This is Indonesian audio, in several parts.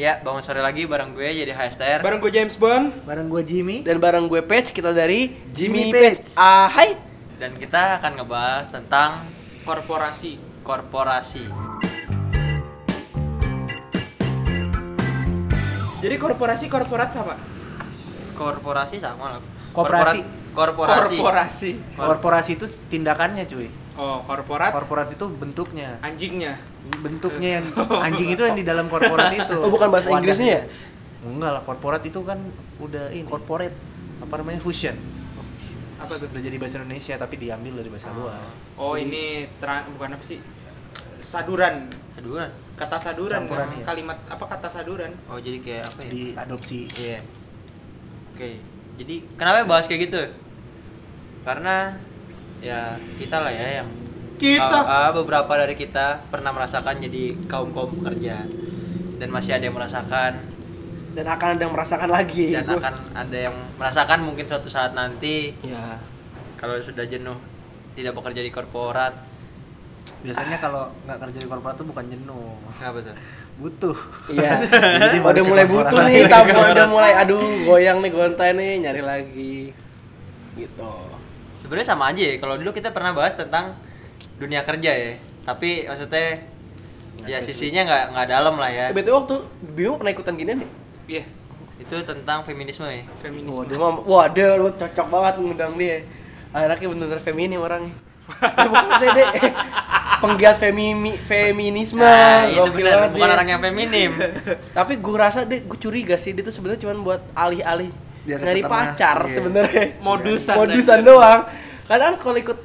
Ya, bangun sore lagi bareng gue jadi HSTR. Bareng gue James Bond. Bareng gue Jimmy. Dan bareng gue Page, kita dari Jimmy Jimmy Page. Page. Ah, hai. Dan kita akan ngebahas tentang Korporasi. korporasi. Jadi korporasi korporat sama. Korporasi sama lah. Korporasi. Korporasi. Korporasi itu tindakannya cuy. Oh, korporat Korporat itu bentuknya. anjingnya. Bentuknya yang anjing itu yang di dalam korporat itu. Oh, bukan bahasa Wadahnya. Inggrisnya ya? Enggak lah, korporat itu kan udah ini. Corporate. Apa namanya? Fusion. Apa tuh? Udah jadi bahasa Indonesia tapi diambil dari bahasa luar. Oh, ini tra- bukan apa sih? Saduran. Saduran. Kata saduran. Campuran, kan? iya. Kalimat apa kata saduran? Oh, jadi kayak apa ya? Diadopsi. Iya. Oke. Jadi kenapa bahas kayak gitu? Karena ya kita lah ya yang Kita. Ah, ah, beberapa dari kita pernah merasakan jadi kaum kaum pekerja dan masih ada yang merasakan Dan akan ada yang merasakan lagi. dan Gua- akan ada yang merasakan mungkin suatu saat nanti Ya. kalau sudah jenuh tidak bekerja di korporat Biasanya kalau nggak kerja di korporat tuh bukan jenuh, apa tuh butuh. Iya. Jadi udah mulai butuh nih, tapi udah mulai aduh goyang nih gontai nih, nyari lagi. Gitu. Sebenarnya sama aja ya kalau dulu kita pernah bahas tentang dunia kerja ya tapi maksudnya ya sisinya nggak nggak dalam lah ya BTW waktu Bimo pernah ikutan ginian nih? Iya, itu tentang feminisme ya feminisme. dia mah, wah dia lu cocok banget ngundang dia. Anaknya bener-bener feminim orangnya. Dia bukan penggiat femimi, feminisme. nah itu banget bukan dia. orang yang feminim Tapi gue rasa dia, gue curiga sih dia tuh sebenarnya cuma buat alih-alih Biar nyari pacar iya. sebenarnya. Modusan. Modusan doang. Karena kan kalau ikut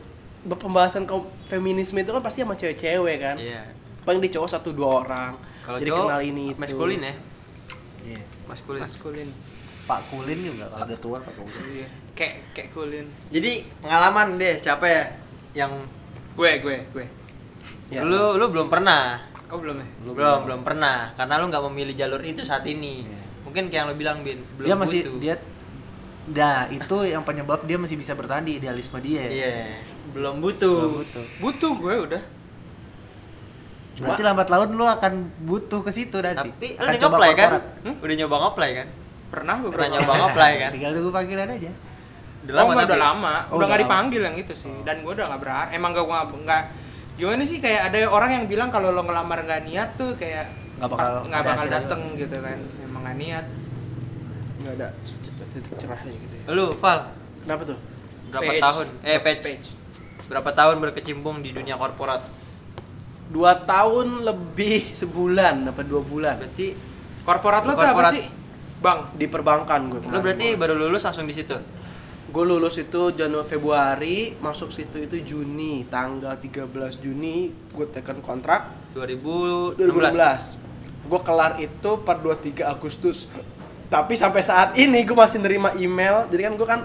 pembahasan kaum feminisme itu kan pasti sama cewek-cewek kan. iya Paling di cowok satu dua orang. kalau Jadi cowok kenal ini itu. maskulin ya Iya. maskulin Maskulin. Pak Kulin juga kalau udah tua Pak Kulin. Iya. Kayak kayak kulin. jadi pengalaman deh siapa ya yang Gue, gue, gue. Ya. lu lu belum pernah Oh, belum ya? belum belum, belum pernah karena lu nggak memilih jalur itu saat ini Iya. mungkin kayak yang lu bilang bin belum dia masih butuh. dia Nah, itu yang penyebab dia masih bisa bertahan di idealisme dia. iya belum Belum butuh butuh. Butuh gue udah. Berarti lambat laun lu akan butuh ke situ nanti. tapi lu Akan udah nge-apply kan. Hmm? udah nyoba nge-apply kan Pernah beberapa. pernah nyoba nge-apply kan Tinggal tunggu panggilan aja. udah oh, enggak, tapi- udah lama. Oh, udah lama. dipanggil yang itu sih. Dan gue udah nggak berharap. Emang gak nggak nggak gimana sih kayak ada orang yang bilang kalau lo ngelamar nggak niat tuh kayak Nggak bakal pas- nggak bakal dateng gitu kan. Emang nggak niat. Nggak ada titik cerahnya gitu ya. lu Val Kenapa tuh? berapa Page. tahun eh page. Page. berapa tahun berkecimpung di dunia korporat Dua tahun lebih sebulan apa dua bulan berarti Korporat lo tuh apa Korporat. sih? Bang. di perbankan gue. lu berarti baru lulus langsung di situ gue lulus itu Januari Februari masuk situ itu Juni tanggal 13 Juni gue tekan kontrak 2016 2016 gue kelar itu per 23 Agustus tapi sampai saat ini gue masih nerima email jadi kan gue kan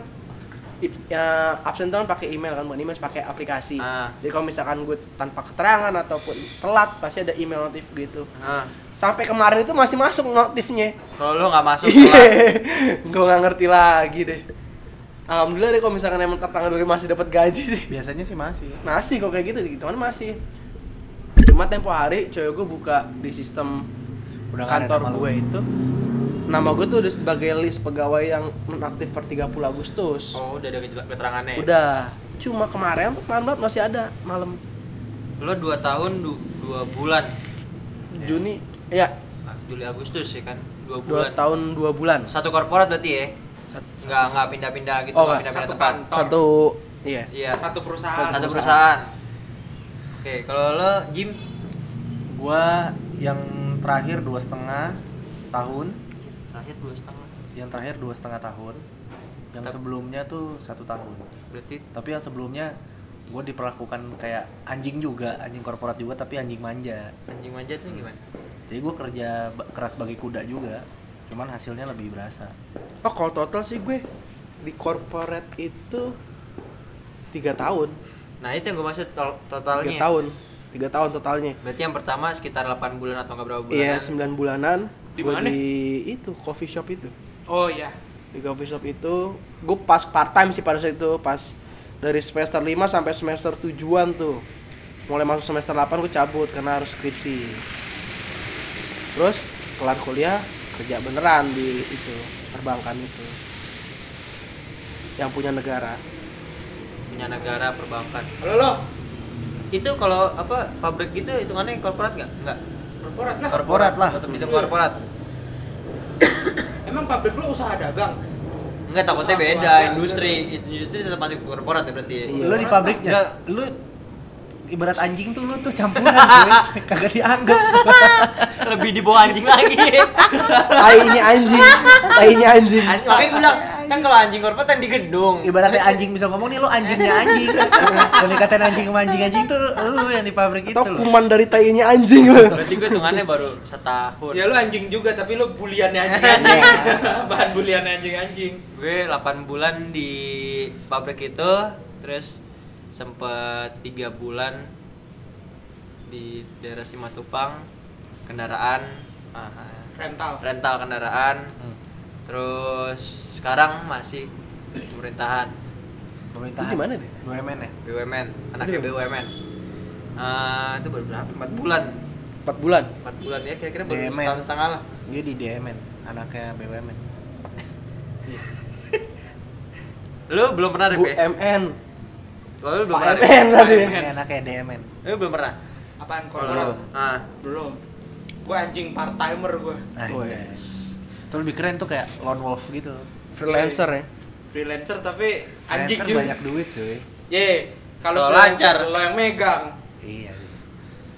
ya, absen tuh kan pakai email kan bukan email pakai aplikasi Ah. jadi kalau misalkan gue tanpa keterangan ataupun telat pasti ada email notif gitu Nah, sampai kemarin itu masih masuk notifnya kalau lu nggak masuk Iya, gue nggak ngerti lagi deh. Alhamdulillah deh kalau misalkan emang tanggal dulu masih dapat gaji sih. Biasanya sih masih. Masih kok kayak gitu, gitu kan masih. Cuma tempo hari cewek gue buka di sistem Udah kantor gue itu. Nama gue tuh udah sebagai list pegawai yang nonaktif per 30 Agustus. oh udah ada keterangannya ya? Udah. Cuma kemarin tuh kemarin banget masih ada malam lu dua tahun du, dua bulan Juni. Ya, Ah, Juli Agustus ya kan dua dua bulan tahun dua bulan. satu korporat berarti ya nggak nggak pindah-pindah gitu Oh, nggak nggak. pindah-pindah Satu tempat kantor. Satu iya. iya Satu perusahaan. satu perusahaan oke kalau lo Jim Gua yang terakhir dua setengah tahun, terakhir dua setengah. Yang terakhir dua setengah tahun, yang Tep- sebelumnya tuh satu tahun. berarti Tapi yang sebelumnya gue diperlakukan kayak anjing juga, anjing korporat juga, tapi anjing manja. anjing manjatnya gimana? Jadi gue kerja keras bagi kuda juga, cuman hasilnya lebih berasa. Oh kalau total sih gue di corporate itu tiga tahun, nah itu yang gue maksud tol- tiga totalnya tahun, tiga tahun totalnya. berarti yang pertama sekitar 8 bulan atau nggak berapa bulan Iya sembilan bulanan. Di mana? Di itu coffee shop itu. Oh iya. Di coffee shop itu gue pas part time sih pada saat itu pas dari semester 5 sampai semester tujuan tuh. Mulai masuk semester 8 gue cabut karena harus skripsi. Terus kelar kuliah kerja beneran di itu perbankan itu yang punya negara punya negara perbankan Halo lo, itu kalau apa pabrik gitu hitungannya korporat nggak nggak korporat lah. Korporat lah. tetap itu korporat Emang pabrik lo usaha dagang? Enggak takutnya Usaha beda industri itu industri tetap masuk korporat ya berarti Iya. Lu di pabriknya, Enggak. lu ibarat anjing tuh lu tuh campuran cuy. Kagak dianggap. lebih di bawah anjing lagi tainya anjing tainya anjing An- makanya gue bilang kan kalau anjing korporat kan di gedung Ibaratnya anjing bisa ngomong nih lu anjingnya anjing. Yang dikatain anjing sama anjing-anjing tuh lu yang di pabrik itu atau lu. kuman dari tainya anjing lu berarti gue hitungannya baru setahun Ya lo anjing juga, tapi lo buliannya anjing-anjing. Bahan buliannya anjing-anjing. gue 8 bulan di pabrik itu terus sempet tiga bulan di daerah Simatupang kendaraan ah, Rental. rental kendaraan Hmm. terus sekarang masih pemerintahan Pemerintahan. Itu di mana deh? BUMN ya? BUMN anaknya Aduh. BUMN Ah, itu baru berapa? 4 bulan 4 bulan 4 bulan ya kira-kira baru BUMN. setahun setengah lah Dia di DMN, anaknya BUMN. lu belum pernah Rip, ya? MN Kalau lu belum pernah? MN tadi Ini anaknya DMN. lu belum pernah Apaan Kalau korporat? lu? ah Belum. Gue anjing part timer gue. Nah, yes. Itu lebih keren tuh kayak lone wolf gitu. freelancer ya Freelancer tapi anjing Freelancer juga. banyak duit cuy. Ye, kalau lancar. lo yang megang. Iya.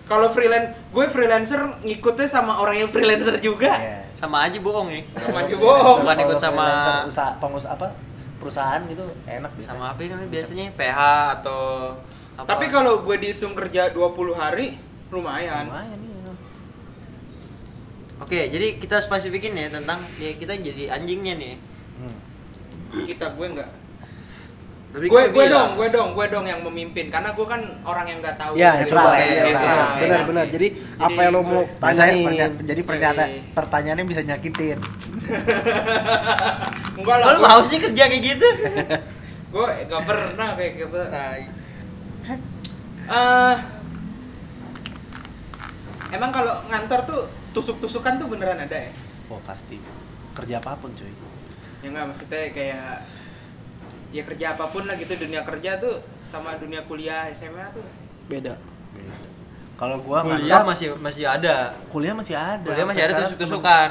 Kalau freelance, gue freelancer ngikutnya sama orang yang freelancer juga. Iya. sama aja bohong ya Sama aja bohong. Bukan ikut sama- usaha pengusaha apa? Perusahaan gitu enak bisa. sama apa namanya biasanya PH atau apa Tapi kalau gue dihitung kerja 20 hari, lumayan. Lumayan iya. oke jadi kita spesifikin ya tentang ya kita jadi anjingnya nih Hmm. Kita gue enggak. Tapi Gue gue dong, gue dong, gue dong yang memimpin karena gue kan orang yang nggak tahu. Ya, netral, ya, netral, ya benar benar jadi, apa yang lo mau tanyain pernya- jadi pernyataan pertanyaannya bisa nyakitin. Enggak lah. Gua- mau sih kerja kayak gitu gue gak pernah kayak gitu eh emang kalau ngantor tuh tusuk-tusukan tuh beneran ada ya Oh pasti. Kerja apa pun cuy. ya nggak maksudnya kayak ya kerja apa pun lah gitu dunia kerja tuh sama dunia kuliah SMA tuh beda Kalau gua kuliah ngantor, masih masih ada kuliah masih ada. kuliah masih ada tusuk-tusukan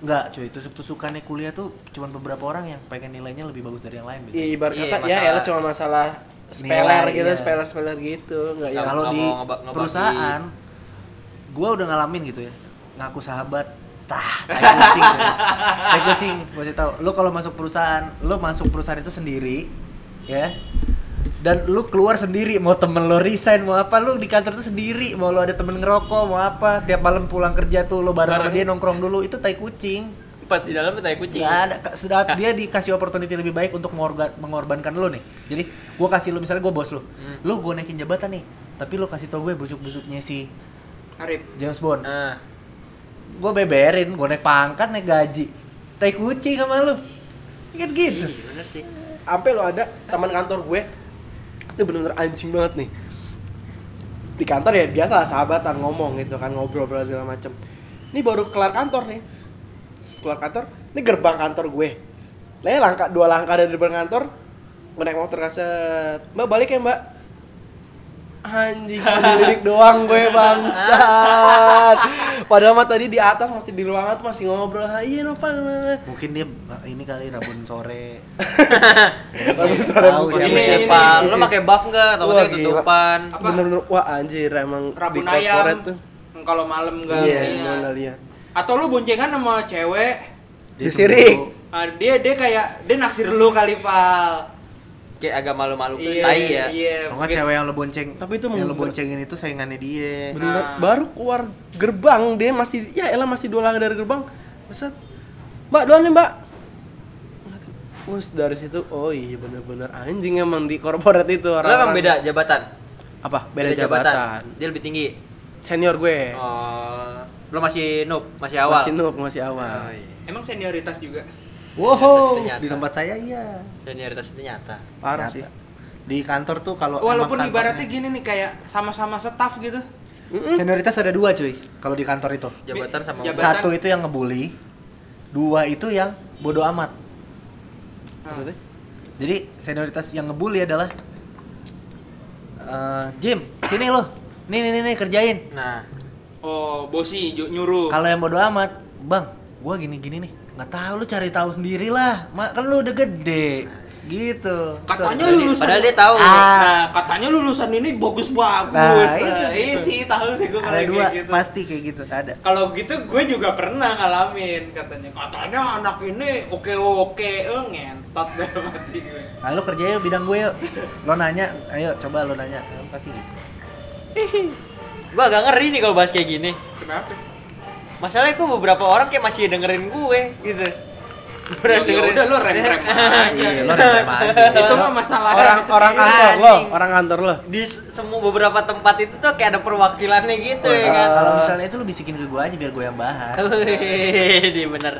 Enggak cuy, tusuk-tusukannya kuliah tuh cuma beberapa orang yang pengen nilainya lebih bagus dari yang lain. Iya, ibarat Iya, kata ya masalah- elah cuma masalah speler Nilai, gitu, iya. speler speler gitu, nggak ya. Kalau di perusahaan, gua udah ngalamin gitu ya, ngaku sahabat, tah, tai kucing, tai kucing, gua kasih tahu. Lu kalau masuk perusahaan, lu masuk perusahaan itu sendiri, ya, dan lu keluar sendiri, mau temen lo resign, mau apa, lu di kantor tuh sendiri, mau lu ada temen ngerokok, mau apa, tiap malam pulang kerja tuh lu bareng sama dia nongkrong dulu, itu tai kucing. empat di dalam tai kucing Nggak ada, sudah dia dikasih opportunity lebih baik untuk mengorbankan lo nih. Jadi gua kasih lu misalnya gua bos lu, Hmm. lu gua naikin jabatan nih, tapi lu kasih tau gue busuk-busuknya si Arif James Bond. nah Gue beberin, gue naik pangkat, naik gaji. Tai kucing sama lu. Kan gitu. iya bener sih Sampai lo ada teman kantor gue, itu bener-bener anjing banget nih. Di kantor ya biasa lah, sahabatan ngomong gitu kan ngobrol ngobrol segala macem. Ini baru kelar kantor nih, kelar kantor, ini gerbang kantor gue. Lah ya, langkah dua langkah dari gerbang kantor, gue naik motor kan set. Mbak balik ya mbak. Anjing, lirik doang gue bangsat. Padahal mah tadi di atas masih di ruangan tuh masih ngobrol. "Ah, Iya Novel. Mungkin dia nah, ini kali rabun sore. Rabun sore Tahu mungkin. ini Ini, ini. lo pakai buff nggak gila. ketutupan Apa? Bener-bener wah anjir emang rabun di ayam tuh. kalau malam nggak Iya, lihat. atau lu boncengan sama cewek Dia Disirik. cemburu. ah, dia dia kayak dia naksir lu kali pal kayak agak malu-malu iya tai ya iya Kalau nggak mungkin- cewek yang lo bonceng, Tapi itu yang lo boncengin itu saingannya dia. Bener, Nah. baru keluar gerbang dia masih ya elah masih dua langkah dari gerbang. Maksud, Mbak, doang nih, Mbak. Terus dari situ, oh iya bener-bener anjing emang di korporat itu lo orang. emang beda jabatan Apa? Beda, jabatan. dia lebih tinggi Senior gue. oh lo masih noob masih awal Masih noob, masih awal. Oh, iya. emang senioritas juga Wow, di tempat saya iya. senioritas itu nyata Parah Nyata. sih. Di kantor tuh kalau walaupun ibaratnya gini nih kayak sama-sama staff gitu Senioritas ada dua cuy kalau di kantor itu. Jabatan sama Jabatan. Satu itu yang ngebully, dua itu yang bodoh amat. Maksudnya? Jadi senioritas yang ngebully adalah eh, Jim, sini lo. Nih nih nih, nih kerjain. Nah, Oh, bosi nyuruh. Kalau yang bodoh amat, Bang, gua gini-gini nih. Nggak tahu lu cari tahu sendiri lah. Kan lu udah gede. Gitu. Katanya Tuh. lulusan padahal dia tahu. Ah. Nah, katanya lulusan ini bagus-bagus. Nah, Nah, itu, iya itu. sih, tahu sih gue ada dua, gitu. pasti kayak gitu. Ada. Kalau gitu gue juga pernah ngalamin katanya. Katanya anak ini oke-oke, eh ngentot dalam hati gue. Nah, lu kerja yuk bidang gue yuk. Lo nanya, ayo coba lo nanya. Pasti gitu. gua agak ngeri nih kalau bahas kayak gini. Kenapa? Masalahnya kok beberapa orang kayak masih dengerin gue gitu. Ya, ya udah lu rem-rem aja. Iya, lo rem aja. Itu mah masalah orang orang kantor lo, Anjing. orang kantor lo. Di semua beberapa tempat itu tuh kayak ada perwakilannya gitu ya kan. Kalau misalnya itu lu bisikin ke gue aja biar gue yang bahas. Di bener.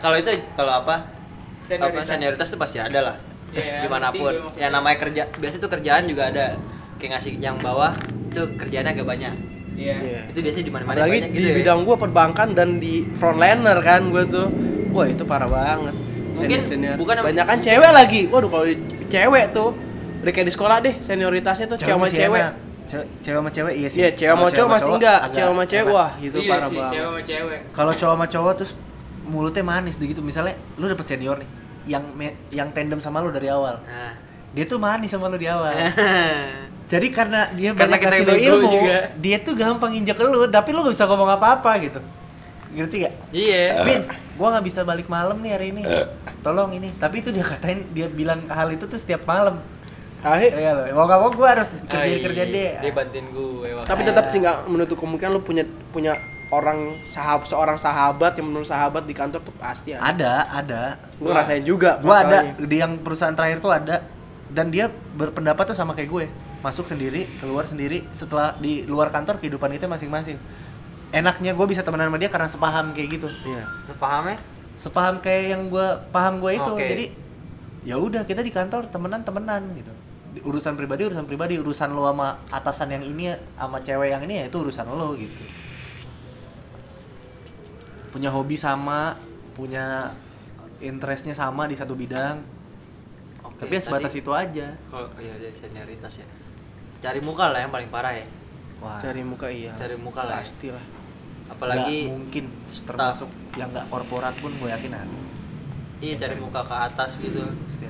kalau itu kalau apa? Apa Senioritas. senioritas tuh pasti ada lah. Iya, Di mana pun. gue. Yang namanya kerja, biasa tuh kerjaan juga ada. Kayak ngasih yang bawah itu kerjaannya agak banyak. Iya. Iya. Itu biasanya di mana-mana Apalagi banyak di gitu ya. bidang gua perbankan dan di frontliner kan gua tuh. Wah, itu parah banget. Mungkin Senior-senior. bukan em- banyak kan cewek lagi. Waduh, kalau cewek tuh udah kayak di sekolah deh senioritasnya tuh cewek sama cewek. enak. Cewek, cewek sama cewek iya sih. Iya, cewek sama cowok masih enggak. Cewek sama cewek enak. wah, itu iya parah sih, banget. cewek sama cewek. Kalau cowok sama cowok terus mulutnya manis gitu. Misalnya lu dapet senior nih yang me- yang tandem sama lu dari awal. Nah. Dia tuh manis sama lu di awal. Jadi karena dia Karena banyak kita kasih lu bego ilmu, juga. dia tuh gampang injek lu, tapi lu gak bisa ngomong apa-apa gitu. Ngerti gak? iya. Bin, gua nggak bisa balik malam nih hari ini. Tolong ini. Tapi itu dia katain, dia bilang hal itu tuh setiap malam. Akhir, Iya loh. Mau gak mau gua harus Ah, kerjain iya. kerja dia. Dia bantuin gue. tapi tetap sih nggak menutup kemungkinan lu punya punya orang sahab seorang sahabat yang menurut sahabat di kantor tuh pasti ada. Ada, ada. Lu ngerasain juga Gua ada di yang perusahaan terakhir tuh ada dan dia berpendapat tuh sama kayak gue. Masuk sendiri, keluar sendiri setelah di luar kantor kehidupan kita masing-masing. Enaknya gue bisa temenan sama dia karena sepaham kayak gitu. Iya. Lu paham ya? Sepaham kayak yang gua paham gue itu. Oke. Jadi ya udah kita di kantor temenan temenan gitu. Urusan pribadi urusan pribadi, urusan lo sama atasan yang ini sama cewek yang ini ya itu urusan lo gitu. Punya hobi sama, punya interestnya sama di satu bidang. Tapi ya sebatas tadi- itu aja. Kalau iya ada senioritas ya. Cari muka lah yang paling parah ya. Wah. Cari muka iya. Cari muka lah. ya. Pastilah. Apalagi nggak mungkin staff. termasuk yang nggak korporat pun gue yakin ada. iya cari muka ke atas gitu. Pasti.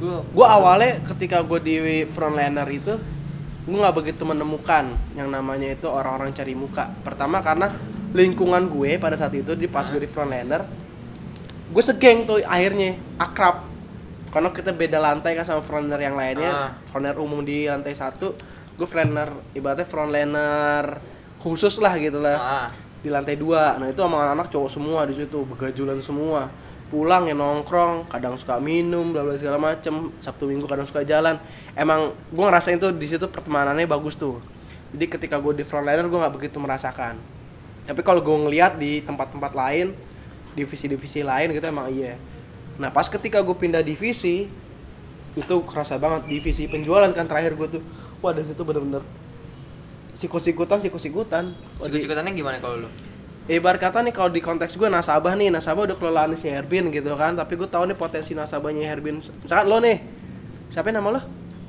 Gue Gue awalnya ketika gue di frontliner itu gue nggak begitu menemukan yang namanya itu orang-orang cari muka. Pertama karena lingkungan gue pada saat itu di pas gue di frontliner, gue segeng tuh akhirnya akrab. Karena kita beda lantai kan sama frontliner yang lainnya. Ah. Frontliner umum di lantai satu, gue frontliner ibaratnya frontliner khusus lah gitu lah. Ah, di lantai dua. Nah itu sama anak-anak cowok semua di situ begajulan semua. Pulang ya nongkrong kadang suka minum bla bla segala macem. Sabtu minggu kadang suka jalan. Emang gue ngerasain tuh di situ pertemanannya bagus tuh. Jadi ketika gue di frontliner gue nggak begitu merasakan. Tapi kalau gue ngeliat di tempat-tempat lain divisi-divisi lain gitu emang iya nah pas ketika gue pindah divisi itu kerasa banget divisi penjualan kan terakhir gue tuh. Wah dari situ bener-bener sikut-sikutan sikut-sikutan. Sikut-sikutannya gimana kalau lu? Ya, ibarat kata nih kalau di konteks gue nasabah nih nasabah udah kelolaan si Herbin gitu kan tapi gue tahu nih potensi nasabahnya Herbin. Misalkan lo nih siapa nama lo?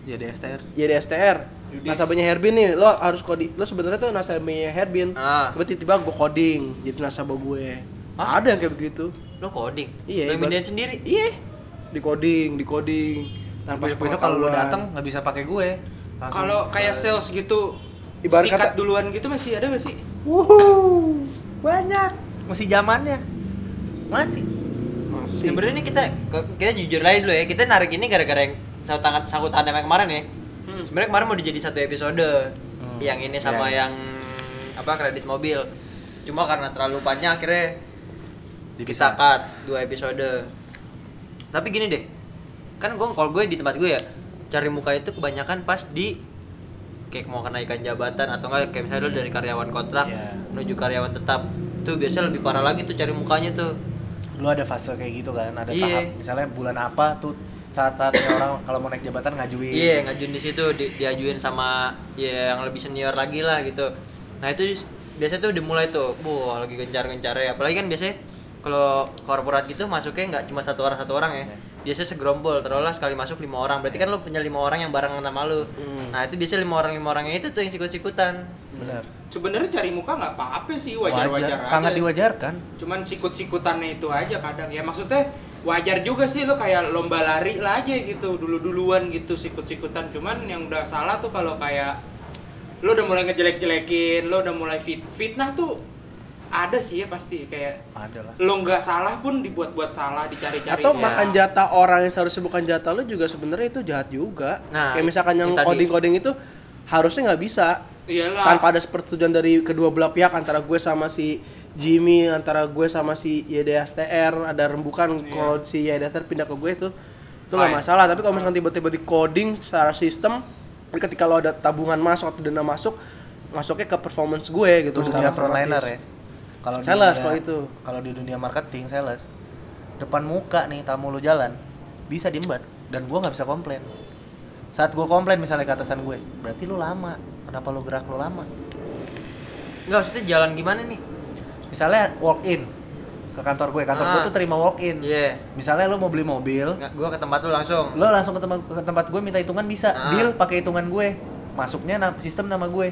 Jadi STR. jadi STR nasabahnya Herbin nih lo harus coding lo sebenarnya tuh nasabahnya Herbin. Ah. tiba tiba gue coding jadi nasabah gue Hah? ada yang kayak begitu Lu coding? Iya, Lu ibarat- sendiri? iya di coding di coding tanpa Besok-besok kalau sepengetahuan. datang nggak bisa pakai gue. Kalau kayak sales gitu, Ibarat sikat kata- duluan gitu masih ada gak sih? Wuhu, banyak. Masih zamannya. Masih. masih Sebenarnya ini kita kita jujur aja dulu ya. Kita narik ini gara-gara yang sangkut tangan sangkut tangan yang kemarin ya. Hmm. Sebenarnya kemarin mau dijadi satu episode. Yang ini sama Iya. yang apa kredit mobil. Cuma karena terlalu panjang akhirnya kita cut dua episode. Tapi gini deh. Kan gue kalau gue di tempat gue ya cari muka itu kebanyakan pas di kayak mau kenaikan jabatan atau enggak kayak misalnya lu dari karyawan kontrak Iya. menuju karyawan tetap tuh biasanya lebih parah lagi tuh cari mukanya tuh Lu ada fase kayak gitu kan, ada Iya. tahap misalnya bulan apa tuh saat-saatnya orang kalau mau naik jabatan ngajuin Iya, ngajuin di situ di, diajuin sama ya yang lebih senior lagi lah gitu. Nah, itu biasanya tuh dimulai tuh, wah lagi gencar-gencar ya. Apalagi kan biasanya kalau korporat gitu masuknya nggak cuma satu orang satu orang ya. Biasanya segerombol, terolah sekali masuk lima orang. Berarti kan lu punya lima orang yang barengan sama lu. Nah, itu biasanya lima orang lima orangnya itu tuh yang sikut-sikutan. benar Sebenarnya cari muka nggak apa-apa sih, wajar, wajar-wajar aja. sangat diwajarkan Cuman sikut-sikutannya itu aja kadang. Ya maksudnya wajar juga sih lo kayak lomba lari lah aja gitu dulu-duluan gitu sikut-sikutan cuman yang udah salah tuh kalau kayak lo udah mulai ngejelek-jelekin lo udah mulai fit fitnah tuh ada sih ya pasti kayak ada lah. lo nggak salah pun dibuat-buat salah dicari-cari Atau Ya. makan jatah orang yang seharusnya bukan jatah lu juga sebenarnya itu jahat juga. Nah, Kayak misalkan yang coding-coding itu harusnya nggak bisa. Iyalah. Tanpa ada persetujuan dari kedua belah pihak antara gue sama si Jimmy antara gue sama si YDSTR ada rembukan Iya. kalau si YDSTR pindah ke gue itu itu nggak masalah. Tapi kalau misalkan tiba-tiba di coding secara sistem ketika lo ada tabungan masuk atau dana masuk masuknya ke performance gue gitu itu secara frontliner ya kalau Sales kalau itu. kalau di dunia marketing sales depan muka nih tamu lu jalan bisa diembat dan gua nggak bisa komplain saat gua komplain misalnya ke atasan gue berarti lu lama kenapa lu gerak lu lama Enggak, maksudnya jalan gimana nih? misalnya walk in ke kantor gue kantor gue Ah. tuh terima walk in Iya. misalnya lu mau beli mobil Nggak, gua ke tempat lu langsung. lo langsung ke tempat ke tempat gue minta hitungan bisa Ah. deal pakai hitungan gue masuknya sistem nama gue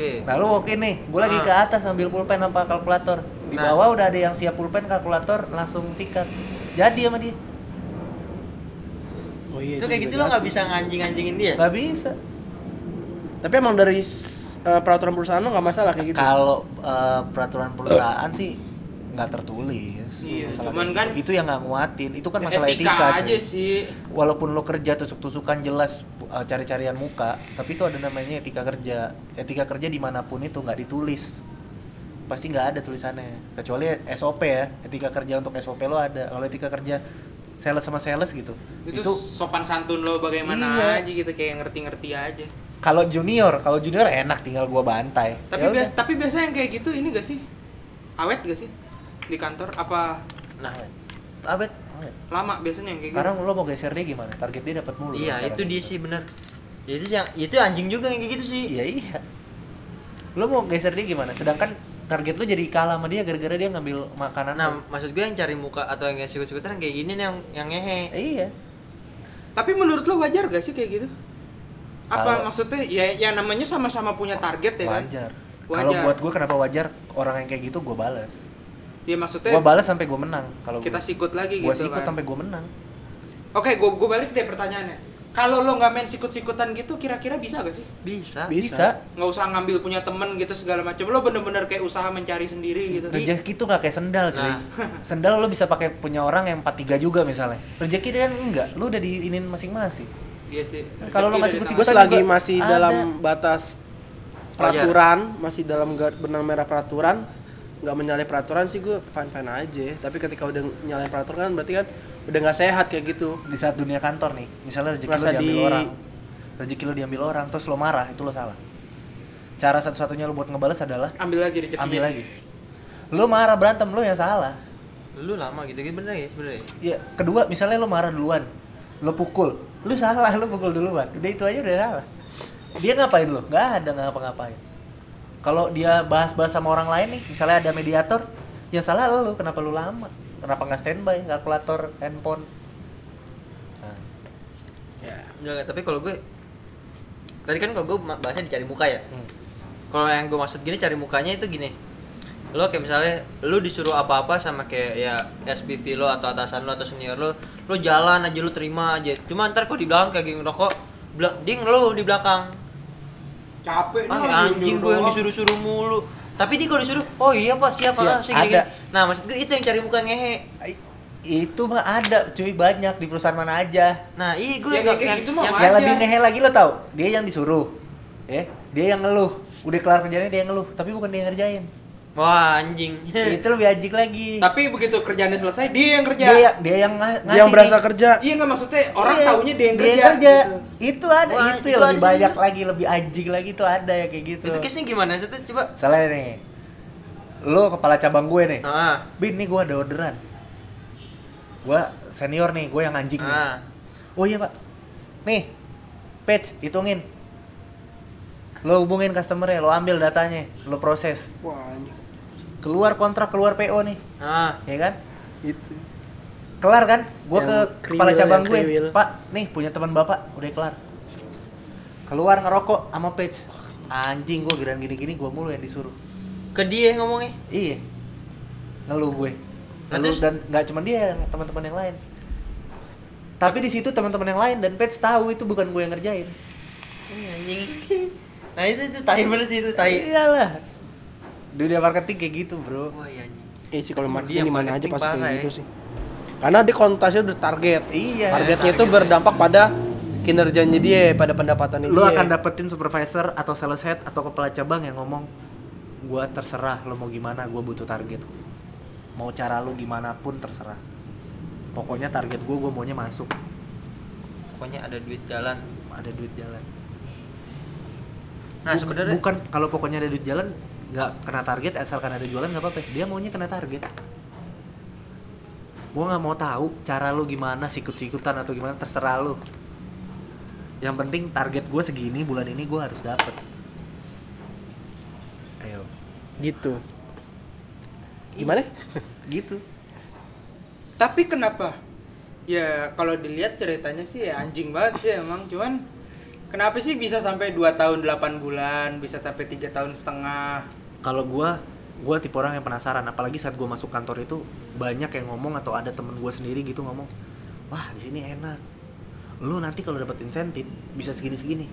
Oke. nah lu in nih gue lagi Ah. ke atas ambil pulpen apa kalkulator di Nah. bawah udah ada yang siap pulpen kalkulator langsung sikat jadi sama dia oh iya itu kayak gitu lo nggak bisa nganjing-anjingin dia. nggak bisa tapi emang dari eh, peraturan perusahaan lo nggak masalah kayak gitu kalau eh, peraturan perusahaan sih nggak tertulis Iya, Masalah cuman kayak kan- gitu. itu yang nggak nguatin itu kan masalah etika, etika, aja cuy. sih walaupun lo kerja tusuk-tusukan jelas uh, cari-carian muka tapi itu ada namanya etika kerja. Etika kerja di mana pun itu nggak ditulis. Pasti nggak ada tulisannya. Kecuali SOP ya etika kerja untuk SOP lo ada. Kalau etika kerja sales sama sales gitu itu, itu, sopan santun lo bagaimana Iya. aja gitu kayak ngerti-ngerti aja. Kalau junior kalau junior enak tinggal gua bantai. Tapi Ya biasa tapi biasa yang kayak gitu ini gak sih? Awet gak sih? Di kantor apa? Nah, abet. lama biasanya yang kayak gitu sekarang lo mau geser dia gimana target dia dapat mulu Iya, itu dia sih bener. Ya, itu yang itu anjing juga yang kayak gitu sih. iya iya lo mau geser dia gimana sedangkan target lo jadi kalah sama dia gara-gara dia ngambil makanan Nah, lo. maksud gue yang cari muka atau yang sikut-sikutan kayak gini nih yang yang ngehe. iya tapi menurut lo wajar gak sih kayak gitu apa Kalau- maksudnya ya ya namanya sama-sama punya target ya kan wajar kalau Wajar. buat gue kenapa wajar orang yang kayak gitu gue balas ya maksudnya gue balas sampai gue menang kalau kita sikut lagi gue gitu sikut kan. sampai gue menang. Oke gue gue balik deh pertanyaannya. Kalau lo nggak main sikut-sikutan gitu kira-kira bisa gak sih? Bisa. Bisa. nggak usah ngambil punya temen gitu segala macam lo bener-bener kayak usaha mencari sendiri gitu. Rezeki tuh nggak kayak sendal cuy. Nah. sendal lo bisa pakai punya orang yang 43 juga misalnya. Rezeki kan enggak lo udah diinin masing-masing. Iya sih. Kalau lo masih ikut gue Ikutan selagi juga masih ada. dalam batas peraturan masih dalam benang merah peraturan nggak menyalahi peraturan sih gue fine fine aja. Tapi ketika udah nyalahin peraturan kan berarti kan udah nggak sehat kayak gitu. Di saat dunia kantor nih misalnya rezeki lo Merasa diambil di- orang. Rezeki lo diambil orang terus lo marah itu lo salah. Cara satu-satunya lo buat ngebales adalah ambil lagi rezekinya ambil lagi. Lo marah berantem lo yang salah. Lu lama gitu gitu bener ya sebenarnya. ya kedua misalnya lo marah duluan lo pukul. Lo salah lo pukul duluan. Udah itu aja udah salah. Dia ngapain lo nggak ada ngapa-ngapain kalau dia bahas-bahas sama orang lain nih misalnya ada mediator yang salah lo kenapa lo lama kenapa nggak standby kalkulator handphone nah, ya Enggak, tapi kalau gue tadi kan kalau gue bahasnya dicari muka ya. hmm. Kalau yang gue maksud gini cari mukanya itu gini. Lo kayak misalnya lu disuruh apa-apa sama kayak ya SPV lo atau atasan lo atau senior lo, lo jalan aja lu terima aja. Cuma ntar kok di belakang kayak gini bela- dia ngeluh di belakang. Capek nih Ah, anjing gue yang disuruh-suruh mulu. Tapi dia kalau disuruh, oh iya pak siapa Siap, ah, sih kayak ada. gini. Nah maksud gue itu yang cari muka ngehe. I- itu mah ada cuy banyak di perusahaan mana aja Nah iya gue Ya, yang, kayak yang, gitu mah yang- yang lebih ngehe lagi lo tau dia yang disuruh ya dia yang ngeluh udah kelar kerjanya dia yang ngeluh tapi bukan dia yang ngerjain wah anjing. itu lebih anjing lagi tapi begitu kerjaannya selesai dia yang kerja dia yang dia yang nga- ngasih yang berasa nih. kerja iya nggak maksudnya orang Iya, taunya dia yang dia kerja, yang kerja. gitu. itu ada Wah, itu, itu yang lebih sih. banyak lagi lebih anjing lagi itu ada ya kayak gitu Itu case-nya gimana maksudnya coba? salah nih lo kepala cabang gue nih Ah, bin nih gue ada orderan gue senior nih gue yang anjing nih ah oh iya pak nih page hitungin lo hubungin customer ya lo ambil datanya lo proses Wah, anjing. Keluar kontrak keluar PO nih. Ah. Ya kan? Itu. kelar kan? Gue ke kepala cabang gue. kriwil. pak nih punya teman bapak udah kelar. Keluar ngerokok sama page. Anjing gue giran gini-gini gue mulu yang disuruh. Ke dia ngomongnya? Iya. Ngeluh gue. Nah, ngeluh dan nggak cuma dia teman-teman yang lain. Tapi di situ teman-teman yang lain dan page tahu itu bukan gue yang ngerjain. Ini anjing. Nah itu itu tai bener sih itu tai. Iyalah dunia marketing kayak gitu bro wah iya anjing Iya sih kalau Dia marketing di mana aja pasti kayak gitu ya. sih. Karena dia konotasinya udah target. iya Targetnya itu target. berdampak pada kinerjanya dia, pada pendapatannya lu dia. akan dapetin supervisor atau sales head atau kepala cabang yang ngomong gua terserah lo mau gimana gua butuh target mau cara lu gimana pun terserah pokoknya target gua gua maunya masuk pokoknya ada duit jalan ada duit jalan nah sebenarnya bukan kalau pokoknya ada duit jalan nggak kena target asalkan ada jualan nggak apa-apa dia maunya kena target gua nggak mau tahu cara lu gimana sikut-sikutan atau gimana terserah lu yang penting target gue segini bulan ini gua harus dapet ayo gitu. Gimana? gitu Tapi kenapa? Ya kalau dilihat ceritanya sih ya anjing banget sih emang cuman kenapa sih bisa sampai 2 tahun 8 bulan, bisa sampai tiga tahun setengah? Kalau gua gua tipe orang yang penasaran apalagi saat gua masuk kantor itu banyak yang ngomong atau ada temen gua sendiri gitu ngomong wah di sini enak. Lu nanti kalau dapat insentif bisa segini segini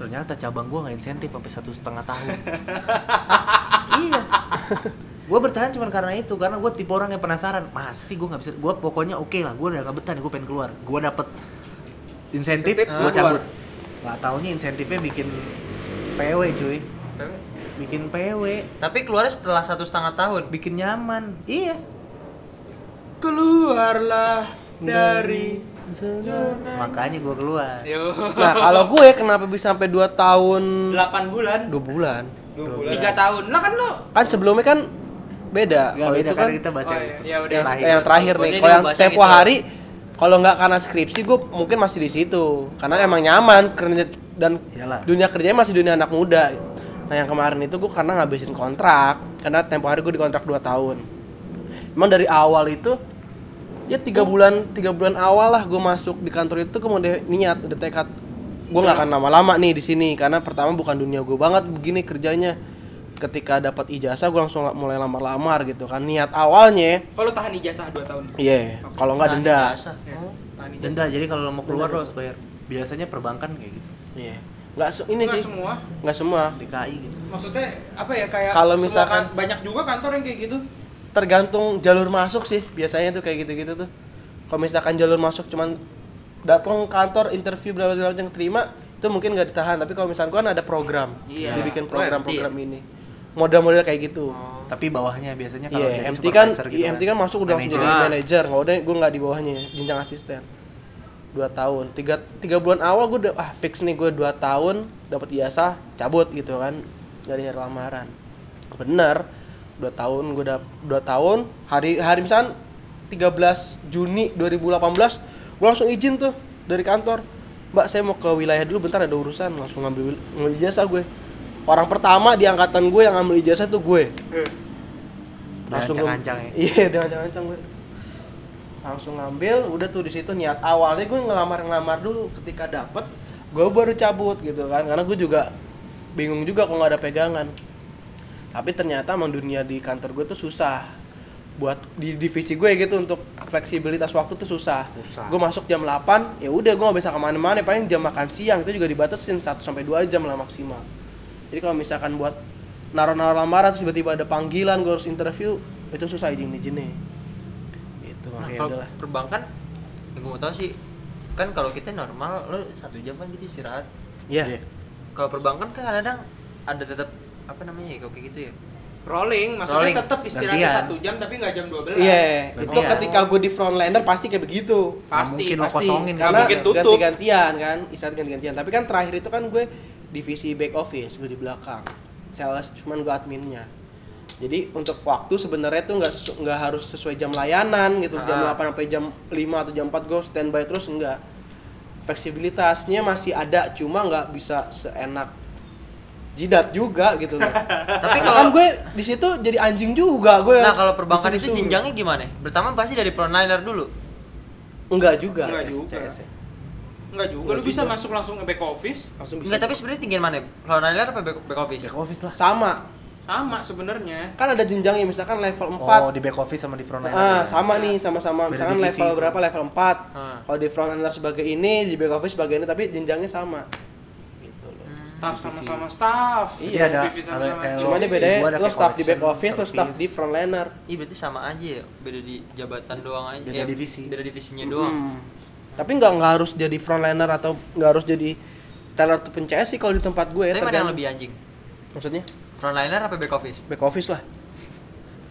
ternyata cabang gua nggak insentif sampai satu setengah tahun. Iya. Gua bertahan cuma karena itu karena gua tipe orang yang penasaran masa sih gua nggak bisa? Gua pokoknya oke lah gua udah nggak betah nih gua pengen keluar. Gua dapet insentif keluar. cabut. Nggak taunya insentifnya bikin PW cuy bikin PW tapi keluarnya setelah satu setengah tahun bikin nyaman iya Keluarlah dari makanya gue keluar Yo. Nah, kalau gue kenapa bisa sampai 2 tahun 8 bulan, 2 bulan? 2 bulan. 3 tahun. Lah kan lu Kan sebelumnya kan beda. Gak Kalau beda itu kan kita bahas Oh, yang iya. itu. Ya udah. yang, terakhir. yang terakhir nih. Kalau yang tempo gitu. hari kalau nggak karena skripsi gue mungkin masih di situ. Karena emang nyaman kerja dan Iyalah. dunia kerjanya masih dunia anak muda. Nah, yang kemarin itu gue karena ngabisin kontrak. Karena tempo hari gue dikontrak 2 tahun. Emang dari awal itu ya tiga bulan tiga bulan awal lah gue masuk di kantor itu gue udah niat udah tekad gue nggak akan lama-lama nih di sini karena pertama bukan dunia gue banget begini kerjanya ketika dapat ijazah gue langsung mulai lamar-lamar gitu kan niat awalnya Oh, lu tahan ijazah 2 tahun. iya kalau nggak denda. Oh, ijazah. denda jadi kalau mau keluar lo harus bayar biasanya perbankan kayak gitu iya nggak se- ini Nggak sih. semua. nggak semua. DKI gitu. Maksudnya apa ya kayak Kalau misalkan- kan- banyak juga kantor yang kayak gitu. tergantung jalur masuk sih. Biasanya tuh kayak gitu-gitu tuh. Kalau misalkan jalur masuk cuman datang kantor interview berapa segala macam terima itu mungkin nggak ditahan. Tapi kalau misalkan kan ada program. Iya. dibikin Oh, program-program ini. Model-model kayak gitu. Tapi bawahnya biasanya kalau Iya, jadi MT kan, gitu MT kan masuk udah langsung jadi Manager. manager, nggak udah gue nggak di bawahnya, jenjang asisten. Dua tahun, tiga, tiga bulan awal gue udah ah fix nih gue dua tahun dapat ijazah, cabut gitu kan. Dari lamaran. Bener, dua tahun gue udah dua tahun hari hari misalkan 13 Juni 2018 gue langsung izin tuh dari kantor. Mbak saya mau ke wilayah dulu bentar ada urusan langsung ngambil, ngambil ijazah gue. Orang pertama di angkatan gue yang ngambil ijazah tuh gue. Udah langsung ancang-ancang ya? Iya udah ancang-ancang gue langsung ngambil udah tuh di situ niat awalnya gue ngelamar ngelamar dulu. Ketika dapet gue baru cabut gitu kan. Karena gue juga bingung juga kalau nggak ada pegangan. Tapi ternyata emang dunia di kantor gue tuh susah. Buat di divisi gue gitu untuk fleksibilitas waktu tuh susah, Susah. gue masuk jam 8 ya udah gue nggak bisa ke mana-mana. Paling jam makan siang itu juga dibatasin 1 sampai 2 jam lah maksimal. Jadi kalau misalkan buat naruh-naruh lamaran terus tiba-tiba ada panggilan gue harus interview itu susah izin izinnya itu Nah, makanya kalau udahlah perbankan yang gue mau tahu sih kan kalau kita normal lo satu jam kan gitu istirahat Iya. kalau perbankan kan kadang ada tetap apa namanya ya kalau kayak gitu ya Rolling, maksudnya Rolling. tetap istirahatnya satu jam tapi nggak jam 12 Iya, itu Gantian. ketika gue di frontliner pasti kayak begitu. Pasti, mungkin lo pasti kosongin karena mungkin tutup. ganti-gantian kan, istirahat ganti-gantian. Tapi kan terakhir itu kan gue divisi back office, gue di belakang. Sales cuman gue adminnya. Jadi untuk waktu sebenarnya tuh nggak sesu- nggak harus sesuai jam layanan gitu, jam Ah. 8 sampai jam 5 atau jam 4 gue standby terus enggak. Fleksibilitasnya masih ada, cuma nggak bisa seenak jidat juga gitu loh. Tapi Karena kalau kan gue di situ jadi anjing juga gue. Nah, kalau perbankan itu jenjangnya gimana? Pertama pasti dari frontliner dulu. enggak juga. Enggak juga. Enggak juga, Enggak lu bisa masuk langsung ke back office. Langsung bisa. Enggak, tapi sebenarnya tinggian mana? Frontliner apa back office? Back office lah. sama. Sama sebenarnya. Kan ada jenjangnya misalkan level 4 Oh, di back office sama di front. Ah, ya? sama nih, sama-sama. Beda Misalkan divisi level berapa? Level 4. Ah. Kalau di front ender sebagai ini, di back office sebagai ini, tapi jenjangnya sama. Gitu loh. Staff sama-sama staff. Iya, ada Cuma dia bedanya lo kayak staff di back office, lo staff di service. frontliner. Iya berarti sama aja ya, beda di jabatan doang aja. Beda Ya, divisi. Beda divisinya doang. Hmm. Tapi nggak nggak harus jadi frontliner atau nggak harus jadi teller ataupun CS sih kalau di tempat gue ya. Tapi mana yang tergantung. lebih anjing? Maksudnya Frontliner apa back office? back office lah.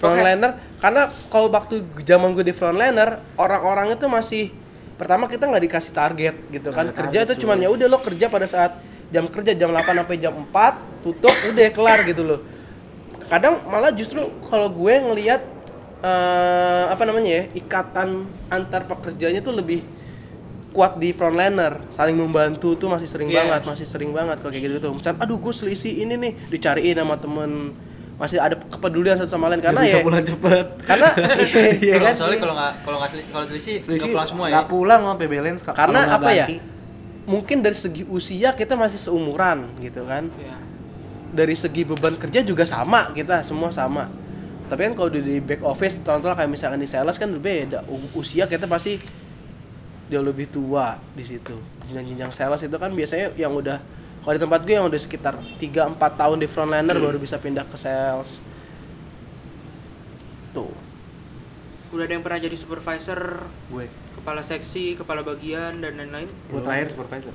Frontliner karena kalau waktu zaman gue di frontliner orang-orang itu masih pertama kita nggak dikasih target gitu kan ada kerja itu cuman ya udah lo kerja pada saat jam kerja jam 8 sampai jam 4 tutup udah kelar gitu loh kadang malah justru kalau gue ngelihat eh, apa namanya ya ikatan antar pekerjanya tuh lebih kuat di frontliner saling membantu tuh masih sering Iya. banget masih sering banget kalau kayak gitu tuh misal aduh gue selisih ini nih dicariin sama temen masih ada kepedulian satu sama lain karena Biar bisa ya pulang cepet. karena iya Kalau kan soalnya kalau nggak kalau nggak kalau selisih nggak Selisih pulang semua ya. nggak pulang sampai balance ka- karena apa ya ganti. mungkin dari segi usia kita masih seumuran gitu kan Iya. dari segi beban kerja juga sama kita semua sama tapi kan kalau di back office contoh kayak misalkan di sales kan beda usia kita pasti jauh lebih tua di situ. Jenjang-jenjang sales itu kan biasanya yang udah kalau di tempat gue yang udah sekitar 3-4 tahun di frontliner baru bisa pindah ke sales. Tuh. Udah ada yang pernah jadi supervisor, gue. Kepala seksi, kepala bagian dan lain-lain. gue terakhir supervisor.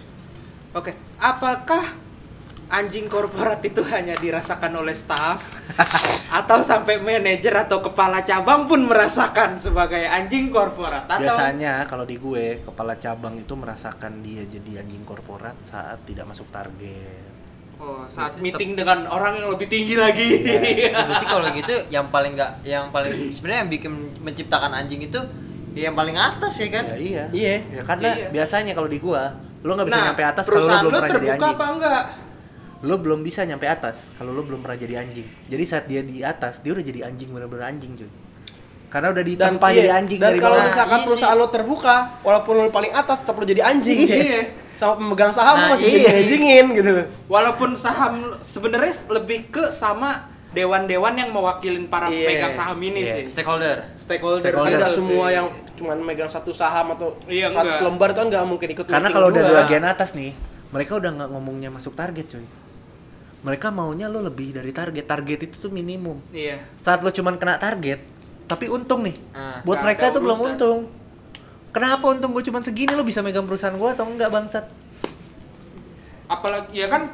Oke, apakah anjing korporat itu hanya dirasakan oleh staff atau sampai manajer atau kepala cabang pun merasakan sebagai anjing korporat atau Biasanya kalau di gue kepala cabang itu merasakan dia jadi anjing korporat saat tidak masuk target. oh, saat meeting dengan orang yang lebih tinggi lagi. Ya, berarti kalau gitu yang paling nggak yang paling sebenarnya yang bikin menciptakan anjing itu ya yang paling atas ya kan? Ya iya. Iya. Ya karena Iya. biasanya kalau di gua lo nggak bisa nah, nyampe atas kalau lo perusahaan belum lu pernah jadi terbuka anjing. apa enggak? Lo belum bisa nyampe atas kalau lo belum pernah jadi anjing. Jadi saat dia di atas dia udah jadi anjing bener-bener anjing cuy. Karena udah ditempa iya, jadi anjing dan dari kalau bawah. misalkan Iya perusahaan lo terbuka walaupun lo paling atas tetap lo jadi anjing Iya. sama pemegang saham Nah, lo masih iya. jadi anjingin gitu loh Walaupun saham sebenarnya lebih ke sama dewan-dewan yang mewakilin para Iya. pemegang saham ini Iya. sih. Stakeholder. Stakeholder. Stakeholder. Kan nggak betul semua sih. yang cuman megang satu saham atau Iya, satu enggak. lembar itu kan nggak mungkin ikut Karena kalau udah juga. bagian atas nih, mereka udah nggak ngomongnya masuk target cuy. Mereka maunya lo lebih dari target. Target itu tuh minimum. Iya. Saat lo cuman kena target, tapi untung nih. Ah, Buat mereka tuh belum untung. Kenapa untung gue cuman segini lo bisa megang perusahaan gua atau enggak bangsat? Apalagi ya kan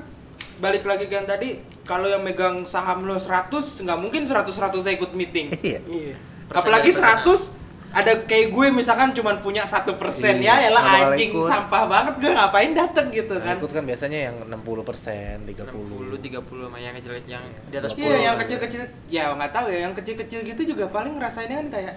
balik lagi kan tadi kalau yang megang saham lo 100 nggak mungkin 100 100 saya ikut meeting. Iya. Iya. Apalagi dari persenan. 100 ada kayak gue misalkan cuman punya satu persen Iya, ya nggak bakal anjing ikut. sampah banget gue ngapain dateng gitu Nah, kan ikut kan biasanya yang 60 persen, 30 60 30 sama yang kecil yang di atas 10. iya yang kecil-kecil ya nggak tahu ya yang kecil-kecil gitu juga paling ngerasainnya kan kayak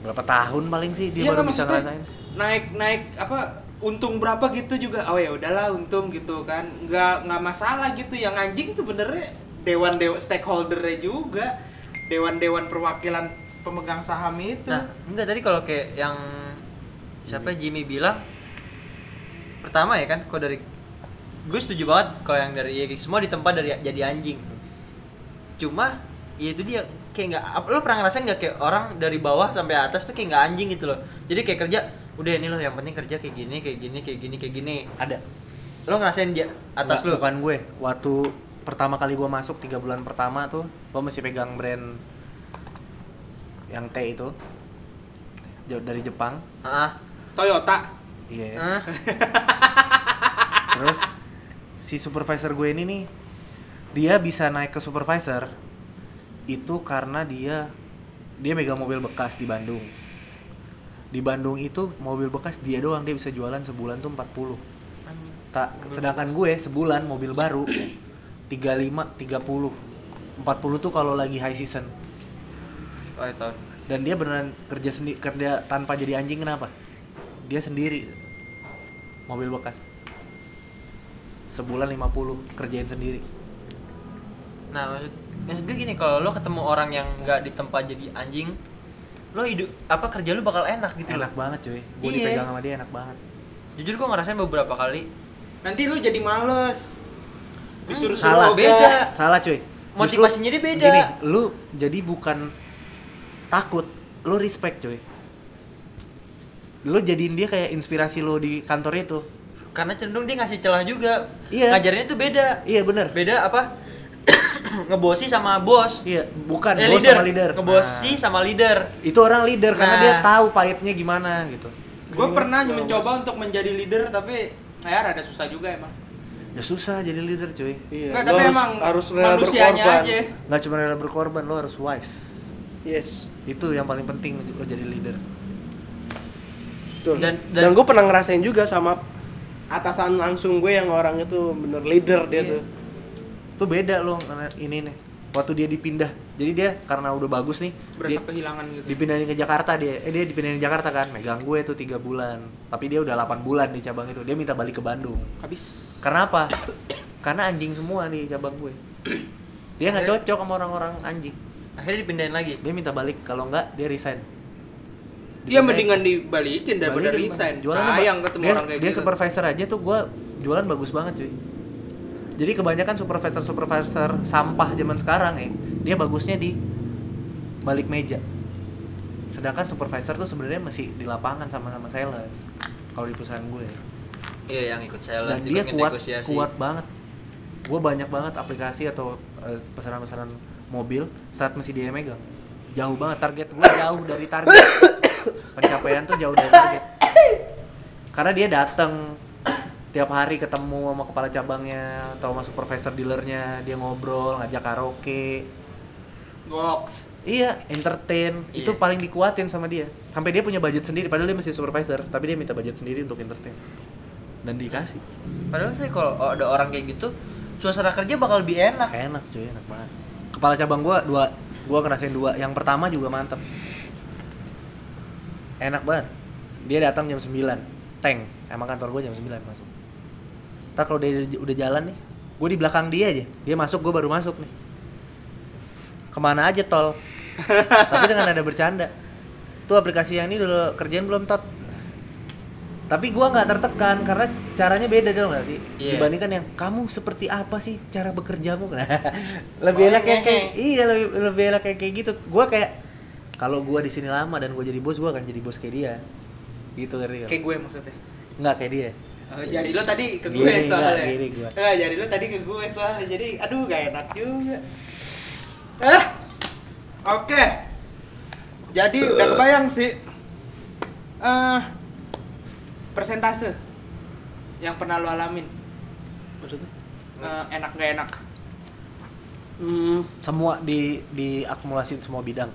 Berapa tahun paling sih dia iya baru bisa ngerasain? naik naik apa untung berapa gitu juga oh ya udahlah untung gitu kan nggak nggak masalah gitu yang anjing sebenarnya dewan dewan stakeholdernya juga dewan dewan perwakilan pemegang saham itu. Nah, enggak tadi kalau kayak yang siapa Jimmy bilang pertama ya kan kok dari gue setuju banget kalau yang dari YX semua ditempa dari jadi anjing. Cuma ya itu dia kayak nggak apa- lo pernah ngerasain nggak kayak orang dari bawah sampai atas tuh kayak nggak anjing gitu loh? Jadi kayak kerja udah ini loh yang penting kerja kayak gini kayak gini kayak gini kayak gini. Ada. lo ngerasain dia atas lo? Bukan gue. Waktu pertama kali gue masuk tiga bulan pertama tuh, gue masih pegang brand yang T itu jauh dari Jepang. ah Toyota Iya. ah Terus si supervisor gue ini nih, dia bisa naik ke supervisor itu karena dia dia megang mobil bekas di Bandung. Di Bandung itu mobil bekas dia doang dia bisa jualan sebulan tuh 40. Tak sedangkan gue sebulan mobil baru 35 30. 40 tuh kalau lagi high season. Oh, itu. Dan dia beneran kerja sendiri kerja tanpa jadi anjing kenapa? Dia sendiri. Mobil bekas. Sebulan 50 kerjain sendiri. Nah, maksud maksud gue gini, kalau lo ketemu orang yang nggak di tempat jadi anjing, lo hidup apa kerja lo bakal enak gitu Enak banget cuy. Gue Iya. dipegang sama dia enak banget. Jujur gue ngerasain beberapa kali. Nanti lu jadi males. Disuruh Salah. Beda. Salah cuy. Motivasinya dia beda. Gini, lu jadi bukan takut, lu respect cuy. Lu jadiin dia kayak inspirasi lu di kantor itu. Karena cenderung dia ngasih celah juga. Iya. Ngajarinnya tuh beda. Iya bener. Beda apa? Ngebosi sama bos. Iya, bukan Eh, bos leader. sama leader. Ngebosi Nah, sama leader. itu orang leader karena Nah. dia tahu pahitnya gimana gitu. Gue pernah mencoba untuk menjadi leader tapi kayak rada susah juga emang. Ya susah jadi leader cuy. Iya, Enggak, lo tapi harus, emang harus rela manusianya berkorban. aja. Nggak cuma rela berkorban, lo harus wise. Yes. Itu yang paling penting lo jadi leader. Betul. Dan- Dan, dan- gue pernah ngerasain juga sama atasan langsung gue yang orang itu bener leader dia Iya. tuh. Tuh beda lo karena ini nih. Waktu dia dipindah, jadi dia karena udah bagus nih, dia Berasa kehilangan gitu. dipindahin ke Jakarta dia. Eh dia dipindahin ke Jakarta kan, megang gue tuh tiga bulan. Tapi dia udah 8 bulan di cabang itu. Dia minta balik ke Bandung. Habis. Karena apa? Karena anjing semua di cabang gue. Dia nggak cocok sama orang-orang anjing. Akhirnya dipindahin lagi. Dia minta balik, kalau nggak dia resign. Iya mendingan dibalikin daripada Balikin, resign. Jualannya Sayang ketemu dia, orang kayak dia gitu. supervisor aja tuh gua jualan bagus banget cuy. Jadi kebanyakan supervisor supervisor sampah zaman sekarang ya, dia bagusnya di balik meja. Sedangkan supervisor tuh sebenarnya masih di lapangan sama-sama sales. Kalau di perusahaan gue. Iya, yang ikut sales, Dan ikut dia kuat negosiasi. kuat banget. Gue banyak banget aplikasi atau eh, pesanan-pesanan mobil saat masih dia megang. Jauh banget target gue jauh dari target. Pencapaian tuh jauh dari target. Karena dia datang tiap hari ketemu sama kepala cabangnya atau sama supervisor dealernya, dia ngobrol, ngajak karaoke. Goks. Iya, entertain. Itu Iya. paling dikuatin sama dia. Sampai dia punya budget sendiri padahal dia masih supervisor, tapi dia minta budget sendiri untuk entertain. Dan dikasih. Padahal sih kalau ada orang kayak gitu, suasana kerja bakal lebih enak. enak cuy enak banget kepala cabang gua dua gua ngerasain dua. Yang pertama juga mantep. Enak banget. Dia datang jam 9 tank. Emang kantor gua jam 9 masuk. Ntar kalau dia udah jalan nih gue di belakang dia aja. Dia masuk gue baru masuk nih. Ke mana aja tol? Tapi dengan ada bercanda. Tuh aplikasi yang ini dulu kerjaan belum tot tapi gua nggak tertekan karena caranya beda dong nggak sih Iya. dibandingkan yang kamu seperti apa sih cara bekerjamu nah, lebih Oh, enak kayak iya lebih lebih enak kayak kayak gitu gua kayak kalau gua di sini lama dan gua jadi bos gua akan jadi bos kayak dia gitu ngerti nggak? Kayak gue maksudnya. nggak kayak dia Oh, jadi lo tadi ke gue soalnya. gini gua. Enggak, jadi lo tadi ke gue soalnya. Jadi aduh gak enak juga. Eh. Oke. Jadi udah bayang sih. Eh persentase yang pernah lo alamin Maksudnya? Eh, enak gak enak Hmm, semua di diakumulasin semua bidang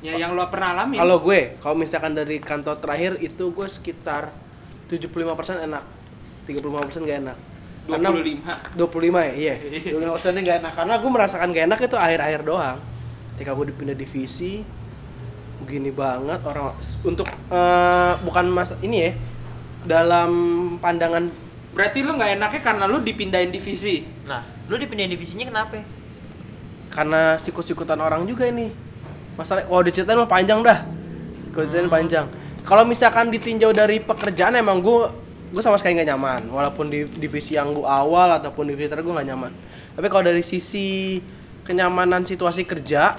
ya yang lo pernah alamin kalau gue, kalau misalkan dari kantor terakhir itu gue sekitar 75% enak. 35% gak enak. Karena 25 25 ya, iya. 25 persennya gak enak karena gue merasakan gak enak itu akhir-akhir doang. Ketika gue dipindah divisi, begini banget orang untuk eh, bukan mas ini ya dalam pandangan berarti lo nggak enaknya karena lo dipindahin divisi? Nah, lu dipindahin divisinya kenapa? karena sikut-sikutan orang juga ini. Masalah oh diceritain mah panjang dah. Diceritain panjang. Kalau misalkan ditinjau dari pekerjaan emang gue gue sama sekali nggak nyaman. Walaupun di divisi yang gue awal ataupun divisi terakhir gue nggak nyaman. Tapi kalau dari sisi kenyamanan situasi kerja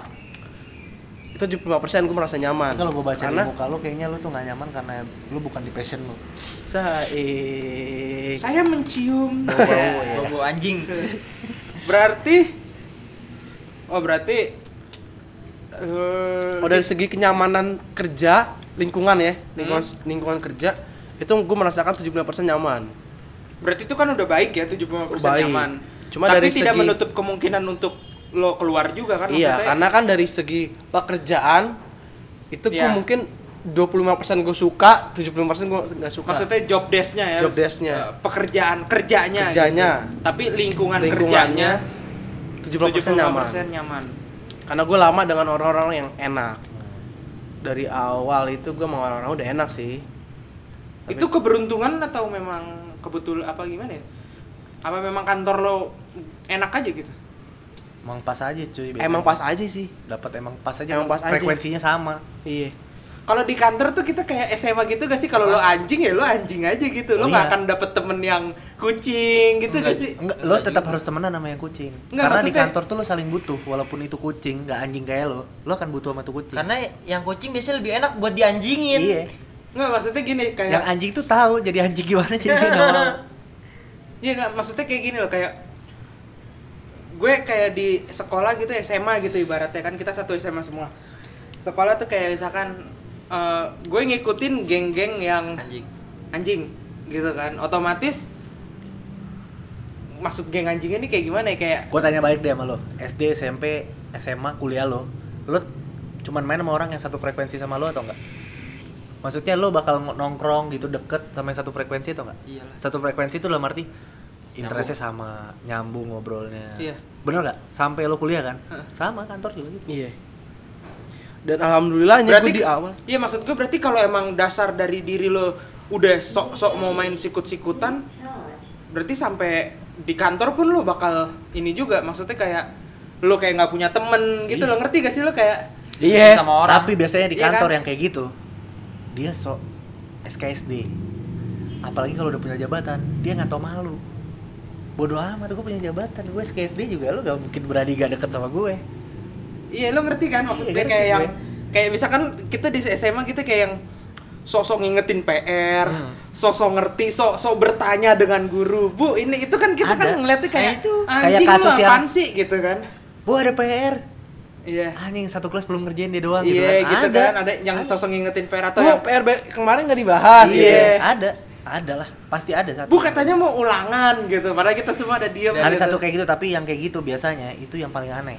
itu 75% gue merasa nyaman. Kalau gue baca karena di muka lu kayaknya lu tuh nggak nyaman karena lu bukan di passion lu. Saik. Saya mencium. Bau-bau ya Bobo anjing. berarti oh berarti eh, Oh dari segi kenyamanan kerja lingkungan ya lingkungan lingkungan kerja itu gue merasakan 75% nyaman. Berarti itu kan udah baik ya 75% Baik. nyaman. Cuma tapi dari tidak segi- menutup kemungkinan untuk lo keluar juga kan iya maksudnya karena kan dari segi pekerjaan itu gue Iya. mungkin 25% gue suka 75% gue nggak suka maksudnya job desk-nya ya Job desk-nya. eh, pekerjaan kerjanya Kerjanya. gitu. tapi lingkungan lingkungannya kerjanya 70% nyaman. 70% nyaman. Karena gue lama dengan orang-orang yang enak. Dari awal itu gue sama orang-orang udah enak sih. Tapi- Itu keberuntungan atau memang kebetul apa gimana ya? Apa memang kantor lo enak aja gitu? Emang pas aja cuy. biasanya. Emang pas aja sih. dapat emang pas aja. Emang pas aja. Frekuensinya sama. Iya. Kalau di kantor tuh kita kayak SMA gitu gak sih? Kalau lo anjing ya lo anjing aja gitu. Lo Oh, nggak iya. akan dapet temen yang kucing gitu Enggak gak sih? Enggak, lo Enggak tetap juga. harus temenan sama yang kucing. Enggak, Karena di maksudnya- kantor tuh lo saling butuh, walaupun itu kucing, nggak anjing kayak lo, lo akan butuh sama tuh kucing. Karena yang kucing biasanya lebih enak buat dianjingin. iya. Nggak maksudnya gini kayak Yang anjing tuh tahu jadi anjing gimana jadi nggak mau. Iya nggak maksudnya kayak gini loh kayak gue kayak di sekolah gitu SMA gitu ibaratnya kan kita satu SMA semua. Sekolah tuh kayak misalkan eh, gue ngikutin geng-geng yang Anjing. anjing gitu kan. Otomatis maksud geng anjing ini kayak gimana ya kayak Gue tanya balik deh sama lo, SD, SMP, SMA, kuliah lo, lo cuman main sama orang yang satu frekuensi sama lo atau enggak? Maksudnya lo bakal ng- nongkrong gitu deket sama yang satu frekuensi atau enggak? Iyalah. Satu frekuensi itu dalam arti interestnya sama, nyambung ngobrolnya. Iya. Bener nggak? Sampai lo kuliah kan? Heeh. Sama kantor juga gitu. Iya. Dan alhamdulillahnya berarti gue di awal. Iya maksud gue berarti kalau emang dasar dari diri lo udah sok-sok mau main sikut-sikutan berarti sampai di kantor pun lo bakal ini juga maksudnya kayak lo kayak nggak punya temen gitu Iya. lo ngerti gak sih lo kayak Iya. Sama orang. Tapi biasanya di Iya kantor kan? yang kayak gitu, dia sok SKSD. Apalagi kalau udah punya jabatan, dia nggak tau malu. Bodoh amat, gue punya jabatan, gue SKSD juga, lo gak mungkin berani gak deket sama gue. Iya lo ngerti kan maksudnya Iya, kayak yang gue. kayak misalkan kita di SMA kita kayak yang sosok ngingetin PR, Hmm. sosok ngerti, sok-sok bertanya dengan guru. Bu, ini itu kan kita kan Ada. ngeliatnya kayak itu. Kayak lu kasus yang- apaan sih gitu kan. Bu ada PR, Iya. anjing satu kelas belum ngerjain dia doang gitu Iya kan. gitu ada. kan, ada yang sosok ngingetin PR atau Tuh yang PRB kemarin nggak dibahas. Iya, Iya. ada, ada lah, pasti ada satu. Bu katanya mau ulangan gitu, padahal kita semua ada diam. ada gitu. satu kayak gitu, tapi yang kayak gitu biasanya itu yang paling aneh.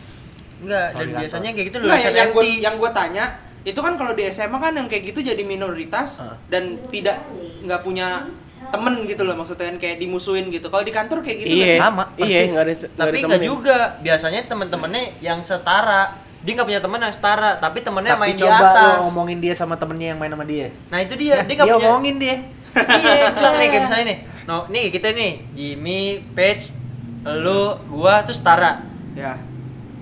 Enggak, dan di biasanya kayak gitu Nggak, lulusan yang, yang gue yang gue tanya itu kan kalau di SMA kan yang kayak gitu jadi minoritas Heeh. dan tidak nggak punya temen gitu loh maksudnya kan kayak dimusuhin gitu. Kalau di kantor kayak gitu Iya. nggak Sama, Iya, nggak ada nggak Tapi temennya. juga. Biasanya teman-temannya yang setara. Dia nggak punya teman yang setara, tapi temennya Tapi main di coba atas. lo ngomongin dia sama temennya yang main sama dia. Nah, itu dia. Dia nggak dia punya. ngomongin dia. Iya, bilang nih kayak misalnya nih. No, nih kita nih, Jimmy, Page, lu, gua tuh setara. Ya.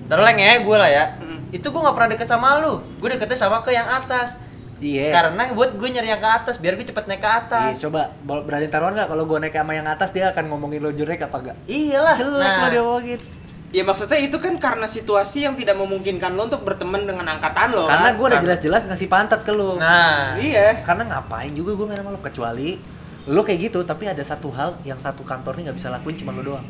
Terus ya gue lah ya. Mm. Itu gua nggak pernah deket sama lu. Gue deketnya sama ke yang atas. Iya. Karena buat gue nyari yang ke atas biar gue cepet naik ke Iya, atas. coba berani taruhan nggak kalau gue naik sama yang atas dia akan ngomongin lo jelek apa enggak? Iyalah. Jelek Nah, dia ngomongin. Ya maksudnya itu kan karena situasi yang tidak memungkinkan lo untuk berteman dengan angkatan lo. Karena kan? gue udah Kan. jelas-jelas ngasih pantat ke lo. nah, Iya. Karena ngapain juga gue main sama lo kecuali lo kayak gitu tapi ada satu hal yang satu kantor nih nggak bisa lakuin cuma lo doang.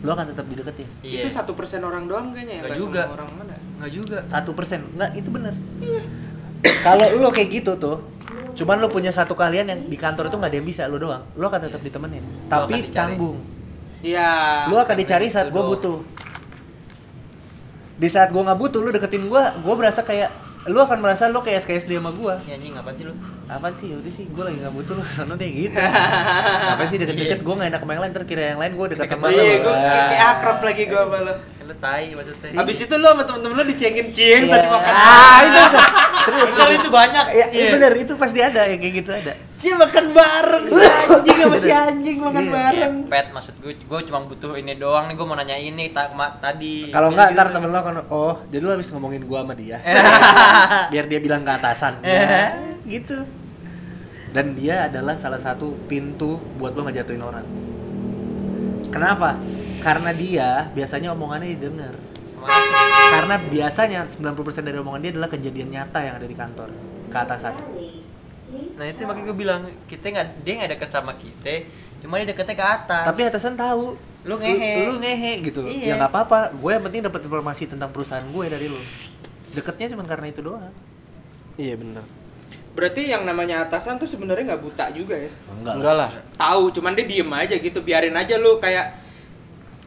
Lo akan tetap dideketin. iya. Itu satu persen orang doang kayaknya ya. Nggak nggak juga. semua orang mana. nggak juga. Satu persen nggak itu bener. Kalau lo kayak gitu tuh cuman lo punya satu kalian yang di kantor itu nggak ada yang bisa lo doang lo akan tetap ditemenin tapi canggung Iya. lu akan dicari saat gue butuh di saat gue nggak butuh lu deketin gue gue berasa kayak lu akan merasa lu kayak SKSD sama gue Ya anjing apaan sih lu? Apa sih udah sih gue lagi nggak butuh lu sono deh gitu apa sih deket-deket gue nggak enak sama yang lain terkira yang lain gue deket sama lu Iya, gue kayak, kayak akrab lagi gue sama lo. Lu tai maksudnya. Habis itu lo sama temen-temen lo dicengin cing Iya. tadi makan. ah itu itu serius Bener itu banyak. Iya, iya bener itu pasti ada yang kayak gitu ada Cie makan bareng si anjing sama si anjing makan Iya. bareng. Pet maksud gue, gue cuma butuh ini doang nih, gue mau nanya ini ta tadi. kalau Kayak nggak gitu. ntar temen lo kan oh jadi lo habis ngomongin gue sama dia biar dia bilang ke atasan Eh. Ya, gitu dan dia adalah salah satu pintu buat lo ngejatuhin orang. Kenapa? Karena dia biasanya omongannya didengar. Karena biasanya 90% dari omongan dia adalah kejadian nyata yang ada di kantor ke atasan. Nah itu makanya gue bilang kita nggak dia nggak deket sama kita, cuma dia deketnya ke atas. tapi atasan tahu. Lu ngehe. lu, lu ngehe gitu. Iya. ya nggak apa-apa. Gue yang penting dapat informasi tentang perusahaan gue dari lu. Deketnya cuma karena itu doang. Iya bener. Berarti yang namanya atasan tuh sebenarnya nggak buta juga ya. enggak, Enggak lah. Tahu, cuman dia diem aja gitu, biarin aja lu kayak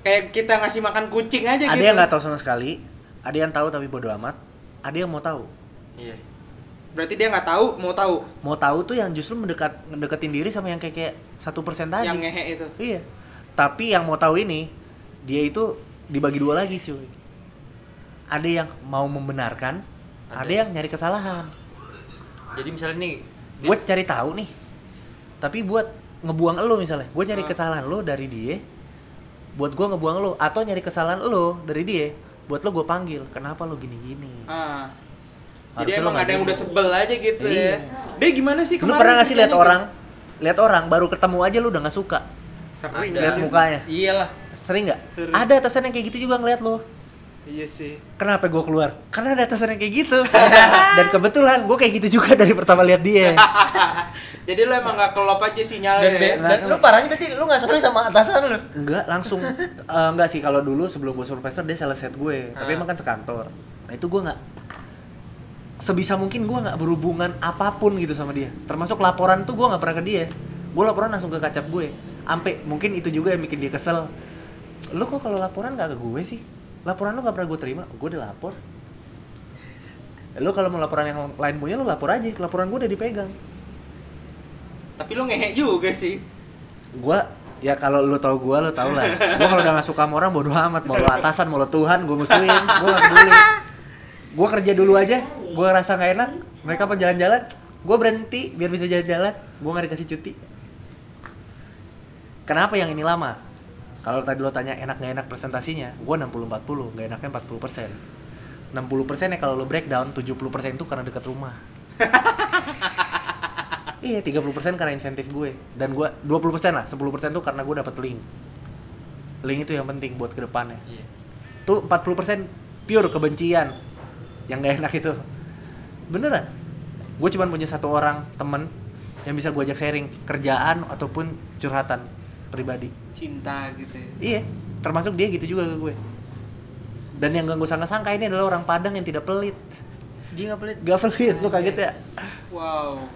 kayak kita ngasih makan kucing aja ada gitu. yang nggak tahu sama sekali ada yang tahu tapi bodoh amat ada yang mau tahu Iya. Berarti dia nggak tahu, mau tahu mau tahu tuh yang justru mendekat mendeketin diri sama yang kayak kayak satu persen tadi yang ngehe itu. iya tapi yang mau tahu ini dia itu dibagi dua lagi cuy ada yang mau membenarkan ada, Ada. yang nyari kesalahan Jadi misalnya nih gue cari tahu nih tapi buat ngebuang lo misalnya gue nyari Ah. kesalahan lo dari dia buat gue ngebuang lo atau nyari kesalahan lo dari dia buat lo gue panggil kenapa lo gini gini Ah. Jadi Harusnya emang ada yang udah sebel aja gitu Iya. ya. Dia gimana sih lu kemarin pernah gak sih lihat orang lihat orang baru ketemu aja lu udah nggak suka? Sering lihat mukanya Iyalah. sering nggak ada atasan yang kayak gitu juga ngeliat lo Iya sih. kenapa gue keluar karena ada atasan yang kayak gitu dan kebetulan gue kayak gitu juga dari pertama lihat dia Jadi lo emang gak kelop aja Dan, sinyalnya. be- ya? Nah, dan lu parahnya berarti lu gak seneng sama atasan lu. enggak langsung eh, enggak sih kalau dulu sebelum gue supervisor dia sales head gue tapi Ah. emang kan sekantor nah itu gue nggak sebisa mungkin gue nggak berhubungan apa pun gitu sama dia termasuk laporan tuh gue nggak pernah ke dia gue laporan langsung ke kacap gue ampe mungkin itu juga yang bikin dia kesel lu kok kalau laporan nggak ke gue sih laporan lu nggak pernah gue terima. Gue udah lapor. Lu kalau mau laporan yang lain punya lu lapor aja. Laporan gue udah dipegang. Tapi lo ngehe juga sih. gua ya kalau lu tau gua lu tau lah. Gua kalau udah gak suka sama orang bodo amat. Mau lu atasan mau lu Tuhan gua musuhin gua gak peduli. Gua kerja dulu aja. Gua rasa gak enak. Mereka apa jalan-jalan? Gua berhenti biar bisa jalan-jalan. Gua gak dikasih cuti. Kenapa yang ini lama kalau tadi lo tanya enak gak enak presentasinya gua 60-40 gak enaknya 40 persen 60 persen ya kalau lo breakdown 70 persen itu karena dekat rumah Iya, 30% karena insentif gue. Dan gue 20% lah, 10% tuh karena gue dapet link. Link itu yang penting buat ke depannya. Iya. Tuh 40% pure kebencian. Yang gak enak itu. Beneran. Gue cuma punya satu orang temen yang bisa gue ajak sharing kerjaan ataupun curhatan pribadi. Cinta gitu ya. Iya, termasuk dia gitu juga ke gue. Dan yang gak gue sangka-sangka ini adalah orang Padang yang tidak pelit. Dia gak pelit. Gak pelit, lu kaget ya? Wow.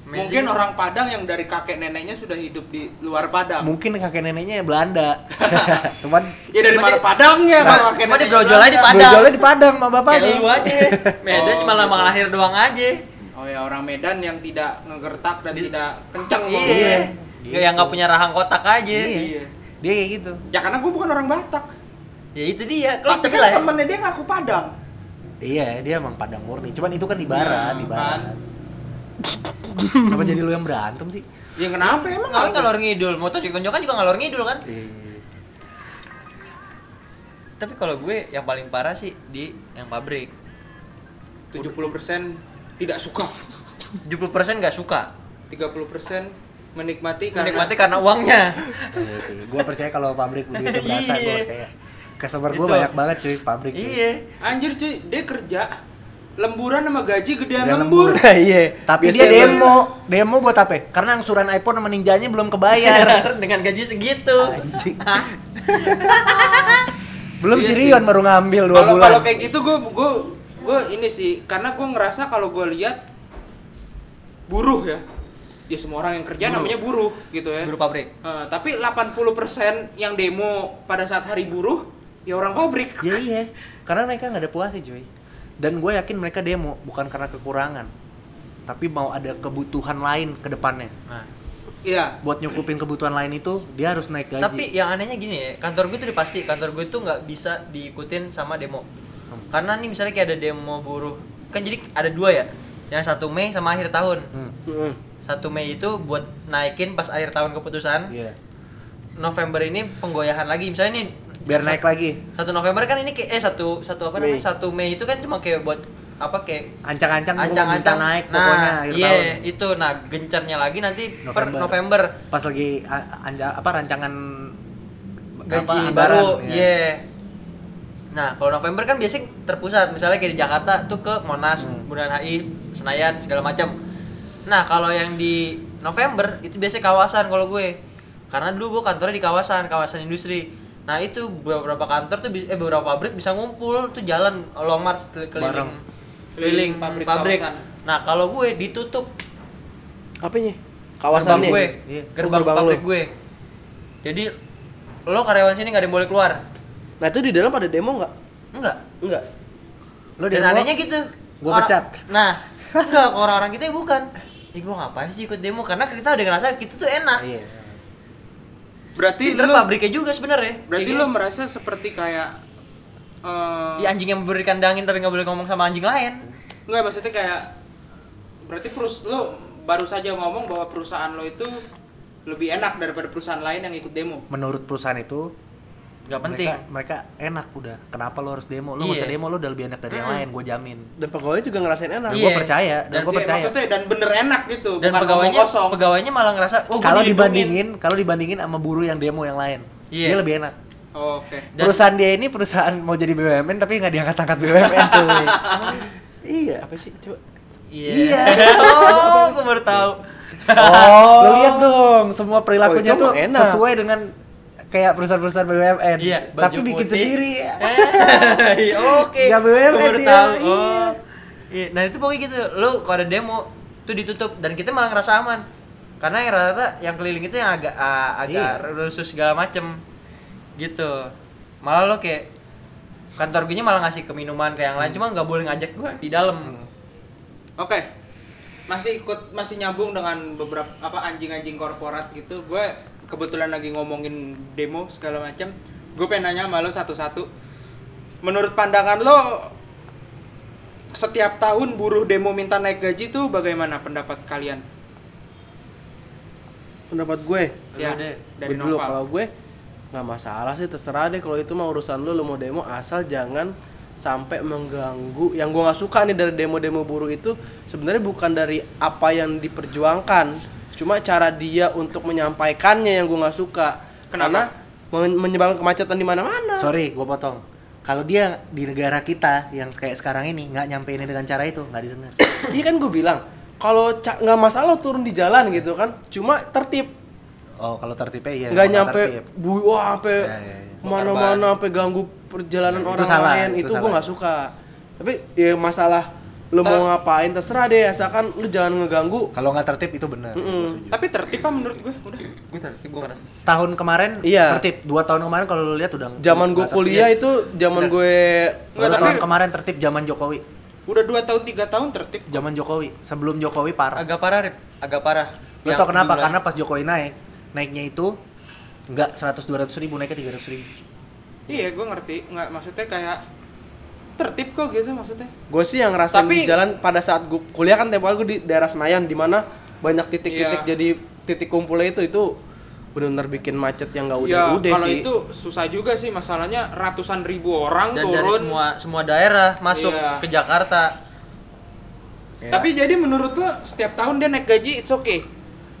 Amazing. Mungkin orang Padang yang dari kakek neneknya sudah hidup di luar Padang. Mungkin kakek neneknya Belanda. Cuman Ya dari mana dia- Padangnya Nah, kalau kakek dia neneknya brojol aja di. Padang. Brojolnya di Padang sama bapaknya. Kayak lu aja. Medan Oh, cuma lama gitu. lahir doang aja. Oh ya orang Medan yang tidak ngegertak dan Di- tidak kencang Iya. Gitu. Yang gak punya rahang kotak aja. Iya. Iya. Dia kayak gitu. Ya karena gue bukan orang Batak. Ya itu dia. Kalau Tapi kan ya. temennya dia ngaku Padang. Iya, dia emang Padang murni. Cuman itu kan di barat, Nah, di kan. barat. Kenapa jadi lu yang berantem sih? Ya kenapa emang? Apa? ngalor ngidul, motor dikonjokan juga ngalor ngidul kan? Iya. Tapi kalau gue yang paling parah sih di yang pabrik. 70% tidak suka. 70% nggak suka. 30% menikmati karena Menikmati karena uangnya. Iya. Gua percaya kalau pabrik duitnya berasa Iya. gua kayak customer gua Itu. banyak banget cuy pabrik. cuy. Iya. Anjir cuy, dia kerja lemburan sama gaji gedean Dia lembur. iya. Tapi dia demo. Demo buat apa? Karena angsuran iPhone sama ninjanya belum kebayar. Dengan gaji segitu. Anjing. belum Iya. Rion baru ngambil dua Kalau bulan. kalau kayak gitu gue gue gue ini sih karena gue ngerasa kalau gue lihat buruh ya. Ya semua orang yang kerja Buruh. namanya buruh gitu ya. Guru pabrik. Eh, tapi 80% yang demo pada saat hari buruh ya orang pabrik. Ya iya, karena mereka nggak ada puasnya cuy. Dan gue yakin mereka demo bukan karena kekurangan, tapi mau ada kebutuhan lain ke depannya. Nah, Iya. Buat nyukupin kebutuhan lain itu dia harus naik gaji. tapi yang anehnya gini ya, kantor gue tuh udah pasti kantor gue tuh nggak bisa diikutin sama demo. Karena nih misalnya kayak ada demo buruh, kan jadi ada dua ya, yang satu Mei sama akhir tahun. Hmm, Heeh. Satu Mei itu buat naikin pas akhir tahun keputusan. iya. November ini penggoyahan lagi, misalnya nih Biar naik lagi. satu November kan ini kayak eh satu satu apa Mei. namanya satu Mei itu kan cuma kayak buat apa kayak Ancang-ancang ancang-ancang naik nah, pokoknya akhir iya tahun. itu nah gencarnya lagi nanti per November. November Pas lagi anja, apa rancangan gaji apa, baru ya. iya nah kalau November kan biasanya terpusat misalnya kayak di Jakarta tuh ke Monas Hmm. Bundaran HI Senayan segala macam nah kalau yang di November itu biasanya kawasan kalau gue karena dulu gue kantornya di kawasan kawasan industri nah itu beberapa kantor tuh eh beberapa pabrik bisa ngumpul tuh jalan long march kel- keliling Bareng. keliling Pabrik pabrik, kawasan. nah kalau gue ditutup Apanya? gerbang Kawasannya. gue Iya. gerbang, Oh, gerbang pabrik lo. gue jadi lo karyawan sini nggak ada yang boleh keluar Nah, itu di dalam ada demo nggak? enggak Enggak. Lo dan demo, anehnya gitu gua Orang- pecat. nah enggak ke orang-orang kita ya bukan Ih gua ngapain sih ikut demo karena kita udah ngerasa kita tuh enak Iya. Berarti Pinter lu pabriknya juga sebenarnya. berarti Kayak lu merasa seperti kayak eh Ya anjing yang memberi kandangin tapi nggak boleh ngomong sama anjing lain. Enggak maksudnya kayak berarti perus lo baru saja ngomong bahwa perusahaan lo itu lebih enak daripada perusahaan lain yang ikut demo. menurut perusahaan itu Gak penting. mereka, mereka enak udah kenapa lo harus demo lo nggak Iya. usah demo lo udah lebih enak dari yang Hmm. lain gue jamin Dan pegawai juga ngerasain enak. Iya. gue percaya dan Dan gue Iya, percaya maksudnya dan bener enak gitu, Dan bukan pegawainya kosong. pegawainya malah ngerasa oh kalau dilindungin." dibandingin kalau dibandingin sama buruh yang demo yang lain Iya. dia lebih enak Oh, Oke. Dan- perusahaan dia ini perusahaan mau jadi BUMN tapi nggak diangkat-angkat BUMN cuy iya Apa sih? Coba. Iya. Iya. oh, gue baru tahu. oh lihat dong semua perilakunya Oh, tuh enak. sesuai dengan kayak perusahaan-perusahaan BUMN Iya, baju tapi bikin putih. sendiri Iya, Oke. Nggak BUMN Gua baru dia, tahu. iya. Oh. Iya. Nah, itu pokoknya gitu. Lu kalau ada demo tuh ditutup dan kita malah ngerasa aman. Karena yang rata-rata yang keliling itu yang agak ah, agak Iya. rusuh segala macem gitu. Malah lo kayak kantor gue malah ngasih ke minuman ke yang lain cuma nggak boleh ngajak gua di dalam. Oke. Masih ikut masih nyambung dengan beberapa apa anjing-anjing korporat gitu. Gue kebetulan lagi ngomongin demo segala macam. Gue pengen nanya sama lo satu-satu. Menurut pandangan lo setiap tahun buruh demo minta naik gaji tuh bagaimana pendapat kalian? Pendapat gue. Ya, deh. dari Gue dulu kalau gue nggak masalah sih terserah deh kalau itu mah urusan lu lu mau demo asal jangan sampai mengganggu yang gue nggak suka nih dari demo-demo buruh itu sebenarnya bukan dari apa yang diperjuangkan cuma cara dia untuk menyampaikannya yang gue nggak suka. Kenapa? karena men- menyebabkan kemacetan di mana-mana. Sorry gue potong. Kalau dia di negara kita yang kayak sekarang ini nggak nyampein dengan cara itu nggak didengar. Iya kan gue bilang kalau nggak masalah lu turun di jalan gitu kan cuma tertib. Oh kalau tertibnya iya nggak nyampe tertib. bu wah sampai Ya, ya, ya. mana-mana sampai ganggu perjalanan Itu orang salah, lain. itu itu, gua nggak suka. Tapi ya masalah lu mau ngapain terserah deh asalkan lu jangan ngeganggu kalau nggak tertib itu benar gua setuju. Tapi tertib apa menurut gue? Udah. Gue tertib gue ngerasa. setahun kemarin Iya. tertib dua tahun kemarin kalau lu lihat udah zaman gue kuliah tertib. itu zaman Bener. gue Nggak, Dua tapi- tahun kemarin tertib zaman Jokowi Udah 2 tahun 3 tahun tertib. zaman Jokowi sebelum Jokowi parah Agak parah, Rip. Agak parah. Lo Yang tau kenapa? jumlah- Karena pas Jokowi naik, naiknya itu nggak 100 200 ribu, naiknya 300 ribu. Iya, gue ngerti. Nggak maksudnya kayak tertib kok gitu maksudnya. gue sih yang ngerasain Tapi- di jalan pada saat gue kuliah kan tempo gue di daerah Senayan di mana banyak titik-titik Iya. jadi titik kumpulnya itu itu benar-benar bikin macet yang nggak ya udah-udah kalau sih itu susah juga sih masalahnya ratusan ribu orang dan turun. dari semua semua daerah masuk Iya. ke Jakarta. Ya. Tapi jadi menurut lo setiap tahun dia naik gaji it's okay.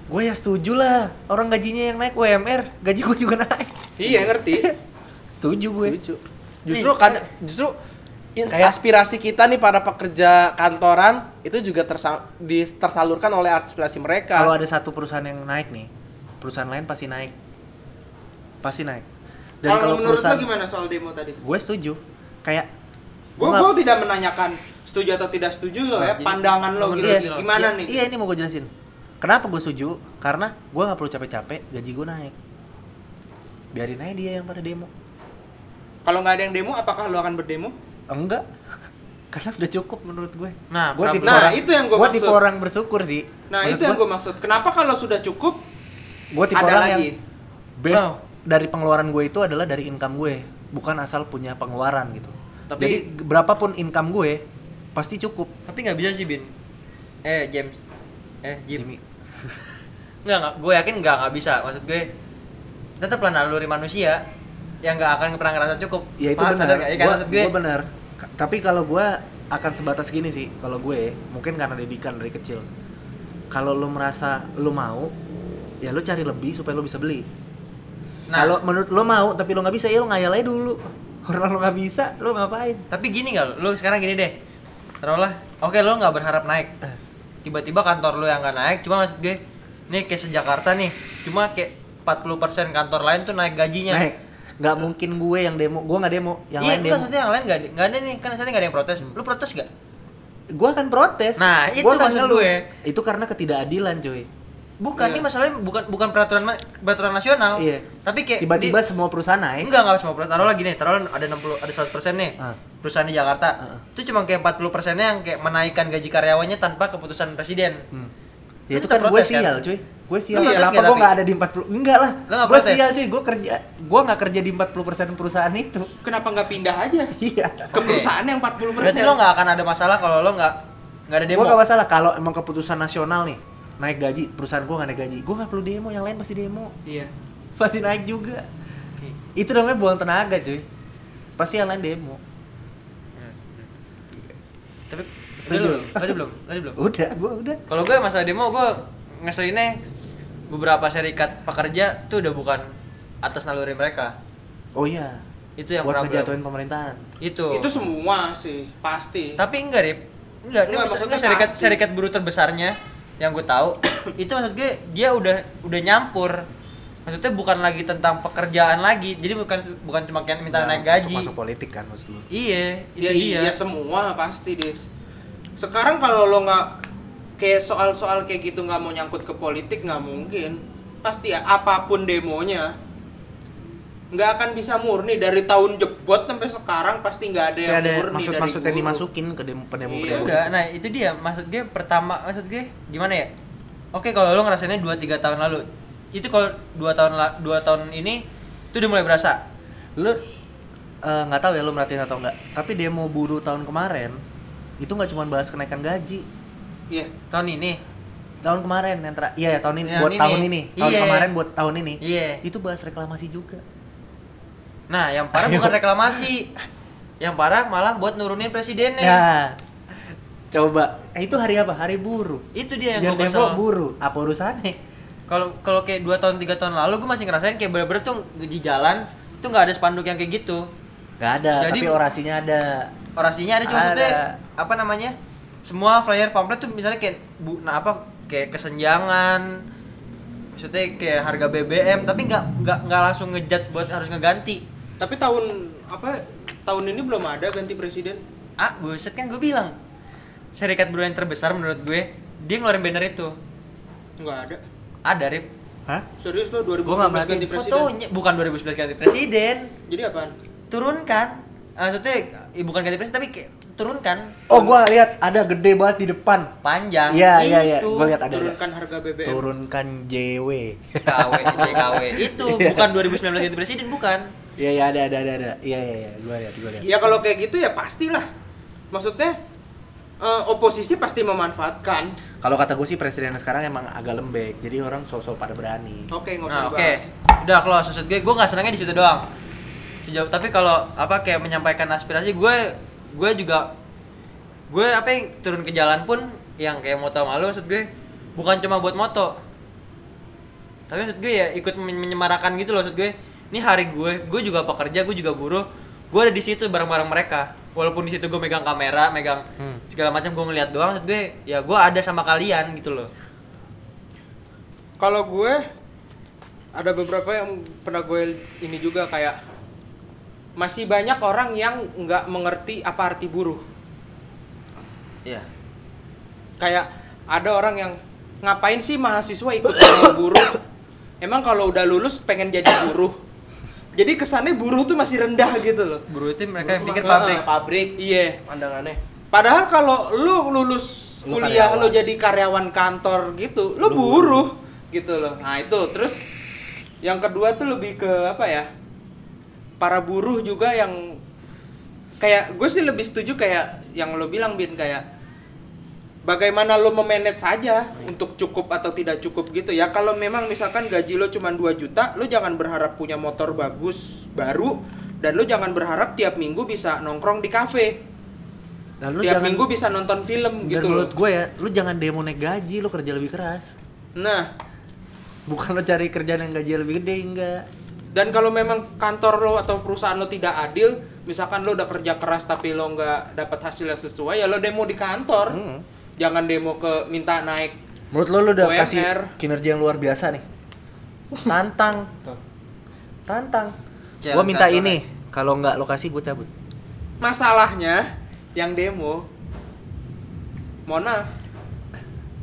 gue ya setuju lah. Orang gajinya yang naik UMR, gaji gue juga naik. Iya ngerti. Setuju gue. Setuju. Justru kan justru Kayak- aspirasi kita nih para pekerja kantoran itu juga tersa- di- tersalurkan oleh aspirasi mereka. Kalau ada satu perusahaan yang naik nih, perusahaan lain pasti naik. Pasti naik. Dan Kalau kalau menurut lo perusahaan gimana soal demo tadi? gue setuju. Kayak Gue Gua gue tidak menanyakan setuju atau tidak setuju lo ya Jadi, pandangan lo gitu iya, gimana iya, nih? Iya, ini mau gue jelasin. Kenapa gue setuju? Karena gue nggak perlu capek-capek, gaji gue naik. Biarin aja dia yang pada demo. Kalau nggak ada yang demo apakah lo akan berdemo? Enggak. Karena udah cukup menurut gue. Nah, gue tipe Nah, orang, itu yang gua gua maksud. tipe orang bersyukur sih. Nah itu yang gue maksud. Kenapa kalau sudah cukup gue tipe ada orang lagi? yang base Wow. dari pengeluaran gue itu adalah dari income gue, bukan asal punya pengeluaran gitu. Tapi- Jadi berapapun income gue pasti cukup. Tapi nggak bisa sih, Bin. Eh, James. Eh, Jim. Jimmy. Nggak, nggak. Gue yakin nggak, nggak bisa. Maksud gue, tetap lah naluri manusia yang nggak akan pernah ngerasa cukup. Ya itu benar. sadar nggak? Ya kan, Gua- gue. gua benar. Ka- Tapi kalau gue akan sebatas gini sih, kalau gue mungkin karena didikan dari kecil. Kalau lu merasa lu mau, ya lu cari lebih supaya lu bisa beli. Nah, Kalau menurut lu mau tapi lu nggak bisa, ya lu ngayal aja dulu. Orang lu nggak bisa, lu ngapain? tapi gini nggak? Lu sekarang gini deh. Taruhlah, oke lu nggak berharap naik. Eh. Tiba-tiba kantor lu yang nggak naik, cuma maksud gue, nih kayak sejakarta nih, cuma kayak 40% kantor lain tuh naik gajinya. Naik. Nggak mungkin gue yang demo, gue nggak demo, yang iya, lain demo. maksudnya yang lain nggak ada, nggak ada nih, kan saatnya nggak ada yang protes. Lu protes nggak? Gue akan protes. Nah, itu Gua maksud ngeluh. gue. Itu karena ketidakadilan, cuy. Bukan, Iya. ini masalahnya bukan bukan peraturan peraturan nasional. Iya. Tapi kayak Tiba-tiba semua perusahaan naik. enggak enggak semua perusahaan. Taruhlah gini, taruhlah ada 60 ada 100% nih. Ah. Perusahaan di Jakarta. Ah. Itu cuma kayak 40 persennya yang kayak menaikkan gaji karyawannya tanpa keputusan presiden. Hmm. Ya itu tetap kan gue kan? sial, cuy. Gue sial. Protes Kenapa nggak gue nggak ada di 40? Enggak lah. Nggak Gue sial, cuy. Gue kerja, gue nggak kerja di 40% perusahaan itu. Kenapa nggak pindah aja Iya. ke perusahaan yang 40 Berarti lo nggak akan ada masalah kalau lo nggak nggak ada demo. Gue gak masalah kalau emang keputusan nasional nih naik gaji perusahaan gue nggak naik gaji gue nggak perlu demo yang lain pasti demo Iya. pasti naik juga itu namanya buang tenaga cuy pasti yang lain demo Tapi Setuju. Tadi belum? Tadi belum? udah gue udah Kalau gue masalah demo gue ngeselinnya beberapa serikat pekerja tuh udah bukan atas naluri mereka. oh iya Itu yang buat ngejatuhin pemerintahan Itu. Itu semua sih, pasti. Tapi enggak, Rip. Enggak, ini Enggak, maksud- maksudnya enggak serikat pasti. serikat buruh terbesarnya yang gue tahu itu maksud gue dia udah udah nyampur. Maksudnya bukan lagi tentang pekerjaan lagi. Jadi bukan bukan cuma kayak minta Nah, naik gaji. masuk, masuk politik kan maksud lu Iya, itu Ya dia. iya semua pasti, Dis. Sekarang kalau lo nggak kayak soal-soal kayak gitu nggak mau nyangkut ke politik nggak mungkin. Pasti ya apa pun demonya nggak akan bisa murni dari tahun jebot sampai sekarang pasti nggak ada Pasti yang ada murni maksud dari maksud yang buruh. dimasukin ke demo pendemo Iya. Enggak, nah itu dia maksud gue pertama maksud gue gimana ya? Oke kalau lo ngerasainnya 2 3 tahun lalu. Itu kalau 2 tahun 2 tahun ini itu udah mulai berasa. lu eh, nggak tahu ya lu merhatiin atau enggak tapi demo buruh tahun kemarin itu nggak cuma bahas kenaikan gaji Iya. Tahun ini. tahun kemarin yang terakhir iya ya, tahun ini Yang buat ini. tahun ini tahun Iya. kemarin buat tahun ini Iya. itu bahas reklamasi juga Nah, yang parah bukan reklamasi. Yang parah malah buat nurunin presidennya. Nah, coba eh, itu hari apa? Hari buruh. Itu dia yang Yang gue demo kesel. buruh. Apa urusannya? Kalau kalau kayak 2 tahun 3 tahun lalu gue masih ngerasain kayak bener-bener tuh di jalan tuh nggak ada spanduk yang kayak gitu. Gak ada, Jadi- tapi orasinya ada. orasinya ada cuma Ada. maksudnya apa namanya semua flyer pamflet tuh misalnya kayak bu nah apa kayak kesenjangan maksudnya kayak harga BBM tapi nggak nggak nggak langsung ngejudge buat harus ngeganti Tapi tahun apa tahun ini belum ada ganti presiden. ah buset kan gue bilang serikat buruh yang terbesar menurut gue dia ngeluarin banner itu Nggak ada. ada rip Hah? Serius lo 2019 Gua nggak merhatiin ganti presiden. fotonya bukan 2011 ganti presiden Jadi apaan? Turunkan Ah, maksudnya eh, bukan ganti presiden tapi kayak turunkan Oh, gua lihat ada gede banget di depan. panjang Iya, iya, iya. Itu. Gua lihat ada. ada. Turunkan harga BBM. Turunkan JW. KW JKW itu Iya. bukan 2019 ganti presiden bukan Iya, iya ada ada ada ada. Iya, iya, iya. Gua lihat, gua lihat. Ya kalau kayak gitu ya pastilah. Maksudnya eh, oposisi pasti memanfaatkan. Kalau kata gue sih presiden sekarang emang agak lembek, jadi orang sosok pada berani. Oke, nggak usah Nah, oke. dibahas. Udah close maksud gue, gue nggak senangnya di situ doang. Sejauh tapi kalau apa kayak menyampaikan aspirasi gue gue juga gue apa yang turun ke jalan pun yang kayak moto malu maksud gue bukan cuma buat moto. Tapi maksud gue ya ikut men- menyemarakan gitu loh maksud gue. Ini hari gue, gue juga pekerja, gue juga buruh. Gue ada di situ bareng-bareng mereka. Walaupun di situ gue megang kamera, megang Hmm. segala macam gue ngeliat doang maksud gue ya gue ada sama kalian gitu loh. Kalau gue ada beberapa yang pernah gue ini juga kayak masih banyak orang yang nggak mengerti apa arti buruh. Iya. Kayak ada orang yang ngapain sih mahasiswa ikut buruh? Emang kalau udah lulus pengen jadi buruh? Jadi kesannya buruh tuh masih rendah gitu loh. Buruh itu mereka yang pikir pabrik. pabrik Iya. pandangannya Padahal kalau lu lulus Lu kuliah karyawan. lu jadi karyawan kantor gitu, lu, Lu buruh gitu loh. Nah, itu terus yang kedua tuh lebih ke apa ya? Para buruh juga yang kayak gue sih lebih setuju kayak yang lo bilang Bin kayak bagaimana lo memanage saja untuk cukup atau tidak cukup gitu ya. Kalau memang misalkan gaji lo cuma 2 juta, lo jangan berharap punya motor bagus baru dan lo jangan berharap tiap minggu bisa nongkrong di kafe Dan lu tiap jangan minggu bisa nonton film dan gitu menurut gue ya, lu jangan demo naik gaji, lu kerja lebih keras. Nah, Bukan lu cari kerjaan yang gaji lebih gede enggak. Dan kalau memang kantor lo atau perusahaan lo tidak adil, misalkan lo udah kerja keras tapi lo nggak dapat hasil yang sesuai, ya lo demo di kantor. Hmm. Jangan demo ke minta naik. Menurut lu lu udah UMR. kasih kinerja yang luar biasa nih. Tantang. Tantang. Gua Challenge minta ini, kalau enggak lokasi gue cabut. Masalahnya yang demo, mohon maaf,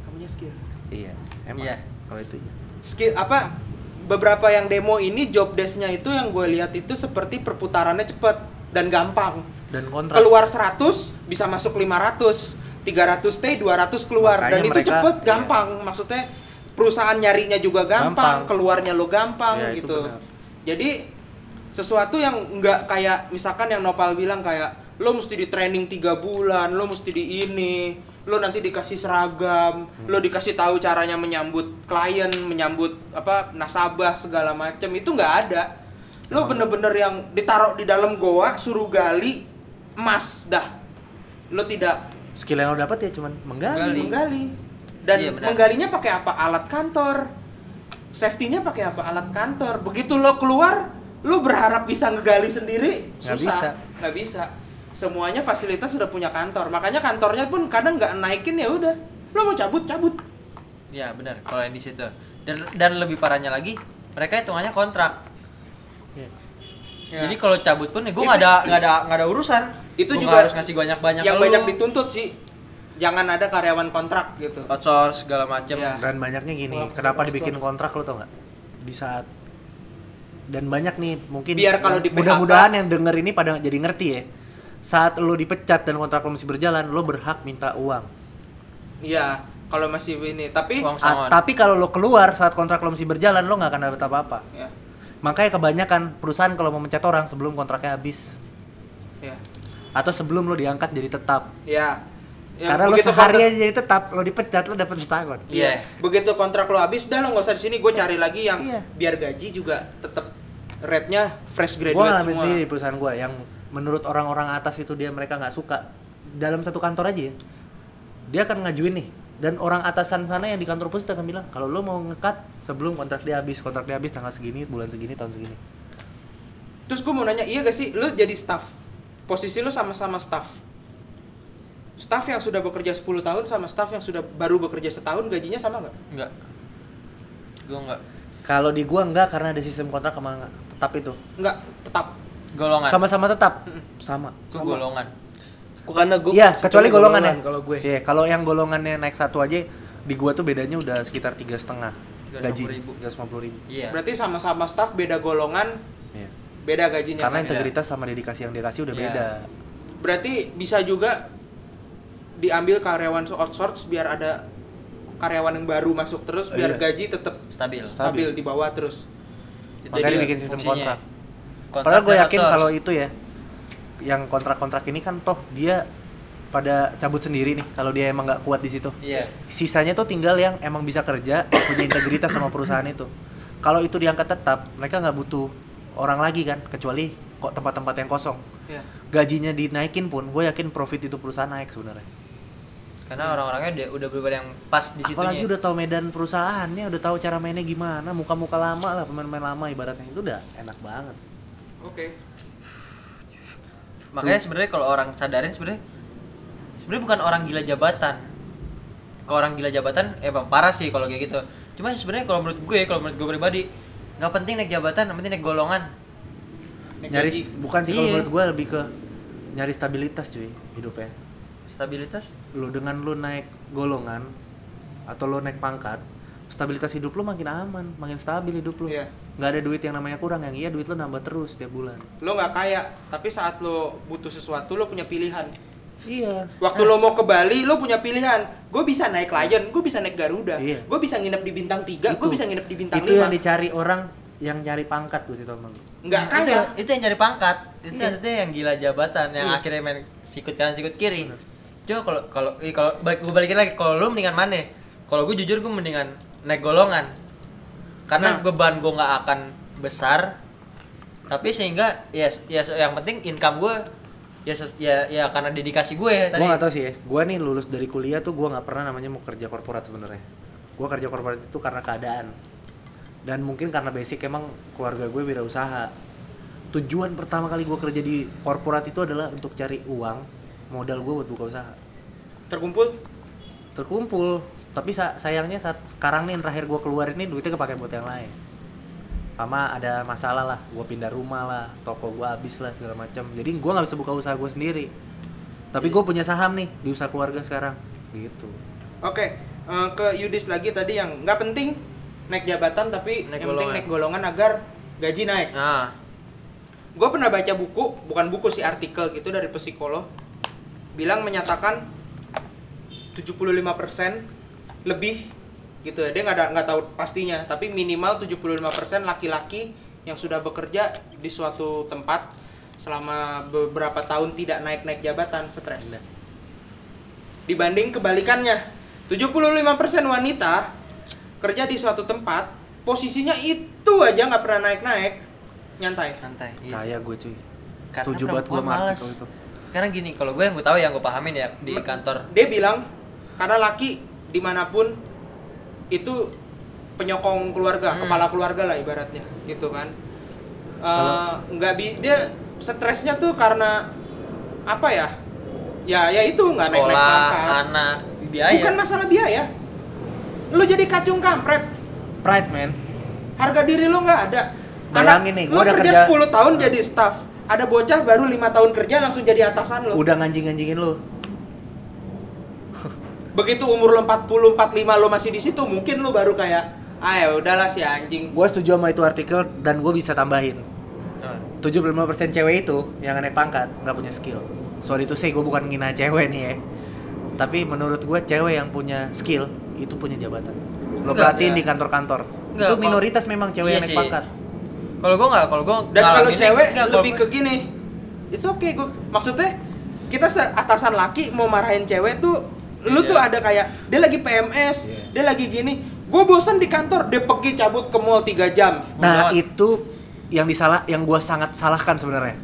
kamunya skill. Iya, emang. Iya. Kalau itu iya. Skill apa? Beberapa yang demo ini job desk-nya itu yang gue lihat itu seperti perputarannya cepet dan gampang. Dan kontrak. keluar 100 bisa masuk 500 300 stay 200 keluar Makanya dan itu mereka- cepet iya. gampang maksudnya perusahaan nyarinya juga gampang, Gampang. keluarnya lo gampang Ya, itu gitu jadi sesuatu yang nggak kayak misalkan yang Nopal bilang kayak lo mesti di training tiga bulan lo mesti di ini lo nanti dikasih seragam lo dikasih tahu caranya menyambut klien menyambut apa nasabah segala macem itu nggak ada. Lo bener-bener yang ditaruh di dalam goa suruh gali emas dah. Lo tidak skill yang lo dapat ya cuman menggali. Menggali. menggali. Dan Iya, benar. menggalinya pakai apa? Alat kantor. Safety-nya pakai apa? Alat kantor. Begitu lo keluar lo berharap bisa ngegali sendiri? Nggak susah. bisa. nggak bisa semuanya fasilitas sudah punya kantor makanya kantornya pun kadang nggak naikin ya udah lo mau cabut cabut Iya benar kalau yang di situ. Dan dan lebih parahnya lagi mereka hitungannya kontrak. Iya. Ya. Jadi kalau cabut pun ya gue nggak ada nggak ada nggak ada urusan. Itu Gua juga harus ngasih banyak banyak. yang banyak dituntut sih jangan ada karyawan kontrak gitu outsource segala macem. Iya. dan banyaknya gini Wah, kenapa kosong. dibikin kontrak lo tau nggak di saat dan banyak nih mungkin Biar kalau di mudah-mudahan yang denger ini pada jadi ngerti ya saat lo dipecat dan kontrak lo masih berjalan lo berhak minta uang iya kalau masih ini tapi Uang sangon. tapi kalau lo keluar saat kontrak lo masih berjalan lo nggak akan dapat apa-apa ya makanya kebanyakan perusahaan kalau mau mencat orang sebelum kontraknya habis ya atau sebelum lo diangkat jadi tetap ya Yang karena lo sehari kontrak- aja jadi tetap lo dipecat lo dapat pesangon Iya. Begitu kontrak lo habis, udah lo nggak usah di sini. Gue cari lagi yang Iya. biar gaji juga tetap rate-nya fresh gue graduate ngalamin semua. sendiri di perusahaan gue yang menurut orang-orang atas itu dia mereka nggak suka dalam satu kantor aja ya dia akan ngajuin nih dan orang atasan sana yang di kantor pusat akan bilang kalau lo mau ngekat sebelum kontrak dia habis kontrak dia habis tanggal segini bulan segini tahun segini Terus gue mau nanya, iya gak sih lo jadi staff? Posisi lo sama-sama staff. Staff yang sudah bekerja 10 tahun sama staff yang sudah baru bekerja setahun gajinya sama nggak? Enggak. Gue enggak. kalau di gua enggak karena ada sistem kontrak sama tetap itu Nggak, tetap. Golongan. sama-sama tetap sama Itu golongan. Karena gue iya kecuali golongan ya kalau gue. Iya, kalau yang golongannya naik satu aja di gua tuh bedanya udah sekitar tiga setengah 350.000. gaji tiga ribu Iya. Berarti sama-sama staff beda golongan, Iya. beda gajinya. karena kan? integritas sama dedikasi yang dia kasih udah Iya. beda Berarti bisa juga diambil karyawan outsource biar ada karyawan yang baru masuk terus biar Iya. gaji tetap Stabil. stabil di bawah terus. Makanya dia dibikin sistem fungsinya. kontrak. Kontrak Padahal gue yakin kalau itu ya, yang kontrak-kontrak ini kan toh dia pada cabut sendiri nih kalau dia emang nggak kuat di situ. Iya. Sisanya tuh tinggal yang emang bisa kerja, punya integritas sama perusahaan itu. Kalau itu diangkat tetap, mereka nggak butuh orang lagi kan, kecuali kok tempat-tempat yang kosong. Ya. Gajinya dinaikin pun, gue yakin profit itu perusahaan naik sebenarnya. Karena orang-orangnya udah udah yang pas di Apalagi situnya. udah tahu medan perusahaannya, udah tahu cara mainnya gimana, muka-muka lama lah, pemain-pemain lama ibaratnya itu udah enak banget. Oke. Makanya sebenarnya kalau orang sadarin sebenarnya sebenarnya bukan orang gila jabatan. Kalau orang gila jabatan emang parah sih kalau kayak gitu. Cuma sebenarnya kalau menurut gue, kalau menurut gue pribadi nggak penting naik jabatan, yang penting naik golongan. Naik nyari gaji. bukan sih kalau Iya. menurut gue lebih ke nyari stabilitas cuy hidupnya Stabilitas. lu dengan lu naik golongan atau lu naik pangkat stabilitas hidup lu makin aman makin stabil hidup lu Iya. nggak ada duit yang namanya kurang yang iya duit lu nambah terus setiap bulan Lo nggak kaya, tapi saat lo butuh sesuatu lo punya pilihan. iya Waktu lo mau ke Bali, lo punya pilihan. Gue bisa naik Lion, gue bisa naik Garuda, Iya. gue bisa nginep di bintang 3, gue Itu. bisa nginep di bintang itu 5 yang dicari orang yang cari pangkat gue sih teman Nggak Itu- kaya. Itu, yang nyari pangkat. Itu, Iya. itu yang gila jabatan yang Iya. akhirnya main sikut kanan sikut kiri. Coba kalau kalau eh, kalau balik gue balikin lagi kalau lu mendingan mana? Kalau gue jujur gue mendingan naik golongan. Karena Nah. beban gue nggak akan besar. Tapi sehingga ya ya yang penting income gue ya ya ya karena dedikasi gue ya tadi. gue nggak tahu sih ya gue nih lulus dari kuliah tuh gue nggak pernah namanya mau kerja korporat sebenarnya gue kerja korporat itu karena keadaan dan mungkin karena basic emang keluarga gue wirausaha tujuan pertama kali gue kerja di korporat itu adalah untuk cari uang modal gue buat buka usaha Terkumpul? terkumpul tapi sa- sayangnya saat sekarang nih yang terakhir gue keluar ini duitnya kepake buat yang lain. Sama ada masalah lah gue pindah rumah lah toko gue habis lah segala macam. Jadi gue nggak bisa buka usaha gue sendiri. Tapi gue punya saham nih di usaha keluarga sekarang. Gitu. Oke, eh, ke Yudis lagi tadi yang nggak penting naik jabatan tapi Naik yang penting golongan. naik golongan agar gaji naik. Nah, Gue pernah baca buku, bukan buku sih artikel gitu dari psikolog, bilang menyatakan 75% lebih gitu ya. Dia nggak ada nggak tahu pastinya, tapi minimal 75% laki-laki yang sudah bekerja di suatu tempat selama beberapa tahun tidak naik-naik jabatan stres. Dibanding kebalikannya, 75% wanita kerja di suatu tempat, posisinya itu aja nggak pernah naik-naik, nyantai. santai iya. Saya gue cuy. Karena Setuju banget gue artikel itu. karena gini kalau gue yang gue tahu yang gue pahamin ya di kantor Dia bilang karena laki di mana pun itu penyokong keluarga, Hmm. kepala keluarga lah ibaratnya, gitu kan. Eh, nggak bi dia stresnya tuh karena apa ya? Ya ya itu nggak naik naik pangkat. anak biaya Bukan masalah biaya. Lu jadi kacung kampret, Pride man. harga diri lu nggak ada. Bayangin nih, lu udah kerja, kerja- 10 tahun jadi staff, ada bocah baru lima tahun kerja langsung jadi atasan lu. Udah nganjing-nganjingin lu. Begitu umur lu 40, 45 lu masih di situ, mungkin lu baru kayak ah ya udahlah si anjing. Gue setuju sama itu artikel dan gue bisa tambahin. Nah, 75% cewek itu yang naik pangkat nggak punya skill. Sorry itu sih gue bukan ngina cewek nih ya. Tapi menurut gue cewek yang punya skill itu punya jabatan. Lo perhatiin di kantor-kantor. Itu minoritas memang cewek Iya yang naik pangkat. kalau gue nggak kalau gue Dan kalau cewek enggak, kalau lebih ke gini. It's okay gue. Maksudnya kita atasan laki mau marahin cewek tuh lu Iya. tuh ada kayak dia lagi PMS, Iya. dia lagi gini. Gue bosan di kantor, dia pergi cabut ke mall 3 jam. Nah, itu yang disalah yang gua sangat salahkan sebenarnya.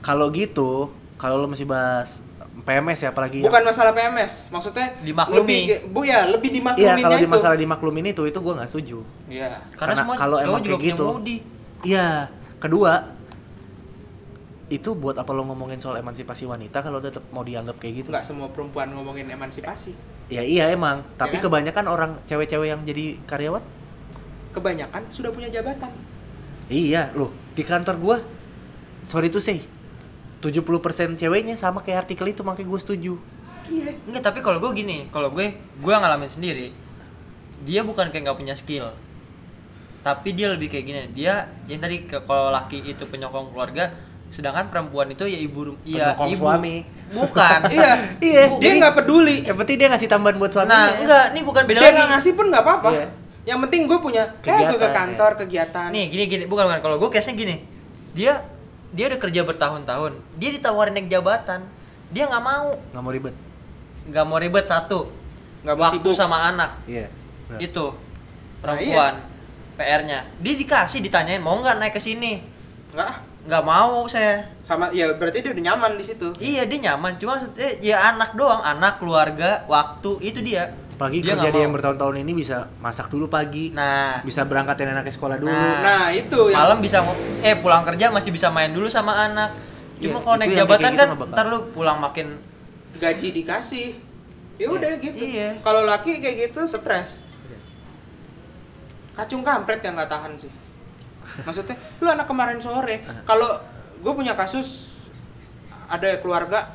Kalau gitu, kalau lo masih bahas PMS ya apalagi yang- Bukan masalah PMS, maksudnya Dimaklumi. lebih Bu ya, lebih Iya, dimakluminnya kalau di masalah dimaklumin itu itu gua nggak setuju. Iya. karena, karena semua kalau emang kayak gitu. Iya, kedua itu buat apa lo ngomongin soal emansipasi wanita kalau tetap mau dianggap kayak gitu? Nggak semua perempuan ngomongin emansipasi. Ya iya emang, tapi kan? kebanyakan orang cewek-cewek yang jadi karyawan Kebanyakan sudah punya jabatan. Iya, loh, di kantor gua sorry to say 70% ceweknya sama kayak artikel itu makanya gue setuju. Iya. Enggak, tapi kalau gue gini, kalau gue gue ngalamin sendiri. Dia bukan kayak nggak punya skill. Tapi dia lebih kayak gini, dia yang tadi kalau laki itu penyokong keluarga, sedangkan perempuan itu ya ibu iya Penyokong ibu. suami. Bukan. Iya. Iya, Dia nggak peduli. Yang penting dia ngasih tambahan buat suaminya. Nah, enggak, ini bukan beda Dia nggak ngasih pun nggak apa-apa. Iya. Yang penting gue punya, kayak gue ke kantor, kegiatan. Nih, gini gini, bukan bukan kalau gue case-nya gini. Dia dia udah kerja bertahun-tahun. Dia ditawarin naik jabatan. Dia nggak mau. Nggak mau ribet. Nggak mau ribet satu. nggak mau Waktu sibuk. sama anak. Iya. benar. Itu Nah, perempuan. PR-nya. Dia dikasih ditanyain mau nggak naik ke sini. Nggak, Nggak mau saya. sama ya berarti dia udah nyaman di situ. Iya dia nyaman, cuma maksudnya ya anak doang, anak, keluarga, waktu itu dia. Apalagi Dia kerja nggak dia yang bertahun-tahun ini bisa masak dulu pagi, Nah, bisa berangkatin anaknya sekolah dulu. Nah. Nah, itu yang malam bisa ngo- eh pulang kerja masih bisa main dulu sama anak. Cuma Iya, kalau naik yang jabatan gitu kan bakal. ntar lu pulang makin gaji dikasih. Ya udah gitu. Iya. Kalau laki kayak gitu stres. Kacung kampret yang nggak tahan sih. Maksudnya, lu anak kemarin sore, kalau gue punya kasus ada keluarga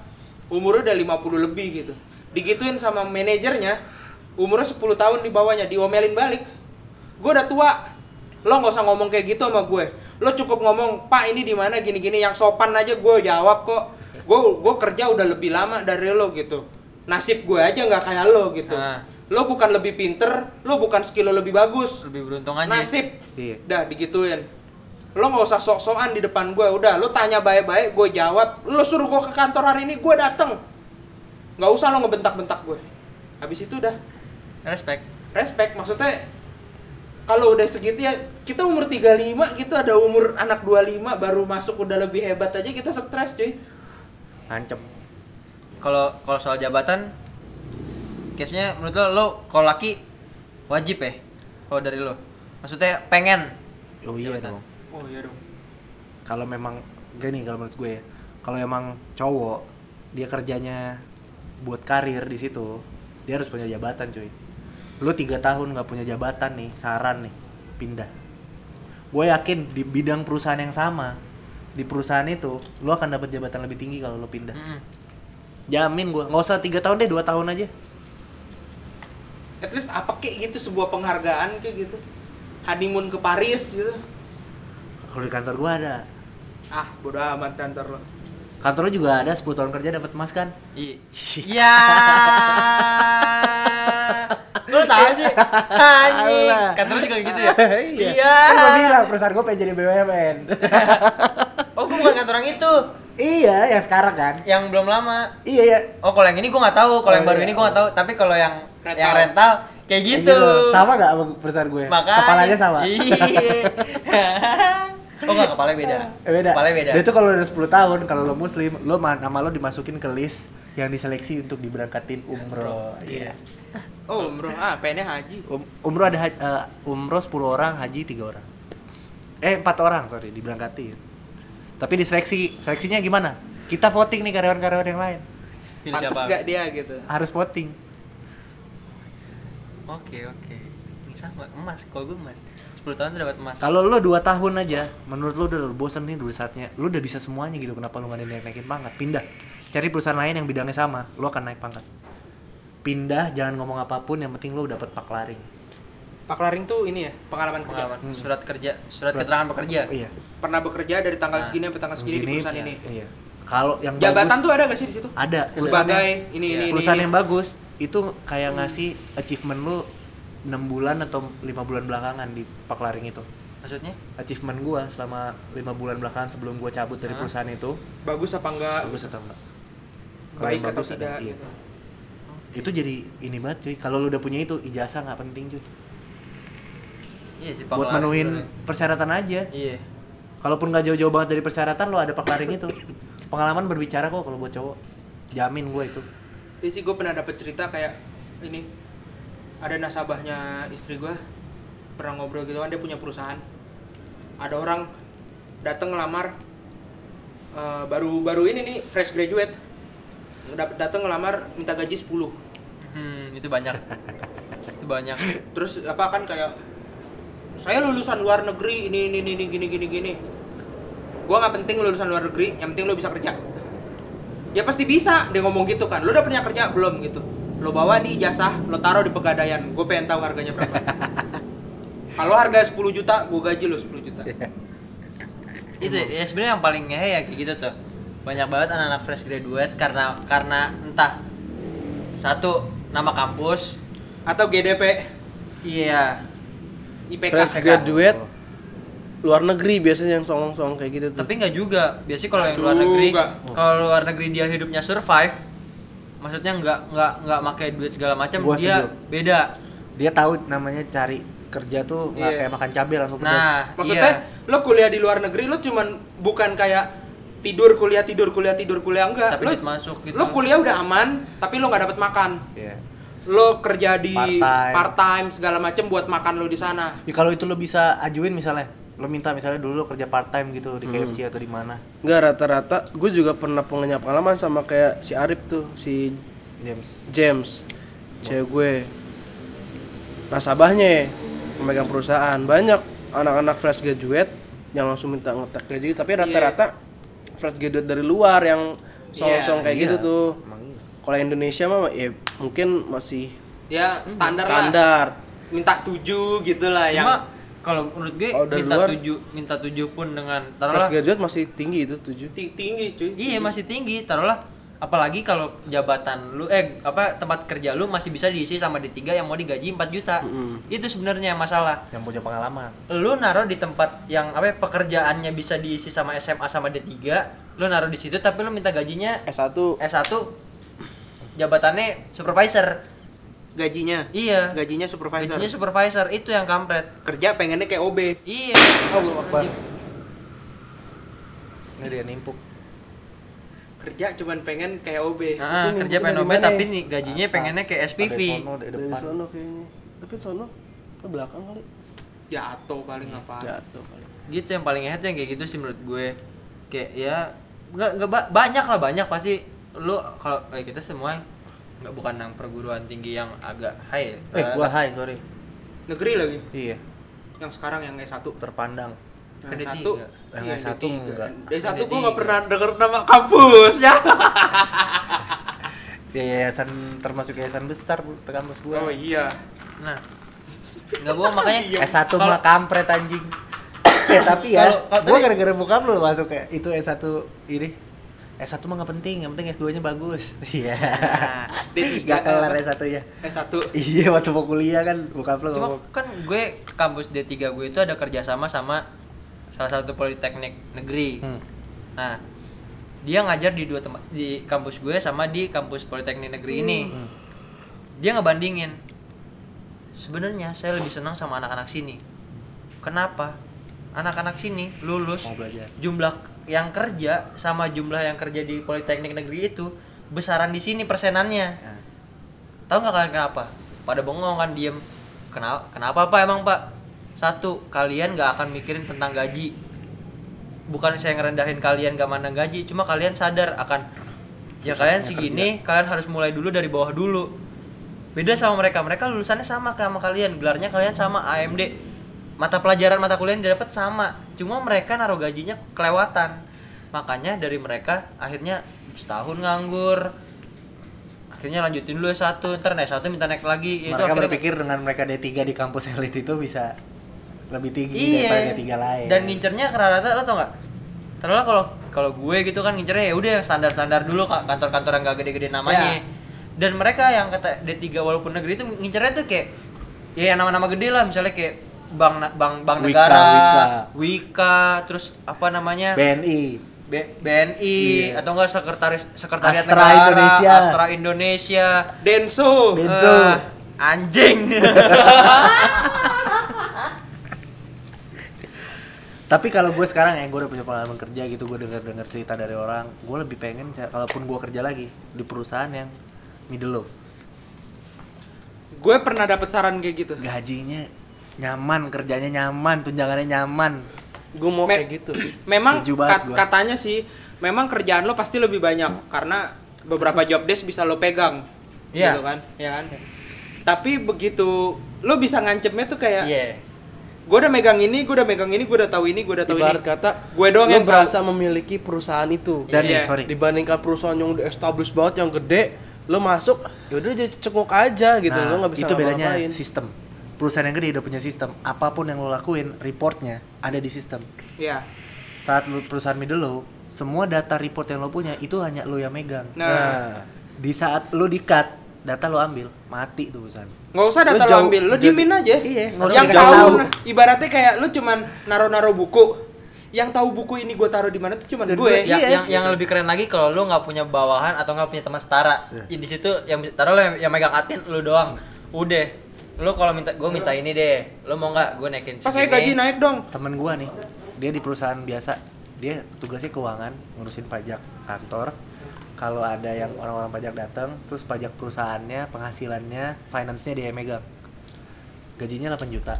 umurnya udah 50 lebih gitu. Digituin sama manajernya, umurnya 10 tahun di bawahnya, diomelin balik. Gue udah tua. Lo nggak usah ngomong kayak gitu sama gue. Lo cukup ngomong, "Pak, ini di mana gini-gini." Yang sopan aja gue jawab kok. Gue gue kerja udah lebih lama dari lo gitu. Nasib gue aja nggak kayak lo gitu. Nah. Lo bukan lebih pinter, lo bukan skill lo lebih bagus. lebih beruntung aja. Nasib. Iya. Dah digituin. Lo nggak usah sok-sokan di depan gue. Udah, lo tanya baik-baik, gue jawab. Lo suruh gue ke kantor hari ini, gue dateng. Nggak usah lo ngebentak-bentak gue. Habis itu udah Respect. respect. Maksudnya kalau udah segitu ya kita umur 35 gitu ada umur anak 25 baru masuk udah lebih hebat aja kita stres cuy. Ngancem. Kalau kalau soal jabatan case-nya menurut lo, lo kalau laki wajib ya kalau dari lo. Maksudnya pengen Oh iya Jabatan. dong. Oh iya dong. Kalau memang gini kalau menurut gue ya, kalau emang cowok dia kerjanya buat karir di situ, dia harus punya jabatan cuy. Lu tiga tahun nggak punya jabatan nih, saran nih, pindah. Gue yakin di bidang perusahaan yang sama, di perusahaan itu, lu akan dapat jabatan lebih tinggi kalau lu pindah. Mm-mm. Jamin gue, nggak usah tiga tahun deh, dua tahun aja. At least apa kayak gitu sebuah penghargaan kayak gitu. Honeymoon ke Paris gitu. Kalau di kantor gue ada, Ah, bodo amat kantor lo. kantor lu juga ada 10 tahun kerja dapat emas kan? Iya. Iya. tahu sih? Anjing. Kantor juga gitu ya? iya. Kan gua bilang perusahaan gua pengen jadi BUMN. Oh, gua bukan kantor yang itu. Iya, yang sekarang kan. Yang belum lama. Iya, iya. Oh, kalau yang ini gua nggak tahu. Kalau Oh, yang baru iya. ini gua nggak tahu. Tapi kalau yang Rental. yang rental kayak Kayak gitu. Sama gak sama perusahaan gue? Makanya. Kepalanya sama. Iya. oh enggak, kepalanya beda. Eh, beda. Kepalanya beda. Dia tuh kalau udah 10 tahun, kalau lo muslim, lo ma- nama lo dimasukin ke list yang diseleksi untuk diberangkatin umroh. Iya. Oh, bro. Ah, pengennya haji. Um- umroh ada eh, umroh 10 orang, haji 3 orang. Eh, 4 orang, sorry, diberangkatin. Tapi diseleksi, seleksinya gimana? Kita voting nih karyawan-karyawan yang lain. Pilih siapa? gak dia gitu. Harus voting. Oke, oke. Sama emas. Kalau gue emas. 10 tahun tuh dapat emas. Kalau lo 2 tahun aja, menurut lo udah bosen nih dulu saatnya. Lo udah bisa semuanya gitu, kenapa lo gak ada naik-naikin pangkat? Pindah. Cari perusahaan lain yang bidangnya sama, lo akan naik pangkat. Pindah, jangan ngomong apa pun, yang penting lo dapat paklaring. Pak Laring tuh ini ya, pengalaman kerja. pengalaman Hmm. surat kerja, surat Surat- keterangan pekerja. Iya. Pernah bekerja dari tanggal Nah, segini sampai tanggal segini di Begini, perusahaan ini. Iya. Kalau yang Jabatan bagus, tuh ada gak sih di situ? ada Sebagai ini Iya. ini ini. perusahaan ini. yang bagus itu kayak ngasih achievement lu 6 bulan atau lima bulan belakangan di paklaring itu Maksudnya? achievement gua selama lima bulan belakangan sebelum gua cabut dari Hah? perusahaan itu bagus apa enggak? bagus atau enggak Kalau Baik atau ada, tidak? iya. itu jadi ini banget cuy kalau lu udah punya itu ijazah nggak penting cuy Iya, buat menuhin dulu. persyaratan aja Iya. kalaupun nggak jauh-jauh banget dari persyaratan lu ada paklaring itu pengalaman berbicara kok kalau buat cowok jamin gua itu Jadi sih gue pernah dapet cerita kayak ini ada nasabahnya istri gue pernah ngobrol gitu kan dia punya perusahaan ada orang datang ngelamar eh, baru baru ini nih fresh graduate datang ngelamar minta gaji 10 Hmm, itu banyak. itu banyak. terus apa kan kayak saya lulusan luar negeri ini ini ini, ini gini gini gini. Gua nggak penting lu lulusan luar negeri yang penting lu bisa kerja. Ya pasti bisa dia ngomong gitu kan. Lu udah pernah kerja belum gitu? Lo bawa nih ijazah lo taruh di pegadaian. Gue pengen tahu harganya berapa. Kalau harga 10 juta gue gaji lo 10 juta. Itu ya sebenarnya yang paling ngehe ya kayak gitu tuh. Banyak banget anak-anak fresh graduate karena karena entah satu nama kampus. Atau GDP iya IPK Fresh graduate luar negeri biasanya yang songong-songong kayak gitu tuh. tapi nggak juga. Biasanya kalau yang luar negeri kalau luar negeri dia hidupnya survive maksudnya nggak nggak nggak pakai duit segala macam dia beda. Dia tahu namanya cari kerja tuh nggak Iya. kayak makan cabai langsung pedas nah maksudnya iya. lo kuliah di luar negeri lo cuman bukan kayak tidur kuliah tidur kuliah tidur kuliah enggak. Tapi lo duit masuk gitu. lo kuliah udah aman tapi lo nggak dapat makan. Iya. Lo kerja di Part-time. part time segala macem buat makan lo di sana Ya, kalau itu lo bisa ajuin misalnya, lo minta misalnya dulu lo kerja part time gitu di Hmm. KFC atau di mana, Enggak rata-rata gue juga pernah punya pengalaman sama kayak si Arif tuh, si James. James. Cewek gue. Nasabahnya ya, pemegang perusahaan. Banyak anak-anak fresh graduate yang langsung minta ngetek gaji, tapi rata-rata fresh graduate dari luar yang song-song kayak Iya, gitu tuh. Kalau Indonesia mah ya mungkin masih ya standar, lah standar. minta tujuh gitu lah yang kalau menurut gue dari minta luar- tujuh minta tujuh pun dengan taruhlah graduate masih tinggi itu 7. ti- tinggi cuy iya masih tinggi taruhlah apalagi kalau jabatan lu eh apa tempat kerja lu masih bisa diisi sama D3 yang mau digaji 4 juta Mm-mm. itu sebenarnya masalah Yang punya pengalaman. lu naruh di tempat yang apa ya, pekerjaannya bisa diisi sama SMA sama D3 lu naruh di situ tapi lu minta gajinya S1 S1 jabatannya supervisor gajinya iya gajinya supervisor gajinya supervisor itu yang kampret kerja pengennya kayak OB iya Allah Akbar. Ini dia nimpuk. kerja cuman pengen kayak OB Nah, Itu kerja di mana tapi ya? nih gajinya pengennya kayak SPV Ada sono, dari depan. sono kayaknya. Tapi sono ke belakang kali. jatuh paling apa Jatuh kali. gitu yang paling head yang kayak gitu sih menurut gue kayak ya nggak nggak ba- banyak lah banyak pasti lu kalau kayak kita semua nggak bukan yang perguruan tinggi yang agak high ya. Eh, gua hai, sorry. negeri lagi Iya, yang sekarang yang S1 terpandang. Kan yang D3. satu Yang iya, S1 D3. enggak. D1 Kan gua nggak D3. pernah denger nama kampusnya Ya, yayasan termasuk yayasan besar Bu, tekan bos gua. oh iya nah nggak bohong makanya S1 Kalau- malah kampret anjing. eh tapi ya, gua gara-gara bokap lu masuk kayak itu S1 ini S1 mah nggak penting, yang penting S2 nya bagus. Iya. D3 Gak kelar apa? S1 ya. S1 Iya, waktu mau kuliah kan buka lo Cuma ngomong. kan gue kampus D3 gue itu ada kerjasama sama salah satu politeknik negeri. Hmm. Nah, dia ngajar di dua tempat di kampus gue sama di kampus politeknik negeri ini. Hmm. Dia ngebandingin. Sebenarnya saya lebih senang sama anak-anak sini. Kenapa? Anak-anak sini lulus Mau belajar. jumlah yang kerja sama jumlah yang kerja di politeknik negeri itu besaran di sini persenannya. Nah, Tahu nggak kalian kenapa? Pada bengong kan diem. Kenapa? Kenapa pak emang pak? Satu, kalian nggak akan mikirin tentang gaji. Bukan saya ngerendahin kalian gak mandang gaji, cuma kalian sadar akan ya kalian segini, kalian harus mulai dulu dari bawah dulu. Beda sama mereka, mereka lulusannya sama kayak sama kalian, gelarnya kalian sama AMD. Mata pelajaran mata kuliah yang didapat sama, cuma mereka naruh gajinya kelewatan. Makanya dari mereka akhirnya setahun nganggur, akhirnya lanjutin dulu S1 ntar naik S1 minta naik lagi. Ya, itu mereka akhirnya- berpikir dengan mereka D3 di kampus elit itu bisa lebih tinggi iya. daripada D3 lain. dan ngincernya ke rata lo tau nggak? Terus kalau kalau gue gitu kan ngincernya ya udah yang standar standar dulu kak. Kantor-kantor yang gak gede-gede namanya. Ya. dan mereka yang kata D3 walaupun negeri itu ngincernya tuh kayak ya nama-nama gede lah. Misalnya kayak bank bank bank Wika, negara Wika. Wika, terus apa namanya BNI. B- BNI Iya. atau enggak sekretaris sekretariat Astra negara Indonesia. Astra Indonesia Denso Denso. Eh, anjing Tapi kalau gue sekarang ya, gue udah punya pengalaman kerja gitu, gue denger dengar cerita dari orang, gue lebih pengen, kalaupun gue kerja lagi di perusahaan yang middle low, gue pernah dapet saran kayak gitu gajinya nyaman, kerjanya nyaman, tunjangannya nyaman. Gue mau Me- kayak gitu. memang kat- gua. katanya sih memang kerjaan lo pasti lebih banyak karena beberapa job desk bisa lo pegang Iya. gitu kan ya kan tapi begitu lo bisa ngancemnya tuh kayak iya gue udah megang ini gue udah megang ini gue udah tahu ini gue udah tahu Ibarat ini kata, gue doang yang berasa memiliki perusahaan itu. Dan Iya. nih, sorry, Dibandingkan perusahaan yang udah established banget, yang gede, lo masuk, ya udah jadi cekok aja gitu, nah, lo nggak bisa itu bedanya ngapa-ngapain. sistem. Perusahaan yang gede udah punya sistem, apa pun yang lo lakuin, reportnya ada di sistem. ya Saat lo perusahaan middle low, semua data report yang lo punya itu hanya lo yang megang. nah, Nah, Di saat lo di cut, data lo ambil, mati tuh perusahaan. nggak usah Lo data lo jauh- ambil lo diemin aja Iya, yang tahu ibaratnya kayak lo cuman naro-naro buku yang tahu buku ini gue taruh di mana tuh cuman Dan gue gue- yang, Iya. yang yang lebih keren lagi kalau lu nggak punya bawahan atau nggak punya teman setara Iya. di situ yang taruh lo yang, yang megang atin lu doang udah lu kalau minta gue minta ini deh. Lu mau nggak gue naikin pas saya gaji naik dong. Temen gua nih dia di perusahaan biasa. Dia tugasnya keuangan ngurusin pajak kantor. Kalau ada yang orang-orang pajak datang terus pajak perusahaannya penghasilannya finance-nya dia yang megang. Gajinya 8 juta.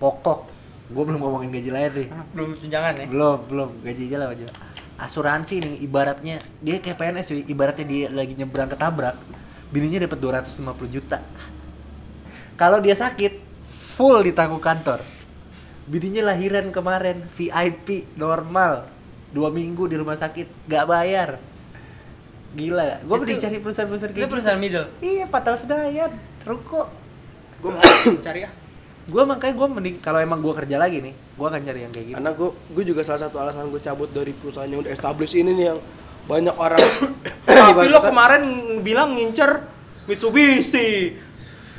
Pokok. Gua belum ngomongin gaji lain nih. Belum tunjangan ya? Belum belum. Gajinya 8 juta. Asuransi nih ibaratnya. Dia kayak PNS cuy ibaratnya dia lagi nyebrang ketabrak bininya dapat 250 juta kalau dia sakit full ditanggung kantor. Bininya lahiran kemarin VIP normal. Dua minggu di rumah sakit gak bayar. Gila. Gue Itu- mending cari perusahaan-perusahaan itu kayak perusahaan gitu. middle? Iya Patal Senayan ruko. Gue mau cari ah. Gue makanya gue mending kalau emang gue kerja lagi nih gue akan cari yang kayak gitu. Karena gue gue juga salah satu alasan gue cabut dari perusahaan yang udah established ini nih yang banyak orang tapi lo kemarin bilang ngincer Mitsubishi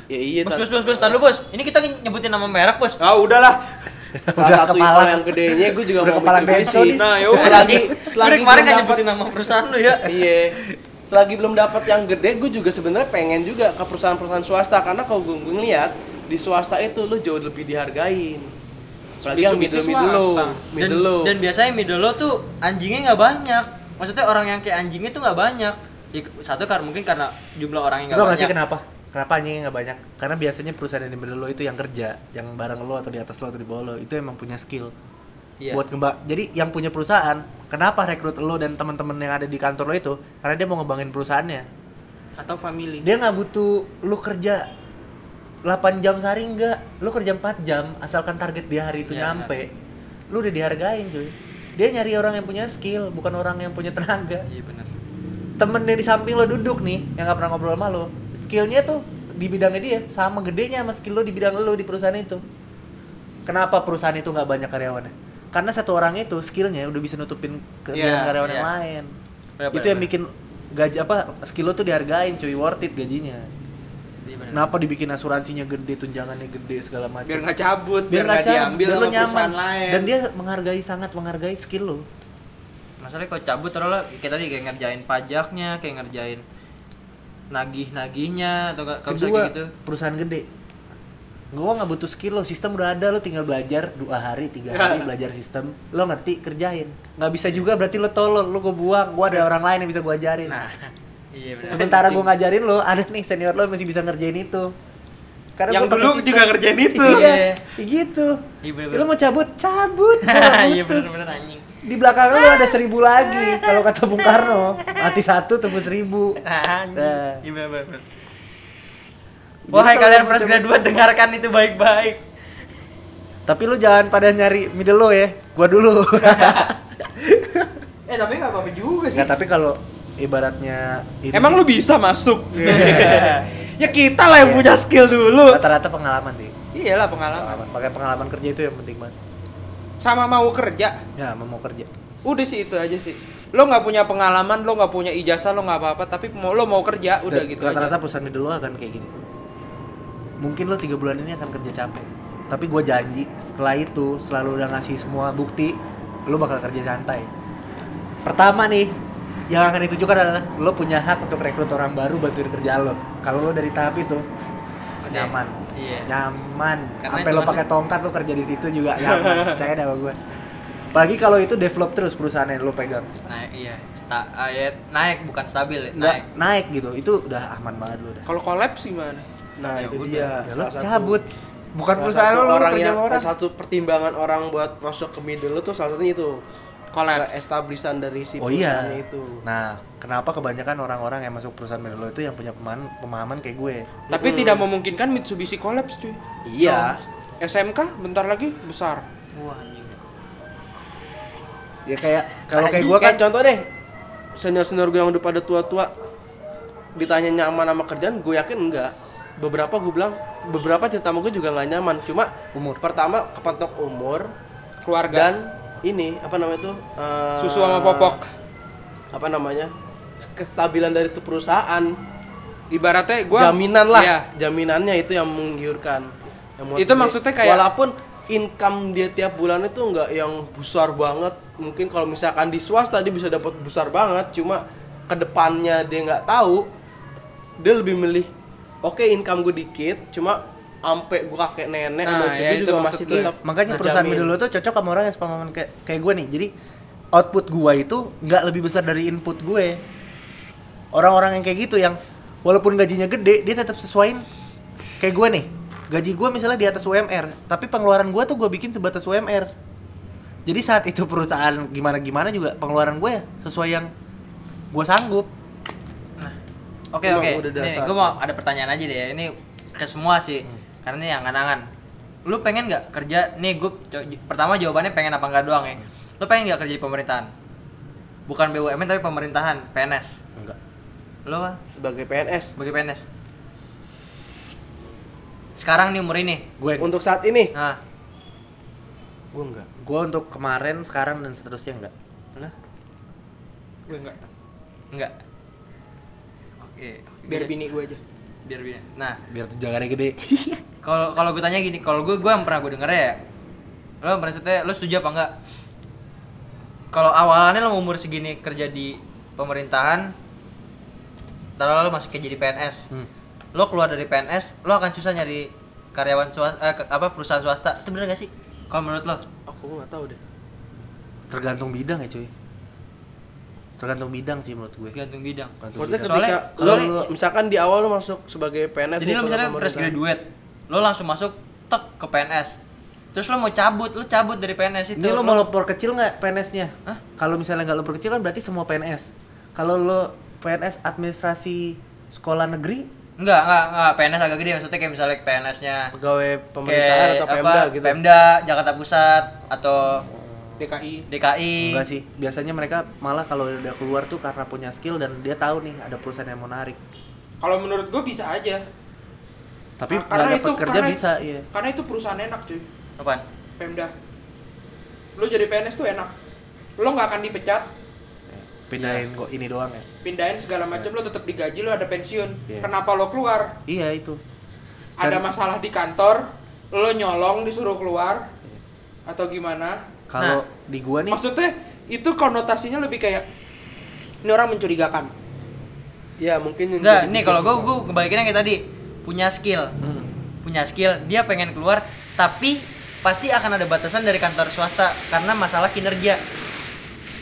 ya iya bos tar- bos bos bos tar dulu bos. Ini kita nyebutin nama merek bos. Ah udahlah. Salah Udah satu kepala. yang gedenya gue juga Udah mau kepala nih. Nah, selagi Gue selagi dari kemarin dapat nyebutin nama perusahaan lu ya. Iya. Selagi belum dapat yang gede gue juga sebenarnya pengen juga ke perusahaan-perusahaan swasta karena kalau gue, gue ngeliat di swasta itu lu jauh lebih dihargain. Apalagi yang middle middle low dan, middle low dan biasanya middle low tuh anjingnya nggak banyak. Maksudnya orang yang kayak anjingnya tuh nggak banyak. Ya, satu karena mungkin karena jumlah orang yang Enggak nggak nggak sih banyak. kenapa? Kenapa anjingnya nggak banyak? Karena biasanya perusahaan yang di middle lo itu yang kerja, yang bareng lo atau di atas lo atau di bawah lo itu emang punya skill Iya. buat ngembang. Jadi yang punya perusahaan, kenapa rekrut lo dan teman-teman yang ada di kantor lo itu? Karena dia mau ngembangin perusahaannya. atau family Dia nggak butuh lo kerja 8 jam sehari enggak, lo kerja 4 jam asalkan target di hari itu Iya, nyampe. Lo udah dihargain cuy. Dia nyari orang yang punya skill, bukan orang yang punya tenaga iya benar temen yang di samping lo duduk nih yang nggak pernah ngobrol sama lo skillnya tuh di bidangnya dia sama gedenya sama skill lo di bidang lo di perusahaan itu. Kenapa perusahaan itu nggak banyak karyawannya? Karena satu orang itu skillnya udah bisa nutupin kerjaan Iya, karyawan yang iya. lain. Berapa, itu yang bikin gaji apa skill lo tuh dihargain cuy. Worth it gajinya. Iya, bener. kenapa dibikin asuransinya gede tunjangannya gede segala macam? Biar nggak cabut biar nggak diambil biar lo nyaman. lain. Dan dia menghargai sangat menghargai skill lo. Masalahnya kalau cabut terus lo kayak tadi kayak ngerjain pajaknya kayak ngerjain nagih nagihnya atau kalau kedua kayak gitu? perusahaan gede. Gua nggak butuh skill lo sistem udah ada lo tinggal belajar dua hari tiga hari belajar sistem. Lo ngerti kerjain. Nggak bisa juga berarti lo tolol lo gue buang. Gua ada orang lain yang bisa gua ajarin. Nah iya benar. Sementara gua ngajarin lo ada nih senior lo masih bisa ngerjain itu. Karena yang dulu juga ngerjain itu. Iya gitu. Iya, bener, lo bener. mau cabut? Cabut iya benar anjing di belakang lo ada seribu lagi. Kalau kata Bung Karno mati satu tembus seribu. Nah. Nah. Iya Wahai kalau kalian fresh graduate dengarkan itu baik-baik. tapi lu jangan pada nyari middle lo ya. Gua dulu. Eh tapi nggak apa-apa juga sih. Nggak, tapi kalau ibaratnya ini emang lu bisa masuk? Ya kita lah yang Iya. punya skill dulu. Rata-rata pengalaman sih. Iyalah pengalaman. Pengalaman. Pakai pengalaman kerja itu yang penting banget sama mau kerja? Ya mau kerja. Udah sih itu aja sih. Lo nggak punya pengalaman lo nggak punya ijazah lo nggak apa-apa tapi mau lo mau kerja udah gitu rata-rata perusahaan middle lo akan kayak gini. Mungkin lo tiga bulan ini akan kerja capek. Tapi gua janji setelah itu selalu udah ngasih semua bukti lo bakal kerja santai. Pertama nih yang akan ditujukan adalah lo punya hak untuk rekrut orang baru bantuin kerja lo. Kalau lo dari tahap itu Oke. nyaman Iya. nyaman Karena sampai lo pakai tongkat lo kerja di situ juga nyaman percaya dah sama gue apalagi kalau itu develop terus perusahaan yang lo pegang Naik iya. Sta ah, ya, naik bukan stabil ya. nggak Naik. naik gitu itu udah aman banget lo udah kalau kolaps gimana Nah, Ya itu dia. ya, lo cabut bukan salah perusahaan lo lo orang kerja yang orang satu pertimbangan orang buat masuk ke middle lo tuh salah satunya itu kolaps establishment dari si oh iya. itu. nah kenapa kebanyakan orang-orang yang masuk perusahaan middle lo itu yang punya pemahaman pemahaman kayak gue? Tapi Hmm. tidak memungkinkan Mitsubishi kolaps cuy. Iya. SMK bentar lagi besar. Wah, anjing. ya kayak kalau kayak gue kan contoh deh senior senior gue yang udah pada tua tua ditanya nyaman sama kerjaan gue yakin enggak. Beberapa gue bilang beberapa cerita sama gue juga nggak nyaman. Cuma umur. pertama kepatok umur keluarga. dan ini apa namanya tuh eh, susu sama popok. apa namanya kestabilan dari itu perusahaan. Ibaratnya gua jaminan lah Iya. jaminannya itu yang menggiurkan. Yang Itu gue, maksudnya kayak- walaupun income dia tiap bulan itu nggak yang besar banget. Mungkin kalau misalkan di swasta dia bisa dapat besar banget. Cuma ke depannya dia nggak tahu dia lebih milih oke income gue dikit cuma ampe gue kakek nenek Nah, ya itu juga masih tetap makanya perusahaan ngejamin. middle lo tuh cocok sama orang yang sepemahaman kayak kayak gue nih jadi output gue itu nggak lebih besar dari input gue orang-orang yang kayak gitu yang walaupun gajinya gede dia tetap sesuaiin kayak gue nih gaji gue misalnya di atas UMR tapi pengeluaran gue tuh gue bikin sebatas UMR jadi saat itu perusahaan gimana gimana juga pengeluaran gue ya sesuai yang gue sanggup Oke Emang oke. Nih, dasar. gue mau ada pertanyaan aja deh. ya. Ini ke semua sih. Karena ini angan-angan. Lu pengen nggak kerja? Nih gue pertama jawabannya pengen apa enggak doang ya. Lu pengen nggak kerja di pemerintahan? Bukan BUMN tapi pemerintahan, PNS. enggak Lu apa? sebagai PNS Sebagai PNS. Sekarang nih umur ini. gue untuk saat ini Nah, gue enggak gue untuk kemarin sekarang dan seterusnya enggak lu gue enggak enggak. Oke. biar bini gue aja biar bini. Nah, biar tunjangannya gede. Kalau kalau gue tanya gini kalau gue gue yang pernah gue denger ya lo maksudnya lo setuju apa enggak? Kalau awalnya lo umur segini kerja di pemerintahan taruh lo masuk kayak jadi PNS Hmm. lo keluar dari PNS lo akan susah nyari karyawan swasta eh, ke- apa perusahaan swasta. Itu bener gak sih? Kalau menurut lo? Aku nggak tahu deh. Tergantung bidang ya cuy tergantung bidang sih menurut gue. Gantung bidang. Tergantung Maksudnya bidang. Soalnya- ketika lo soalnya- misalkan di awal lo masuk sebagai PNS jadi nih, lo misalnya fresh graduate lo langsung masuk tek ke PNS terus lo mau cabut lo cabut dari PNS itu. Ini lo mau lo perkecil nggak PNS-nya? Hah? Kalau misalnya nggak lo perkecil kan berarti semua PNS. Kalau lo PNS administrasi sekolah negeri, enggak enggak enggak PNS agak gede. Maksudnya kayak misalnya PNS-nya pegawai pemerintahan kayak atau apa, Pemda gitu. Pemda Jakarta Pusat atau DKI. DKI. enggak sih. Biasanya mereka malah kalau udah keluar tuh karena punya skill dan dia tahu nih ada perusahaan yang mau narik. kalau menurut gue bisa aja. Tapi Nah, karena dapat itu- kerja karena- bisa, iya. karena itu perusahaan enak cuy. Apaan? Pemda. Lu jadi PNS tuh enak. Lo nggak akan dipecat. Pindahin kok ini doang ya? Pindahin segala macam lo tetap digaji lo ada pensiun. Iya. kenapa lo keluar? Iya itu. Ada Dan- masalah di kantor lo nyolong disuruh keluar atau gimana kalau Nah, di gua nih maksudnya itu konotasinya lebih kayak ini orang mencurigakan Ya mungkin Enggak, nih kalau gue kebalikin yang kayak tadi punya skill, Hmm. punya skill, dia pengen keluar, tapi pasti akan ada batasan dari kantor swasta karena masalah kinerja.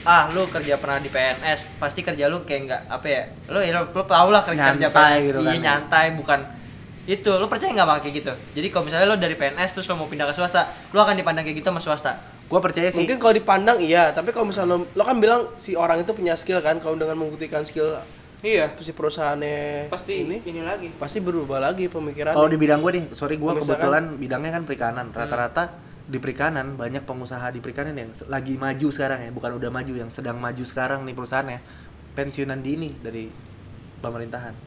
Ah, lu kerja pernah di PNS, pasti kerja lu kayak enggak apa ya? Lu ya lu, lu tau lah kerja kerja PNS. gitu Iya, kan. nyantai bukan itu lu percaya nggak kayak gitu jadi kalau misalnya lu dari PNS terus lu mau pindah ke swasta lu akan dipandang kayak gitu sama swasta gua percaya sih. Mungkin kalau dipandang iya, tapi kalau misalnya lo, lo kan bilang si orang itu punya skill kan, kalau dengan membuktikan skill iya. si perusahaannya pasti ini ini, lagi. pasti berubah lagi pemikiran. Kalau di bidang gue nih, sorry gue kebetulan bidangnya kan perikanan. Rata-rata di perikanan banyak pengusaha di perikanan yang lagi maju sekarang ya, bukan udah maju yang sedang maju sekarang nih perusahaannya. Pensiunan dini dari pemerintahan.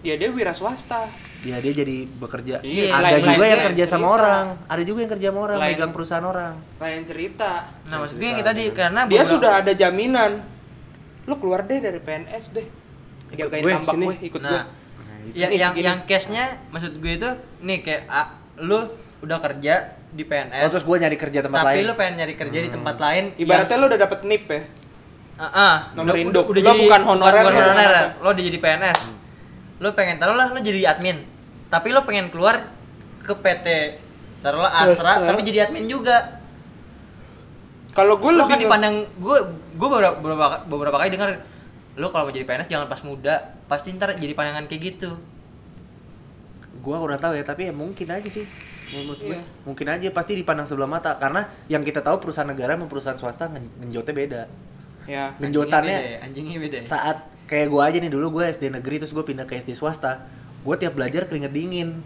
Ya dia wira swasta Dia dia jadi bekerja. Iya, ada lain- juga lain yang kerja sama cerita. orang, ada juga yang kerja sama orang, Lain- megang perusahaan orang. lain cerita nah maksud gue yang tadi karena dia beberapa- sudah ada jaminan lu keluar deh dari PNS deh Ikut jagain gue tambak sini. gue ikut gue nah ya, Nih, yang segini. yang case nya maksud gue itu nih kayak ah, lu udah kerja di PNS Oh, terus gue nyari kerja tempat tapi lain. lu pengen nyari kerja di tempat lain ibaratnya lu udah dapet nip ya ah ah, Nomor udah, induk. udah, Lo jadi bukan honorer bukan ya, honorer ya. lo udah jadi PNS lu pengen taruh lah lu jadi admin tapi lu pengen keluar ke PT taruhlah Astra eh. tapi jadi admin juga kalau gue lebih kan dipandang gue gue beberapa, beberapa beberapa kali dengar lu kalau mau jadi PNS jangan pas muda pasti ntar jadi pandangan kayak gitu Gua kurang tahu ya, tapi ya mungkin aja sih. Menurut gue, Iya. mungkin aja pasti dipandang sebelah mata karena yang kita tahu perusahaan negara sama perusahaan swasta ngen- ngenjotnya beda. ya Genjotannya Anjingnya beda ya, anjingnya beda ya. saat kayak gue aja nih dulu gue SD negeri terus gue pindah ke SD swasta. Gue tiap belajar keringet dingin.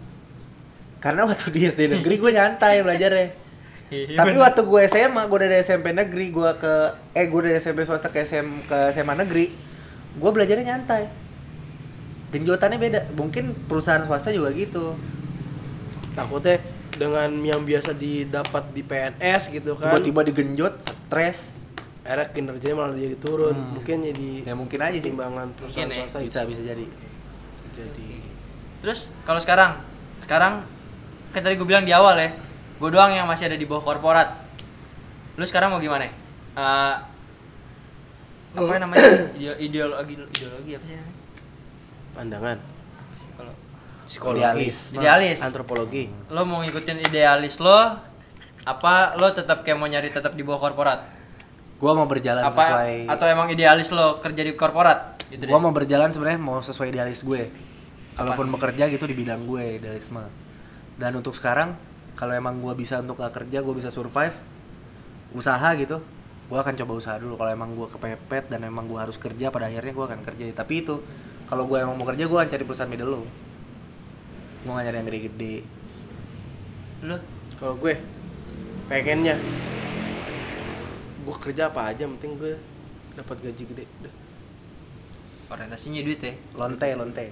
Karena waktu di SD negeri gue nyantai belajarnya. Iya, tapi bener. waktu gue SMA gue dari SMP negeri gue ke eh gue dari SMP swasta ke SM ke SMA negeri gue belajarnya nyantai. Genjotannya beda. Mungkin perusahaan swasta juga gitu. Takutnya dengan yang biasa didapat di PNS gitu kan. tiba-tiba digenjot stres akhirnya kinerjanya malah jadi turun. Hmm. Mungkin jadi ya mungkin aja sih timbangan perusahaan Mungkin ya. bisa bisa jadi jadi Terus kalau sekarang, sekarang kan tadi gue bilang di awal ya, gue doang yang masih ada di bawah korporat. Lu sekarang mau gimana? Eh, apa namanya? Ideo- ideologi ideologi apa sih? namanya? pandangan Apa sih Kalau psikologi, Idealis. idealis, antropologi. lo mau ngikutin idealis lo, apa lo tetap kayak mau nyari tetap di bawah korporat? Gue mau berjalan Apa sesuai atau emang idealis lo kerja di korporat? Gitu gue mau berjalan sebenarnya mau sesuai idealis gue. Kalaupun bekerja gitu di bidang gue idealisme. Dan untuk sekarang kalau emang gue bisa untuk gak kerja gue bisa survive usaha gitu gue akan coba usaha dulu. Kalau emang gue kepepet dan emang gue harus kerja pada akhirnya gue akan kerja. Tapi itu kalau gue emang mau kerja gue akan cari perusahaan middle low gue gak nyari yang gede-gede. Lo Kalau gue pengennya gue kerja apa aja, yang penting gue dapat gaji gede. Udah. orientasinya duit ya. lonte lonte.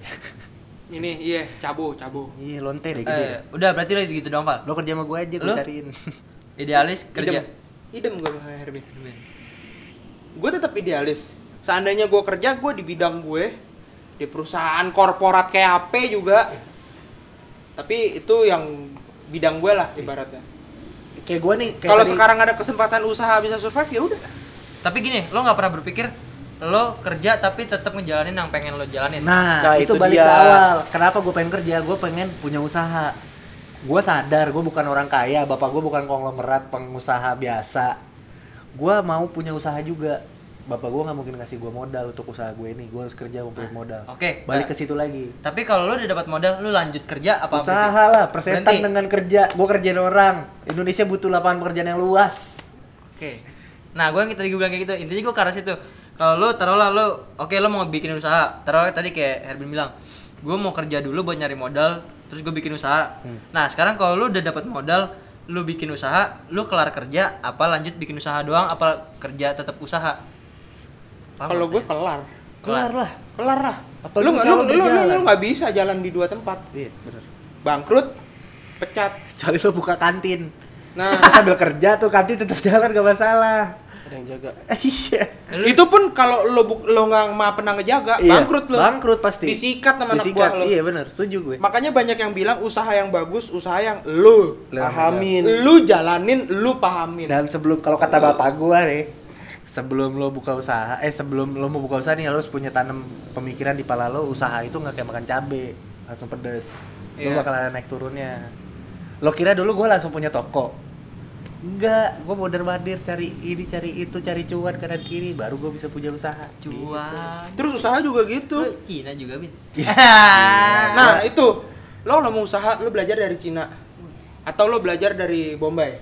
Ini iya cabo cabo. Iya lonte deh gede. Eh, udah berarti lo gitu dong, Val. lo kerja sama gue aja gue cariin. Idealis kerja. idem. Gue sama Herbie. Gue tetap idealis. Seandainya gue kerja gue di bidang gue di perusahaan korporat kayak HP juga. Tapi itu yang bidang gue lah ibaratnya kayak gue nih kayak kalau tadi- sekarang ada kesempatan usaha bisa survive ya udah Tapi gini, lo nggak pernah berpikir lo kerja tapi tetap ngejalanin yang pengen lo jalanin. Nah, Nah, itu, itu balik dia. ke awal. Kenapa gue pengen kerja? Gue pengen punya usaha. Gue sadar gue bukan orang kaya, bapak gue bukan konglomerat pengusaha biasa. Gue mau punya usaha juga. Bapak gue nggak mungkin ngasih gue modal untuk usaha gue ini. Gue harus kerja ngumpulin modal. Oke. Balik nah, ke situ lagi. Tapi kalau lo udah dapat modal, lo lanjut kerja apa usaha lah, persetan Berhenti. dengan kerja. Gue kerjain orang. Indonesia butuh lapangan pekerjaan yang luas. Oke. Nah, gue yang tadi gue bilang kayak gitu. Intinya gue ke arah situ. Kalau lo taruhlah lo, oke lo mau bikin usaha. Taruhlah tadi kayak Herbin bilang, gue mau kerja dulu buat nyari modal, terus gue bikin usaha. Hmm. Nah, sekarang kalau lo udah dapat modal, lo bikin usaha, lo kelar kerja, apa lanjut bikin usaha doang, apa kerja tetap usaha? Kalau gue ya? kelar. Kelar lah. kelar lah. Lu lu lu lu lu nggak bisa jalan di dua tempat. Iya, bener. bangkrut pecat. Kecuali lo buka kantin. nah. Sambil kerja tuh kantin tetap jalan gak masalah. ada yang jaga. Iya. Itu pun kalau lo bu- lo nggak ma pernah ngejaga Iya, bangkrut lo bangkrut pasti. Disikat sama anak buah lo iya benar setuju gue. Makanya banyak yang bilang usaha yang bagus usaha yang lo yang pahamin. lu jalanin lu pahamin. Dan sebelum kalau kata bapak gua nih sebelum lo buka usaha eh sebelum lo mau buka usaha nih lo harus punya tanam pemikiran di pala lo usaha itu nggak kayak makan cabe langsung pedes. Lo Iya. bakal ada naik turunnya. Lo kira dulu gua langsung punya toko? Enggak gua mondar mandir cari ini cari itu cari cuan kanan kiri baru gua bisa punya usaha. Cuan. terus usaha juga gitu. Cina juga, Bin. Yes. nah itu. Lo kalau mau usaha lo belajar dari Cina. Atau lo belajar dari Bombay?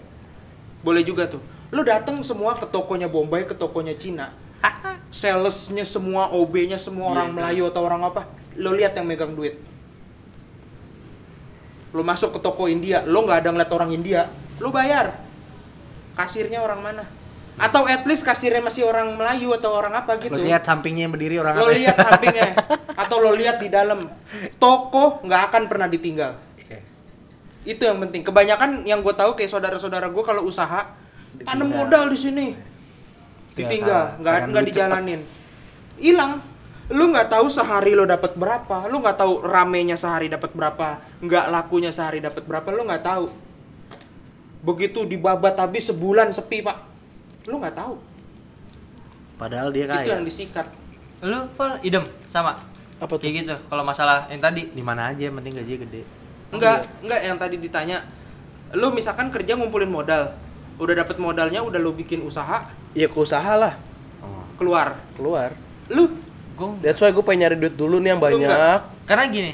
Boleh juga tuh lo datang semua ke tokonya Bombay ke tokonya Cina. Salesnya semua OB-nya semua orang Melayu atau orang apa lo lihat yang megang duit. Lo masuk ke toko India lo nggak ada ngeliat orang India lo bayar. Kasirnya orang mana? Atau at least kasirnya masih orang Melayu atau orang apa gitu. Lo lihat sampingnya yang berdiri orang lo apa lihat sampingnya. Atau lo lihat di dalam. Toko nggak akan pernah ditinggal. Itu yang penting. Kebanyakan yang gue tahu kayak saudara-saudara gue kalau usaha tanam modal di sini. Itu ditinggal nggak nggak dijalanin. Hilang. Lu nggak tahu sehari lo dapat berapa. Lu nggak tahu ramenya sehari dapat berapa. Nggak lakunya sehari dapat berapa. Lu nggak tahu. Begitu dibabat habis sebulan sepi pak. Lu nggak tahu. Padahal dia itu kaya. yang disikat. Lu, Pal, idem sama. apa tuh? Kayak gitu. Kalau masalah yang tadi, di mana aja yang penting gajinya gede. Enggak, enggak yang tadi ditanya. Lu misalkan kerja ngumpulin modal. Udah dapet modalnya, udah lu bikin usaha, ya ke usaha lah oh. keluar. keluar Lu gue that's why gue pengen nyari duit dulu nih yang banyak karena gini.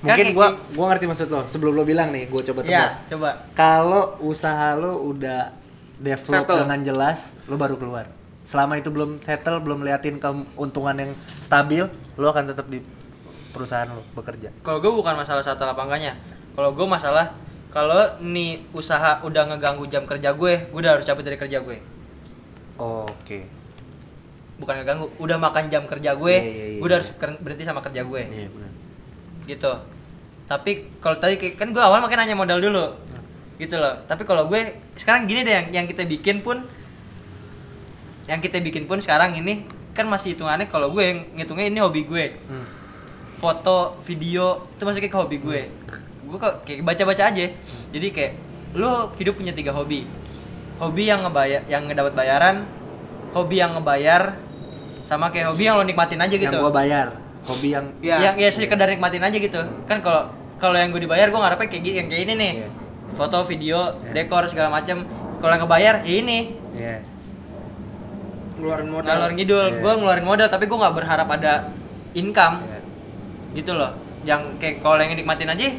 mungkin kayak- gua gua ngerti maksud lo sebelum lo bilang nih gua coba tebak Ya, coba. kalau usaha lo udah develop Settle. dengan jelas lo baru keluar selama itu belum settle belum liatin keuntungan yang stabil lo akan tetap di perusahaan lo bekerja Kalau gue bukan masalah satu apa enggaknya. Kalau gue masalah kalau nih usaha udah ngeganggu jam kerja gue, gue udah harus cabut dari kerja gue. oke Bukan ngeganggu, udah makan jam kerja gue, Iya, iya, iya. gue udah harus ker- berhenti sama kerja gue. iya benar Gitu. Tapi kalau tadi kayak- kan gue awal makin nanya modal dulu. Gitu loh. Tapi kalau gue sekarang gini deh yang yang kita bikin pun yang kita bikin pun sekarang ini kan masih hitungannya kalau gue ngitungnya ini hobi gue. Hmm. foto, video itu masuknya ke hobi gue. Gue kayak baca-baca aja. Jadi kayak lu hidup punya tiga hobi. Hobi yang ngebayar, yang ngedapat bayaran, hobi yang ngebayar, sama kayak hobi yang lo nikmatin aja gitu. yang gua bayar hobi yang Ya. Yang ya sekedar nikmatin aja gitu. Kan kalau kalau yang gue dibayar gue ngarepnya kayak gini, yang kayak ini nih. Iya. Foto, video, Iya. dekor segala macam. Kalau yang ngebayar ya ini. Iya. ngeluarin modal. Ngidul. Iya. Gue ngeluarin modal tapi gue nggak berharap ada income. Iya. gitu loh yang kayak kalau yang nikmatin aja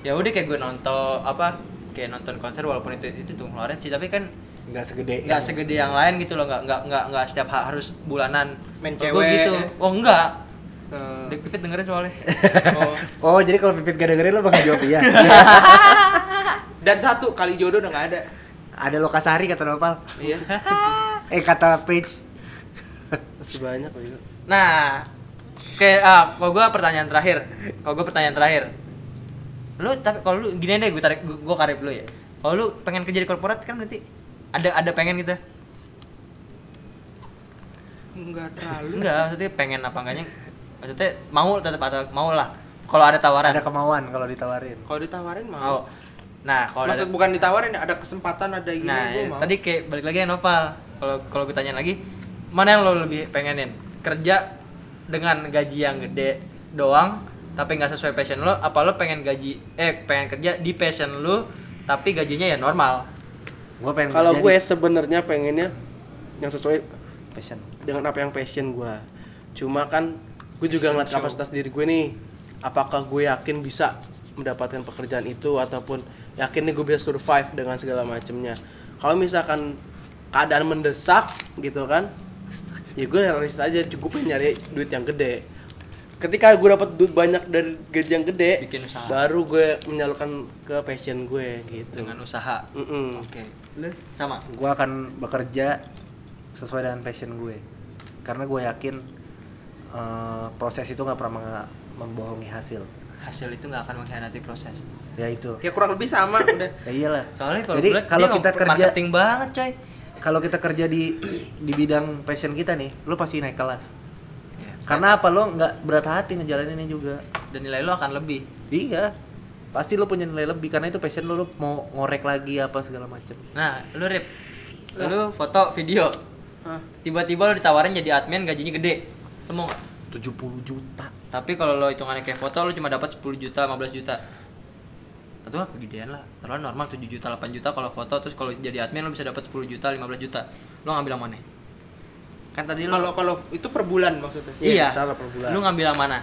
ya udah kayak gue nonton apa kayak nonton konser walaupun itu itu tuh ngeluarin sih tapi kan nggak segede nggak yang- segede yang lain gitu loh nggak nggak nggak nggak setiap ha- harus bulanan. Main Kalau gue cewek. gitu. Oh enggak Eh, Dek Pipit dengerin soalnya. Oh. oh jadi kalau pipit gak dengerin lo bakal jawab iya? Dan satu kali jodoh udah nggak ada. ada lokasari kata Nopal. Iya. eh kata page masih banyak kok itu nah kayak ah kalau gue pertanyaan terakhir. Kalau gue pertanyaan terakhir lu tapi kalau lu gini deh gue tarik gue, gue karip lu ya. Kalau lu pengen kerja di korporat kan berarti ada ada pengen gitu. Enggak terlalu. enggak maksudnya pengen apa enggaknya? Maksudnya mau tetap atau mau lah. Kalau ada tawaran. Ada kemauan kalau ditawarin. Kalau ditawarin mau. Mau. nah kalau ada, Maksud bukan ditawarin ada kesempatan ada gini nah gua ya, mau. tadi kayak balik lagi ya Noval. Kalau kalau gue tanya lagi mana yang lo lebih pengenin? Kerja dengan gaji yang gede doang tapi nggak sesuai passion lo apa lo pengen gaji eh pengen kerja di passion lo tapi gajinya ya normal? Gue pengen kalau gue di sebenarnya pengennya yang sesuai passion. dengan apa yang passion gue cuma kan gue juga ngeliat kapasitas diri gue nih apakah gue yakin bisa mendapatkan pekerjaan itu ataupun yakin nih gue bisa survive dengan segala macemnya. Kalau misalkan keadaan mendesak gitu kan ya gue realistis aja cukup nyari duit yang gede ketika gue dapat duit banyak dari gaji yang gede Bikin usaha. baru gue menyalurkan ke passion gue gitu. Dengan usaha. Mm-mm. oke. Lo sama? Gue akan bekerja sesuai dengan passion gue karena gue yakin eh, proses itu nggak pernah membohongi hasil. Hasil itu nggak akan mengkhianati proses. Ya itu. Ya kurang lebih sama udah. ya iyalah. Soalnya kalau jadi kalau dia kita kerja marketing banget coy. kalau kita kerja di di bidang passion kita nih, lu pasti naik kelas. Karena apa lo nggak berat hati ngejalaninnya juga. dan nilai lo akan lebih Iya. Pasti lo punya nilai lebih karena itu passion lo, lo mau ngorek lagi apa segala macem. nah lu rip lu foto video Hah? tiba-tiba lo ditawarin jadi admin gajinya gede lo mau nggak? 70 juta. tapi kalau lo hitungannya kayak foto lo cuma dapat 10 juta 15 juta atau nggak kegedean lah terlalu normal 7 juta 8 juta kalau foto terus kalau jadi admin lo bisa dapat 10 juta 15 juta lo ngambil yang mana kan tadi lo Kalau kalau itu per bulan maksudnya. iya salah per bulan. lo ngambil yang mana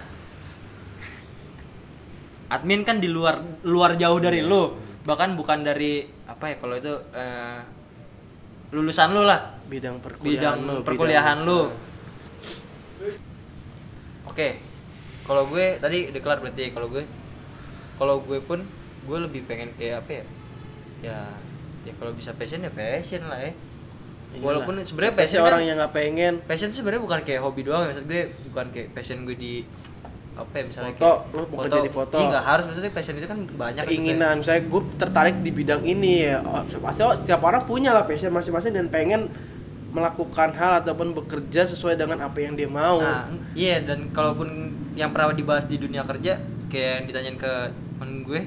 admin kan di luar luar jauh dari lo bahkan bukan dari apa ya kalau itu eh, lulusan lo lah bidang perkuliahan bidang lu, perkuliahan bidang- lu. Oke. Kalau gue tadi deklar berarti kalau gue kalau gue pun gue lebih pengen kayak apa ya? Ya ya kalau bisa passion ya passion lah ya. Iyalah. Walaupun sebenarnya passion orang kan, yang nggak pengen passion sebenarnya bukan kayak hobi doang ya. Maksud gue bukan kayak passion gue di apa ya misalnya Foto, kayak lu mau kerja di foto. Iya nggak harus maksudnya passion itu kan banyak gitu keinginan saya gue tertarik di bidang ini ya oh, pasti oh, setiap orang punya lah passion masing-masing dan pengen melakukan hal ataupun bekerja sesuai dengan apa yang dia mau Nah, iya dan kalaupun yang pernah dibahas di dunia kerja kayak yang ditanyain ke temen gue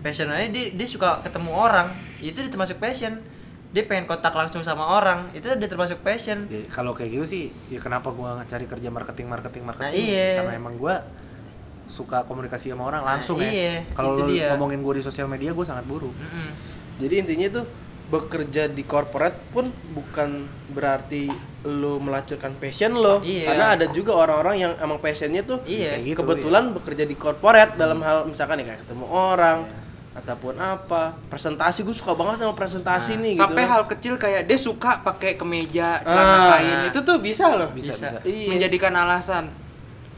passion aja dia, dia suka ketemu orang itu termasuk passion dia pengen kontak langsung sama orang itu udah termasuk passion Ya, kalau kayak gitu sih, ya kenapa gua nggak cari kerja marketing, marketing, marketing? Nah, iya. Karena emang gua suka komunikasi sama orang Nah, langsung iya, ya. Kalau itu lu dia. ngomongin gua di sosial media, gua sangat buruk. Mm-mm. jadi intinya tuh bekerja di corporate pun bukan berarti lu melacurkan passion lo Iya. karena ada juga orang-orang yang emang passionnya tuh iya gitu, kebetulan bekerja di corporate dalam hal misalkan ya kayak ketemu orang ataupun apa presentasi gue suka banget sama presentasi Nah, nih gitu Sampai hal kecil kayak dia suka pakai kemeja, celana Ah. kain. Itu tuh bisa loh. Bisa, Bisa. bisa. Iya. Menjadikan alasan.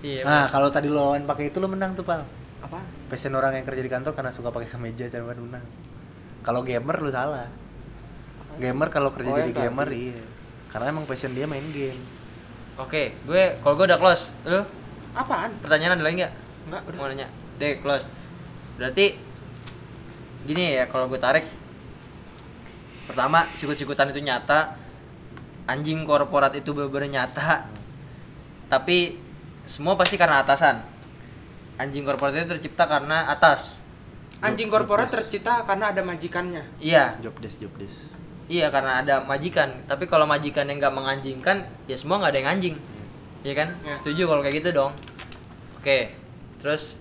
iya Nah, kalau tadi lo lawan pakai itu lo menang tuh, Pak. Apa? Passion orang yang kerja di kantor karena suka pakai kemeja dan menang. Kalau gamer lu salah. Gamer kalau kerja Oh, jadi yang gamer iya. Karena emang passion dia main game. oke gue kalau gue udah close lu Apaan? pertanyaan ada lagi nggak Enggak, udah. mau nanya deh close berarti gini ya kalau gue tarik pertama sikut-sikutan itu nyata. Anjing korporat itu bener nyata. Tapi semua pasti karena atasan. Anjing korporat itu tercipta karena atas. Anjing Job- korporat job desk. tercipta karena ada majikannya. iya. Job desk, job desk. iya karena ada majikan. Tapi kalau majikan yang nggak menganjingkan ya semua nggak ada yang anjing. Iya kan? Ya. setuju kalau kayak gitu dong. Oke terus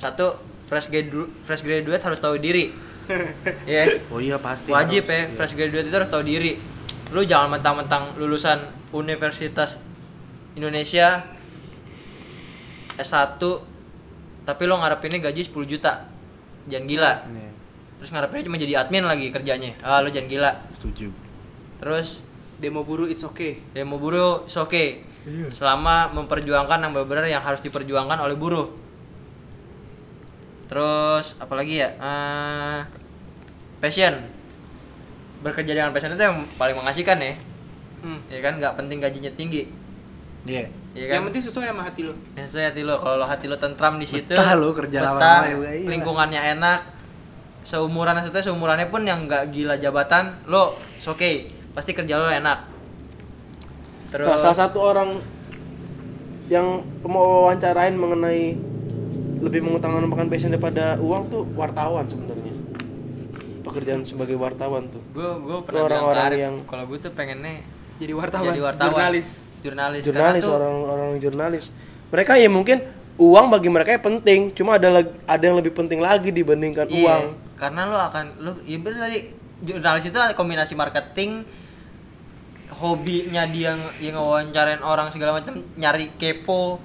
satu fresh graduate fresh graduate harus tahu diri Iya Oh iya pasti. wajib harus. ya Iya. fresh graduate itu harus tahu diri lu jangan mentang-mentang lulusan Universitas Indonesia S1 tapi lo ngarepinnya gaji 10 juta jangan gila Iya, terus ngarepinnya cuma jadi admin lagi kerjanya ah lo jangan gila setuju. terus Demo buruh it's okay. demo buruh is oke selama memperjuangkan yang benar yang harus diperjuangkan oleh buruh terus apalagi ya? Eh, passion. Bekerja dengan passion itu yang paling mengasihkan ya. Hmm. ya kan? Nggak penting gajinya tinggi. Iya. ya kan? Yang penting sesuai sama hati lo. yang sesuai hati lo. Kalau lo hati lo tentram di situ Betah lo kerja betah, lama-lama juga, iya. lingkungannya enak seumuran maksudnya seumurannya pun yang nggak gila jabatan lo oke. Pasti kerja lo enak. Terus Nah, salah satu orang yang mau wawancarain mengenai lebih mengutamakan passion daripada uang tuh wartawan sebenarnya. Pekerjaan sebagai wartawan tuh. Gue gue pernah orang-orang yang- kalau gue tuh pengennya Jadi wartawan. jadi wartawan. Jurnalis. jurnalis, jurnalis karena tuh orang-orang jurnalis. Mereka ya mungkin uang bagi mereka ya penting cuma ada ada yang lebih penting lagi dibandingkan iya, uang. karena lo akan lo iya bener tadi jurnalis itu ada kombinasi marketing hobinya dia ng- yang ngewawancarain orang segala macam nyari kepo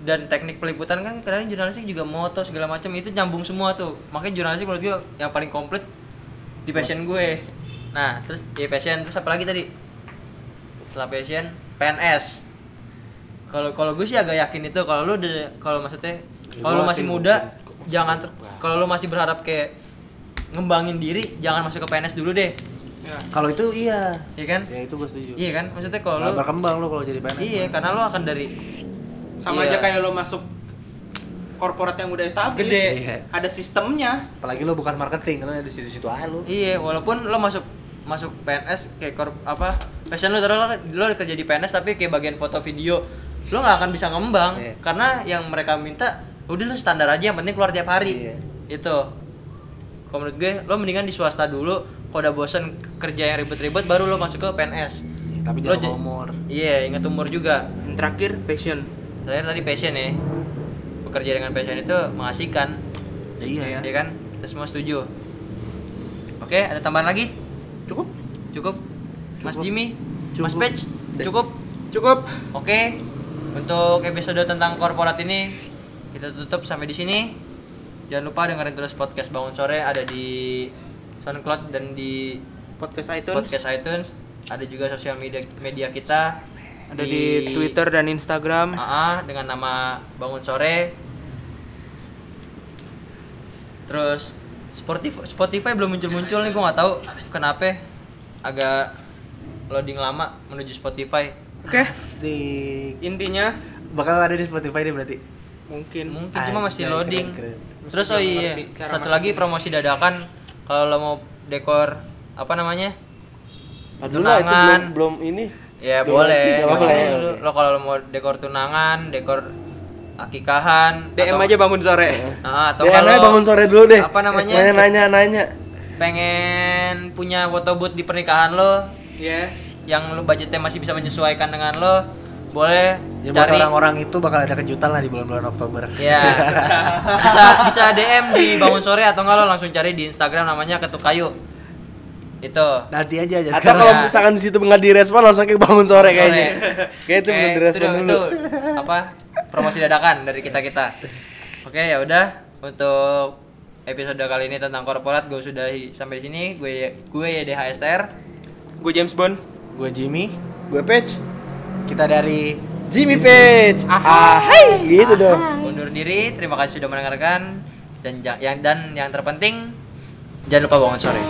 dan teknik peliputan kan kadang jurnalistik juga moto segala macam itu nyambung semua tuh makanya jurnalistik menurut gue yang paling komplit di passion gue nah terus ya passion terus apa lagi tadi setelah passion PNS kalau kalau gue sih agak yakin itu kalau lu udah kalau maksudnya Ya, kalau lu masih sih muda mungkin. jangan kalau lu masih berharap kayak ngembangin diri jangan masuk ke PNS dulu deh Ya. Kalau itu iya. iya kan Ya itu gue setuju. iya kan maksudnya kalau lu berkembang lo kalau jadi PNS. iya karena lu akan dari Sama Iya. aja kayak lo masuk korporat yang udah established. Gede. Iya. Ada sistemnya. Apalagi lo bukan marketing, karena di situ-situ aja lo. iya walaupun lu masuk masuk PNS kayak kor apa passion lu taruh lo, lo kerja di PNS tapi kayak bagian foto video lo nggak akan bisa ngembang Iya. karena yang mereka minta udah lu standar aja yang penting keluar tiap hari Iya. itu kalau menurut gue lo mendingan di swasta dulu kalau udah bosen kerja yang ribet-ribet baru lo masuk ke PNS Ya, tapi Lo jangan umur. iya ingat umur juga Yang terakhir passion terakhir tadi passion ya. Bekerja dengan passion itu mengasihkan. Ya, iya ya. ya kan? Kita semua setuju. Oke ada tambahan lagi? Cukup. Cukup. Mas Cukup. Jimmy? Mas Cukup. Page cukup? Cukup. Oke. Untuk episode tentang korporat ini kita tutup sampai di sini. Jangan lupa dengerin terus podcast bangun sore ada di SoundCloud dan di podcast iTunes. Podcast iTunes. Ada juga sosial media media kita ada di Twitter dan Instagram. AA dengan nama bangun sore. Terus Spotify Spotify belum muncul muncul nih gue nggak tahu kenapa. Agak loading lama menuju Spotify. Oke. Asik. intinya Bakal ada di Spotify deh berarti. mungkin. Mungkin cuma masih loading. keren, keren. terus oh iya satu lagi promosi dadakan. Kalau lo mau dekor apa namanya? Aduh lah itu belum belum ini. Ya Belum boleh Boleh. Lo- lo kalau mau dekor tunangan dekor akikahan DM atau- aja bangun sore Ah, atau DM kalau aja bangun sore dulu deh. apa namanya? Nanya nanya nanya. pengen punya foto booth di pernikahan lo ya yang lo budgetnya masih bisa menyesuaikan dengan lo boleh Ya cari orang-orang itu bakal ada kejutan lah di bulan-bulan Oktober. ya bisa bisa DM di bangun sore atau enggak lo langsung cari di Instagram namanya ketuk kayu itu Nanti aja aja Atau kalau ya. misalkan di situ nggak direspon langsung kayak bangun sore kayaknya. Kayak itu Eh, belum direspon itu- dulu. itu apa promosi dadakan dari kita kita oke ya udah untuk episode kali ini tentang korporat gue sudahi sampai di sini gue gue YDHSTR gue James Bond Gue Jimmy, Gue patch. kita dari Jimmy Page. Ah, hai, gitu dong. undur diri terima kasih sudah mendengarkan dan yang dan yang terpenting jangan lupa bangun sore